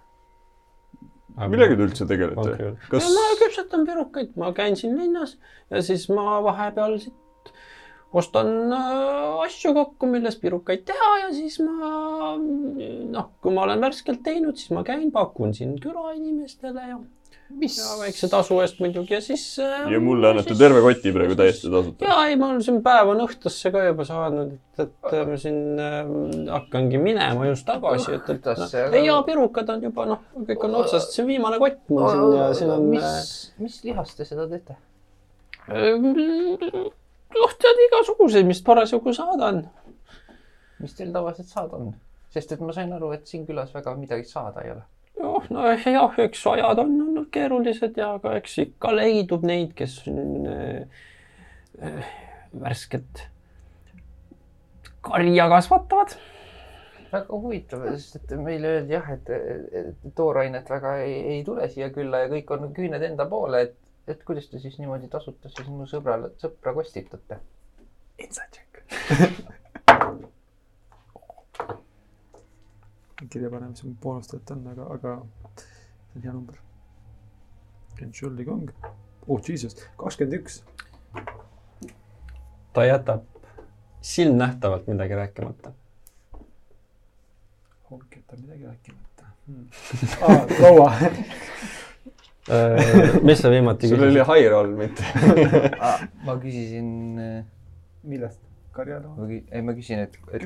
millega te üldse tegelete? kas ma küpsetan pirukaid, ma käin siin linnas ja siis ma vahepeal siit ostan äh, asju kokku, millest pirukaid teha ja siis ma noh, kui ma olen värskelt teinud, siis ma käin, pakun siin külainimestele ja, mis ja väikse tasu eest muidugi ja siis äh, ja mulle annate terve koti praegu täiesti tasuta. ja ei, ma olen siin päev on õhtusse ka juba saanud, et, et äh, ma siin äh, hakkangi minema just tagasi, et, et noh, ei ja pirukad on juba noh, kõik on otsas, see on viimane kott mul siin ja siin on mis mis lihast te seda teete? noh, tead igasuguseid, mis parasjagu saada on. mis teil tavaliselt saada on? sest et ma sain aru, et siin külas väga midagi saada ei ole. noh, no jah, eks ajad on olnud keerulised ja aga eks ikka leidub neid, kes on äh, äh, värsket karja kasvatavad. väga huvitav, sest et meile öeldi jah, et toorainet väga ei, ei tule siia külla ja kõik on küüned enda poole, et, et kuidas te siis niimoodi tasuta siis mu sõbrale, sõpra kostitate? Inside check. (laughs) kirja paneme, mis mu boonustajat on, aga, aga see on hea number. Control'i kong. oh jesus, kakskümmend üks. ta jätab silmnähtavalt midagi rääkimata. honk jätab midagi rääkimata hmm.. aa, proua. Äh, mis sa viimati sul oli küsisid? high roll, mitte. (laughs) ma küsisin, millest? karjaloom? ei ma küsin, et, et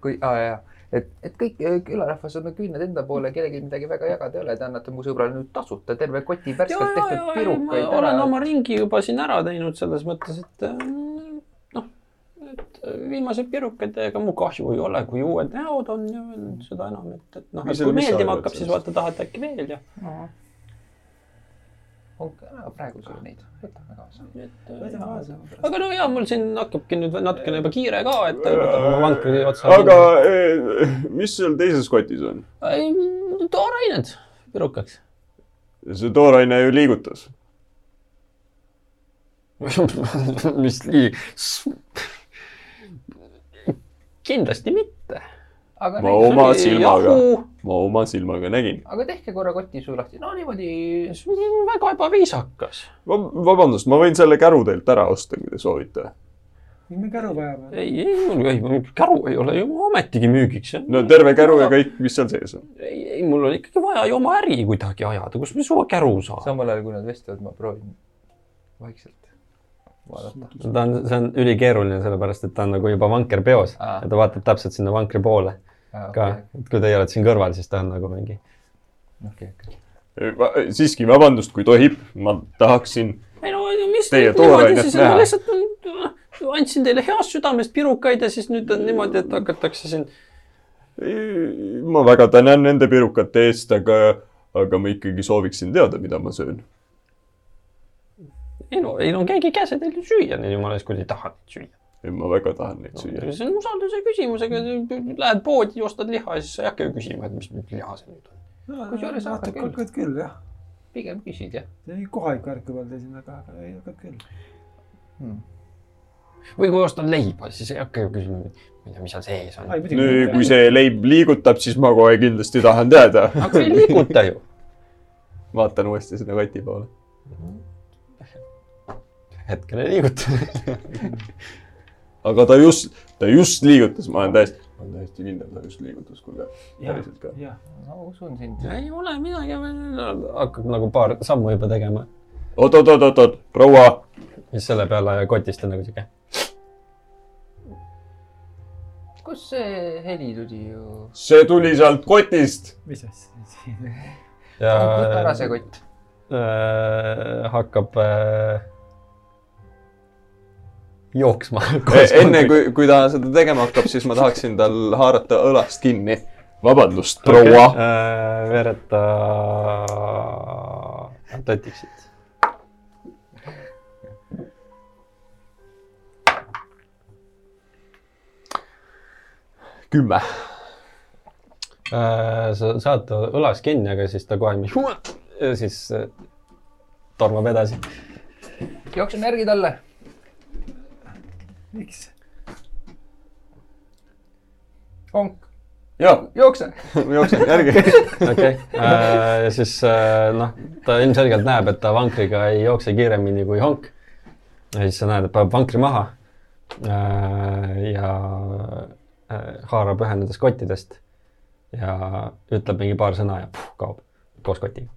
kui- aa jaa, et, et kõik äh, külarahvas on küüned enda poole, kellelgi midagi väga jagada ei ole, te annate mu sõbrale nüüd tasuta terve koti värskelt tehtud ja, ma pirukaid olen oma ringi juba siin ära teinud selles mõttes, et äh, noh, et viimased pirukad, ega mu kahju ei ole, kui uued näod on ja seda enam, et, et noh, et kui meeldima hakkab, siis vaata tahad äkki veel ja. ongi ära praegu sul neid, võtame kaasa. äh, aga no ja mul siin hakkabki nüüd natukene juba kiire ka, et võtame oma vankri otsa. aga eh, mis seal teises kotis on? toorained pirukaks. see tooraine ju liigutas. (laughs) mis liig-. kindlasti mitte. Aga Ma oma silmaga. ma oma silmaga nägin. aga tehke korra koti suu lahti, no niimoodi. väga ebaviisakas. vabandust, ma võin selle käru teilt ära osta, kui te soovite. miks me käru vajame? ei, ei, mul ei, käru ei ole ju ometigi müügiks. no terve käru ja kõik, mis seal sees on. ei, ei, mul on ikkagi vaja ju oma äri kuidagi ajada, kus me suva käru saame. samal ajal, kui nad vestlevad, ma proovin vaikselt vaadata. ta on, see on ülikeeruline, sellepärast et ta on nagu juba vanker peos Aa. ja ta vaatab täpselt sinna vankri poole ka, et kui teie olete siin kõrval, siis ta on nagu mingi. okei, okei. siiski, vabandust, kui tohib, ma tahaksin. ei no mis Teie toorainet siis, ma näha. lihtsalt äh, andsin teile heast südamest pirukaid ja siis nüüd on niimoodi, et hakatakse siin. ma väga tänan nende pirukate eest, aga, aga ma ikkagi sooviksin teada, mida ma söön. ei no, ei no keegi ei käsi teil süüa, nii jumala eest, kui te ei taha neid süüa. Ma väga tahan neid süüa. see on usalduse küsimus, ega lähed poodi, ostad liha ja siis sa ei hakka ju küsima, et mis liha see nüüd on. Kusjuures hakkad küll. hakkad küll jah. pigem küsid jah kohalik värk teil siin, aga aga ei hakkad küll. hmm.. või kui ostad leiba, siis ei hakka ju küsima, mida, mis seal sees on. kui see leib liigutab, siis ma kohe kindlasti tahan teada. aga ei liiguta ju. (laughs) vaatan uuesti sinna koti poole. hetkel ei liiguta. (laughs) aga ta just, ta just liigutas, ma olen täiesti, ma olen täiesti kindel, ta just liigutas, kuule, päriselt ka. jah, ma usun sind. ei ole midagi, hakkab nagu paar sammu juba tegema. oot, oot, oot, oot, oot, proua, siis selle peale kotist on nagu sihuke. kust see heli tuli ju? see tuli sealt kotist. mis asja? ja ära see kott. äh, hakkab äh, jooksma. (laughs) E, enne kui, kui ta seda tegema hakkab, siis ma tahaksin tal haarata õlast kinni. vabandust, proua. äh, vereta Atleticsit. kümme. Äh, sa saad ta õlas kinni, aga siis ta kohe mingi ja siis äh, tormab edasi. jooksen järgi talle. miks? onk, jookse. (laughs) ma jooksen järgi. (laughs) okei, ja siis äh, noh, ta ilmselgelt näeb, et ta vankriga ei jookse kiiremini kui honk. ja siis sa näed, et paneb vankri maha äh, ja äh, haarab ühe nendest kottidest ja ütleb mingi paar sõna ja puh, kaob koos kotiga.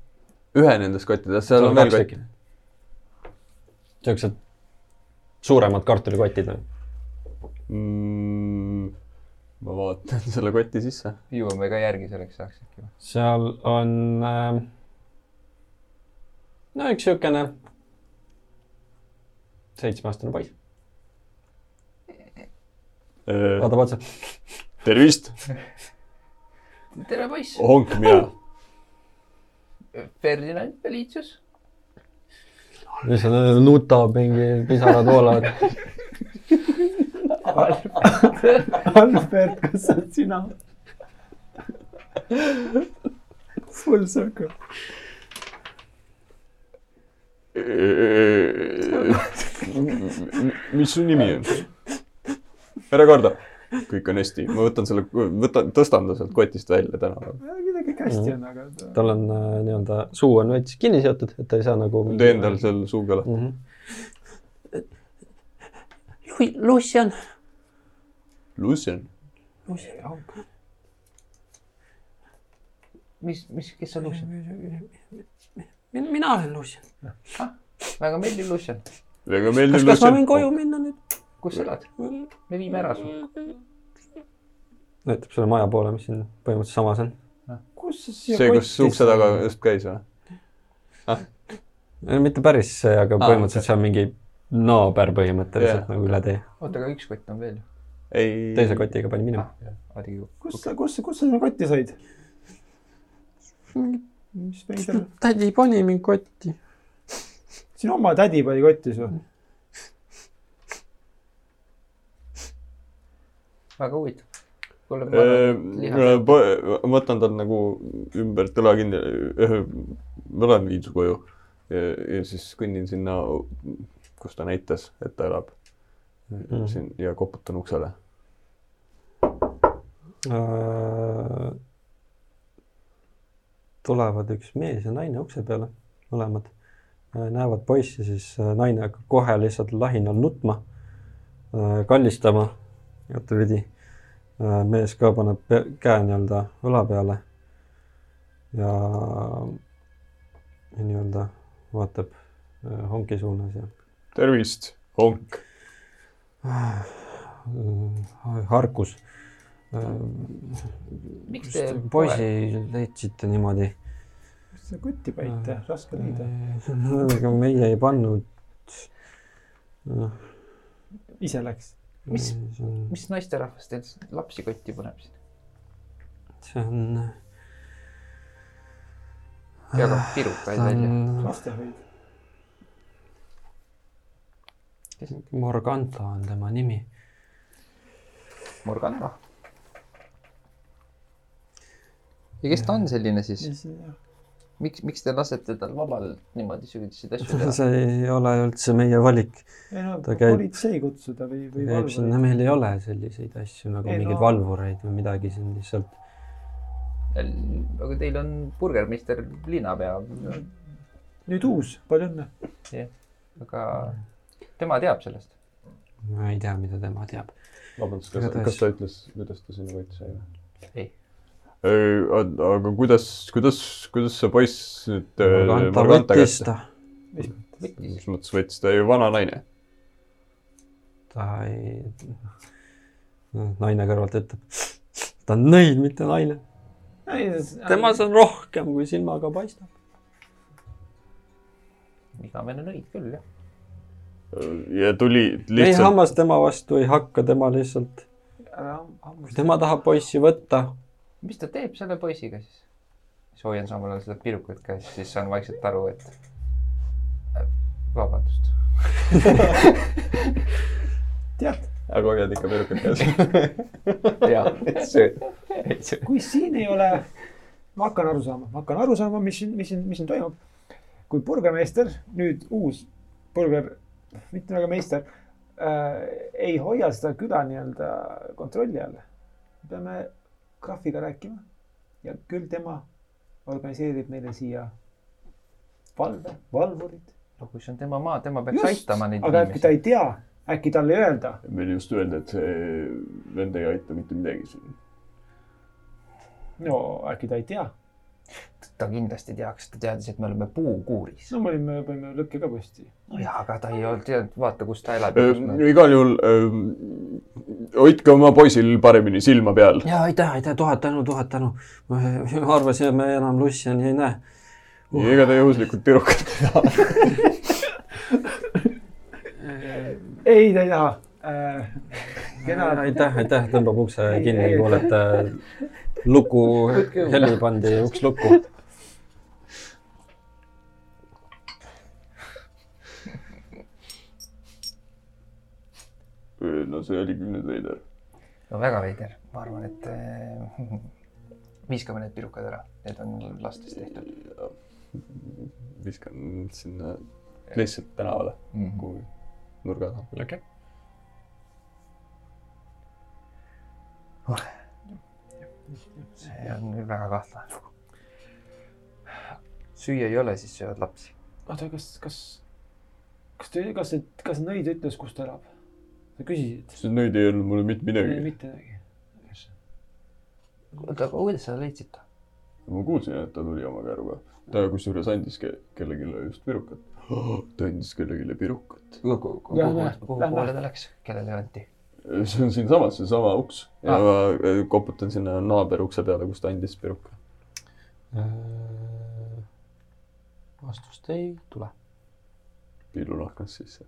ühe nendest kottidest, seal on veel kott. niisugused suuremad kartulikotid või? mm,. ma vaatan (laughs) selle koti sisse. jõuame ka järgi selleks ajaks äkki või? seal on äh, no üks niisugune seitsmeaastane poiss, vaatab otsa. tervist, tere poiss, honk mina. Ferdinand Belitius. Mis seal nutab, mingi pisarad voolavad. Albert, kas see oled sina? Full circle. mis su nimi on? ära karda, kõik on hästi, ma võtan selle, võtan, tõstan ta sealt kotist välja tänaval. Hästi on, aga. tal on äh, nii-öelda suu on veits kinni seotud, et ta ei saa nagu. teen tal seal suuga lahti. mm. -hmm. Lucian. Lucian, mis, mis, kes on Lucian? mina olen Lucian. väga meeldiv Lucian. väga meeldiv kas, kas ma võin Lucian. koju minna nüüd? kus sa elad? me viime ära su. näitab selle maja poole, mis siin põhimõtteliselt samas on. Kus sa siia see, kus ukse taga just käis või? mitte päris see, aga Aa, põhimõtteliselt okei. see on mingi naaber põhimõtteliselt Jah, nagu üle tee. oota, aga üks kott on veel ju. ei. teise kotiga pani minema. Adigi. kus sa, kus sa, kus sa selle kotti said? mis veider, tädi pani mind kotti. sinu oma tädi pani kotti su. väga huvitav. kuule, ma arvan, et ma võtan tal nagu ümber õla kinni, ma lähen viin su koju ja, ja siis kõnnin sinna, kus ta näitas, et ta elab Mhm. siin ja koputan uksele. Äh, tulevad üks mees ja naine ukse peale, mõlemad. näevad poissi, siis äh, naine hakkab kohe lihtsalt lahinal nutma, kallistama igatepidi. Mees ka paneb käe nii-öelda õla peale ja, ja nii-öelda vaatab äh, honki suunas ja tervist, honk. äh, harkus. Miks te poisi leidsite niimoodi? kus sa kotti panite, raske leida. ega meie ei pannud. ise läks. mis, mis naisterahvas teil lapsi kotti paneb siin? see on, jagab pirukaid ta välja. on, lastehoid. Morganta on tema nimi. Morgana. ja kes ta on selline siis? miks, miks te lasete tal vabalt niimoodi selliseid asju (laughs) teha? see ei ole üldse meie valik. ei no Ta käib- politsei kutsuda või, või käib sinna, meil ei ole selliseid asju nagu Ei, mingeid no- valvureid või midagi siin lihtsalt. aga teil on burgermeister linnapea, nüüd uus, palju õnne. aga tema teab sellest. ma ei tea, mida tema teab. vabandust, kas, kas ta ütles, kuidas ta sinna kotti sai või? ei, aga kuidas, kuidas, kuidas see poiss nüüd äh, Morganta Morganta võttis ta, mis mõttes võttis ta ju vana naine? ta ei, naine kõrvalt ütleb, ta on nõid, mitte naine. temas on rohkem, kui silmaga paistab. igavene nõid küll jah. ja tuli lihtsalt, hammas tema vastu ei hakka, tema lihtsalt, kui tema tahab poissi võtta, mis ta teeb selle poisiga siis? siis hoian samal ajal seda pirukut käes, siis saan vaikselt aru, et äh, vabandust. (laughs) tead, aga hoiad ikka perukat käes. (laughs) jaa, et sööd. kui siin ei ole, ma hakkan aru saama, ma hakkan aru saama, mis siin, mis siin, mis siin toimub. kui burgermeister, nüüd uus burger, mitte väga meister äh,, ei hoia seda küla nii-öelda kontrolli all, peame Graafiga rääkima ja küll tema organiseerib meile siia valve, valvurid. no kui see on tema maa, tema peaks aitama neid aga äkki ta inimesi. ei tea, äkki talle ei öelda. meil just öeldi, et see vend ei aita mitte midagi siin. no äkki ta ei tea. Ta kindlasti teaks, ta teadis, et me oleme puukuuris. no me olime, panime lõkke ka püsti. nojah, aga ta ei olnud teadnud, vaata, kus ta elab igal juhul äh, hoidke oma poisil paremini silma peal. ja aitäh, aitäh, tuhat tänu, tuhat tänu. ma (laughs) arvasin, et me enam Lussiani ei näe. ega te juhuslikult pirukat ei taha? (laughs) ei, ta ei taha äh,. kena, aitäh, aitäh, tõmbab ukse kinni, kuulete (laughs) luku, heli pandi uks lukku. no see oli küll nüüd veider. no väga veider, ma arvan, et äh, (laughs) viskame need pirukad ära, need on lastest tehtud. viskan sinna lihtsalt tänavale Mhm. kuhugi nurga taha. okei. See on küll väga kahtlane lugu. süüa ei ole, siis söövad lapsi. oota, kas, kas, kas te, kas see, kas nõid ütles, kus ta elab? sa küsisid? see nüüd ei öelnud mulle mitte midagi. mitte midagi. oota, aga kuidas sa leidsid ta? ma kuulsin, et ta tuli oma käruga. ta kusjuures andis ke kellelegi just pirukat. (gasps) ta andis kellelegi pirukat. kuhu Lähme, kuhu lähme. poole ta läks, kellele anti? See on siinsamas, seesama uks ja Ah. ma äh, koputan sinna naaberukse peale, kus ta andis piruka. vastust ei tule. piilunahknas sisse.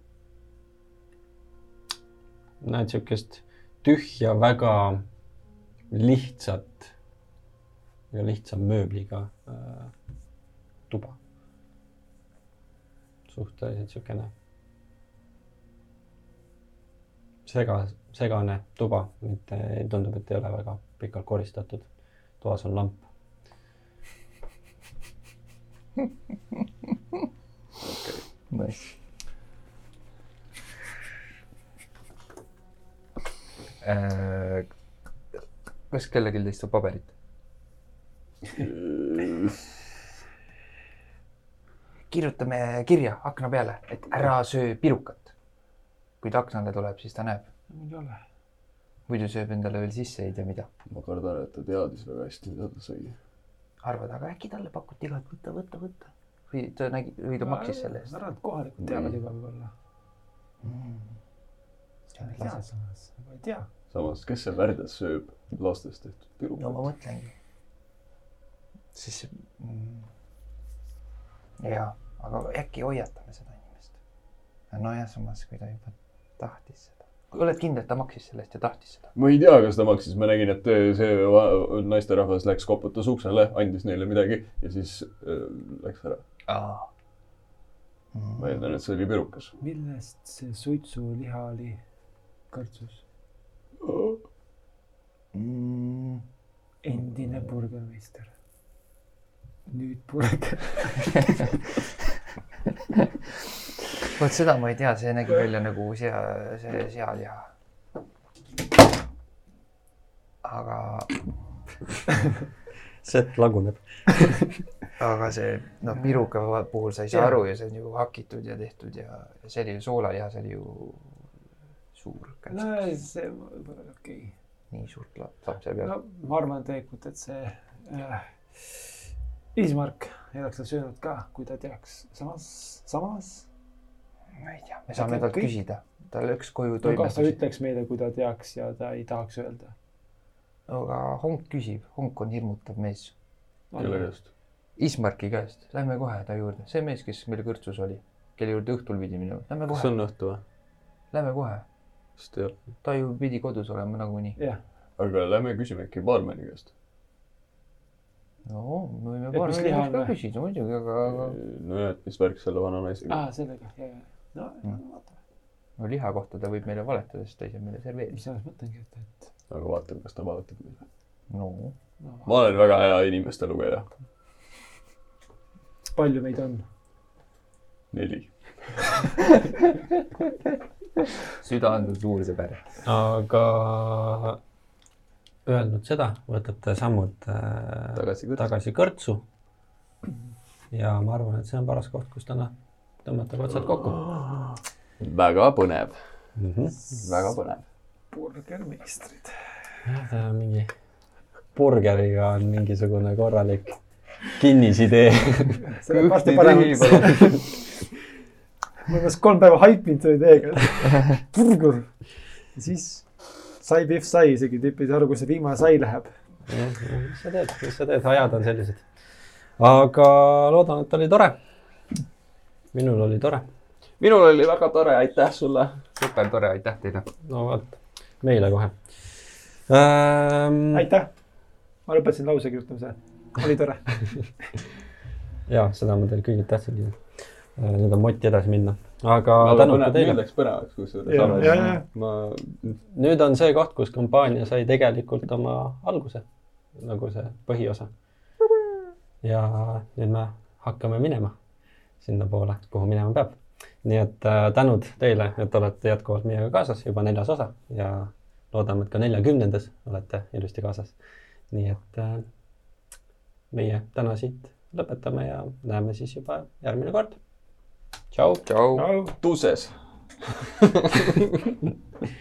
näed siukest tühja, väga lihtsat ja lihtsa mööbliga äh, tuba. suhteliselt siukene sega, segane tuba, mitte tundub, et ei ole väga pikalt koristatud. toas on lamp. (laughs) Nice. Äh, kas kellelgi teist on paberit? (laughs) kirjutame kirja akna peale, et ära söö pirukat. kui ta aknale tuleb, siis ta näeb, ei ole. muidu sööb endale veel sisse ei tea mida. ma kardan, et ta teadis väga hästi, mida ta sõi. arvad, aga äkki talle pakuti ka, et võta, võta, võta. või ta nägi, või ta maksis selle eest ma. arvan, et kohalikud teavad juba võib-olla. Mm. sa ei tea samas, ma ei tea. samas, kes see värdjas sööb lastest tehtud no ma pirukat? mõtlengi. siis mm,. jaa, aga äkki hoiatame seda inimest. nojah, samas kui ta juba tahtis seda. Oled kindel, et ta maksis selle eest ja tahtis seda? ma ei tea, kas ta maksis, ma nägin, et see va- naisterahvas läks, koputas uksele, andis neile midagi ja siis äh, läks ära. aa. ma eeldan, et see oli pirukas. millest see suitsuliha oli kõrtsus? Mm, endine burgermeister. nüüd burger. (laughs) vot seda ma ei tea, see nägi välja nagu sea, see sealiha. aga, (laughs) set laguneb. (laughs) aga see noh, piruka puhul sa ei saa aru ja see on ju hakitud ja tehtud ja, see oli ju soolalihas oli ju suur no see võib-olla okei okay.. nii suurt la- lapse peal no ma arvan tegelikult, et see äh, Ismark ei oleks seda söönud ka, kui ta teaks. samas, samas, ma ei tea, me saame talt kõik- küsida, ta läks koju no kas ta ütleks meile, kui ta teaks ja ta ei tahaks öelda. aga Honk küsib, Honk on hirmutav mees. kelle käest? Ismarki käest, lähme kohe ta juurde, see mees, kes meil kõrtsus oli, kelle juurde õhtul pidi minema, lähme kas kohe, on õhtu või? lähme kohe. ei ole. ta ju pidi kodus olema nagunii. jah, aga lähme küsime äkki baarmeni käest. no me võime liha on ka küsida muidugi, aga, aga nojah, et mis värk selle vana naisega aa, sellega, ja, ja, no Mm. vaatame, no liha kohta ta võib meile valetada, sest ta ise meile mis serveeris. selles mõtlengi, et, et aga vaatame, kas ta vaatab meile. no no, ma olen väga hea inimeste lugeja. palju meid on? neli. (laughs) süda on suur sõber. aga öelnud seda, võtate sammud äh, Tagasi kõrtsu. tagasi kõrtsu. ja ma arvan, et see on paras koht, kus täna tõmmata otsad kokku väga põnev, mm. -hmm. väga põnev. burgermeistrid. ta on mingi, burgeriga on mingisugune korralik kinnisidee. (laughs) ma olen vast kolm päeva haipinud selle ideega. burger. ja siis sai Pihv sai, isegi tüüp ei saa aru, kus see viimane sai läheb. mis sa teed, mis sa teed, ajad on sellised. aga loodan, et oli tore. Minul oli tore. minul oli väga tore, aitäh sulle. super tore, aitäh teile. no vot, meile kohe ähm,. aitäh. ma lõpetasin lause kirjutamise. oli tore. (laughs) ja seda ma teile kõigilt tahtsingi. nüüd on moti edasi minna, aga väga tänud ka, nüüd teile. läks põnevaks kusjuures ma, nüüd on see koht, kus kampaania sai tegelikult oma alguse, nagu see põhiosa. ja nüüd me hakkame minema sinnapoole, kuhu minema peab. nii et äh, tänud teile, et olete jätkuvalt meiega kaasas, juba neljas osa ja loodame, et ka neljakümnendas olete ilusti kaasas. nii et äh, meie täna siit lõpetame ja näeme siis juba järgmine kord. tšau. tšau. tuuses. (laughs)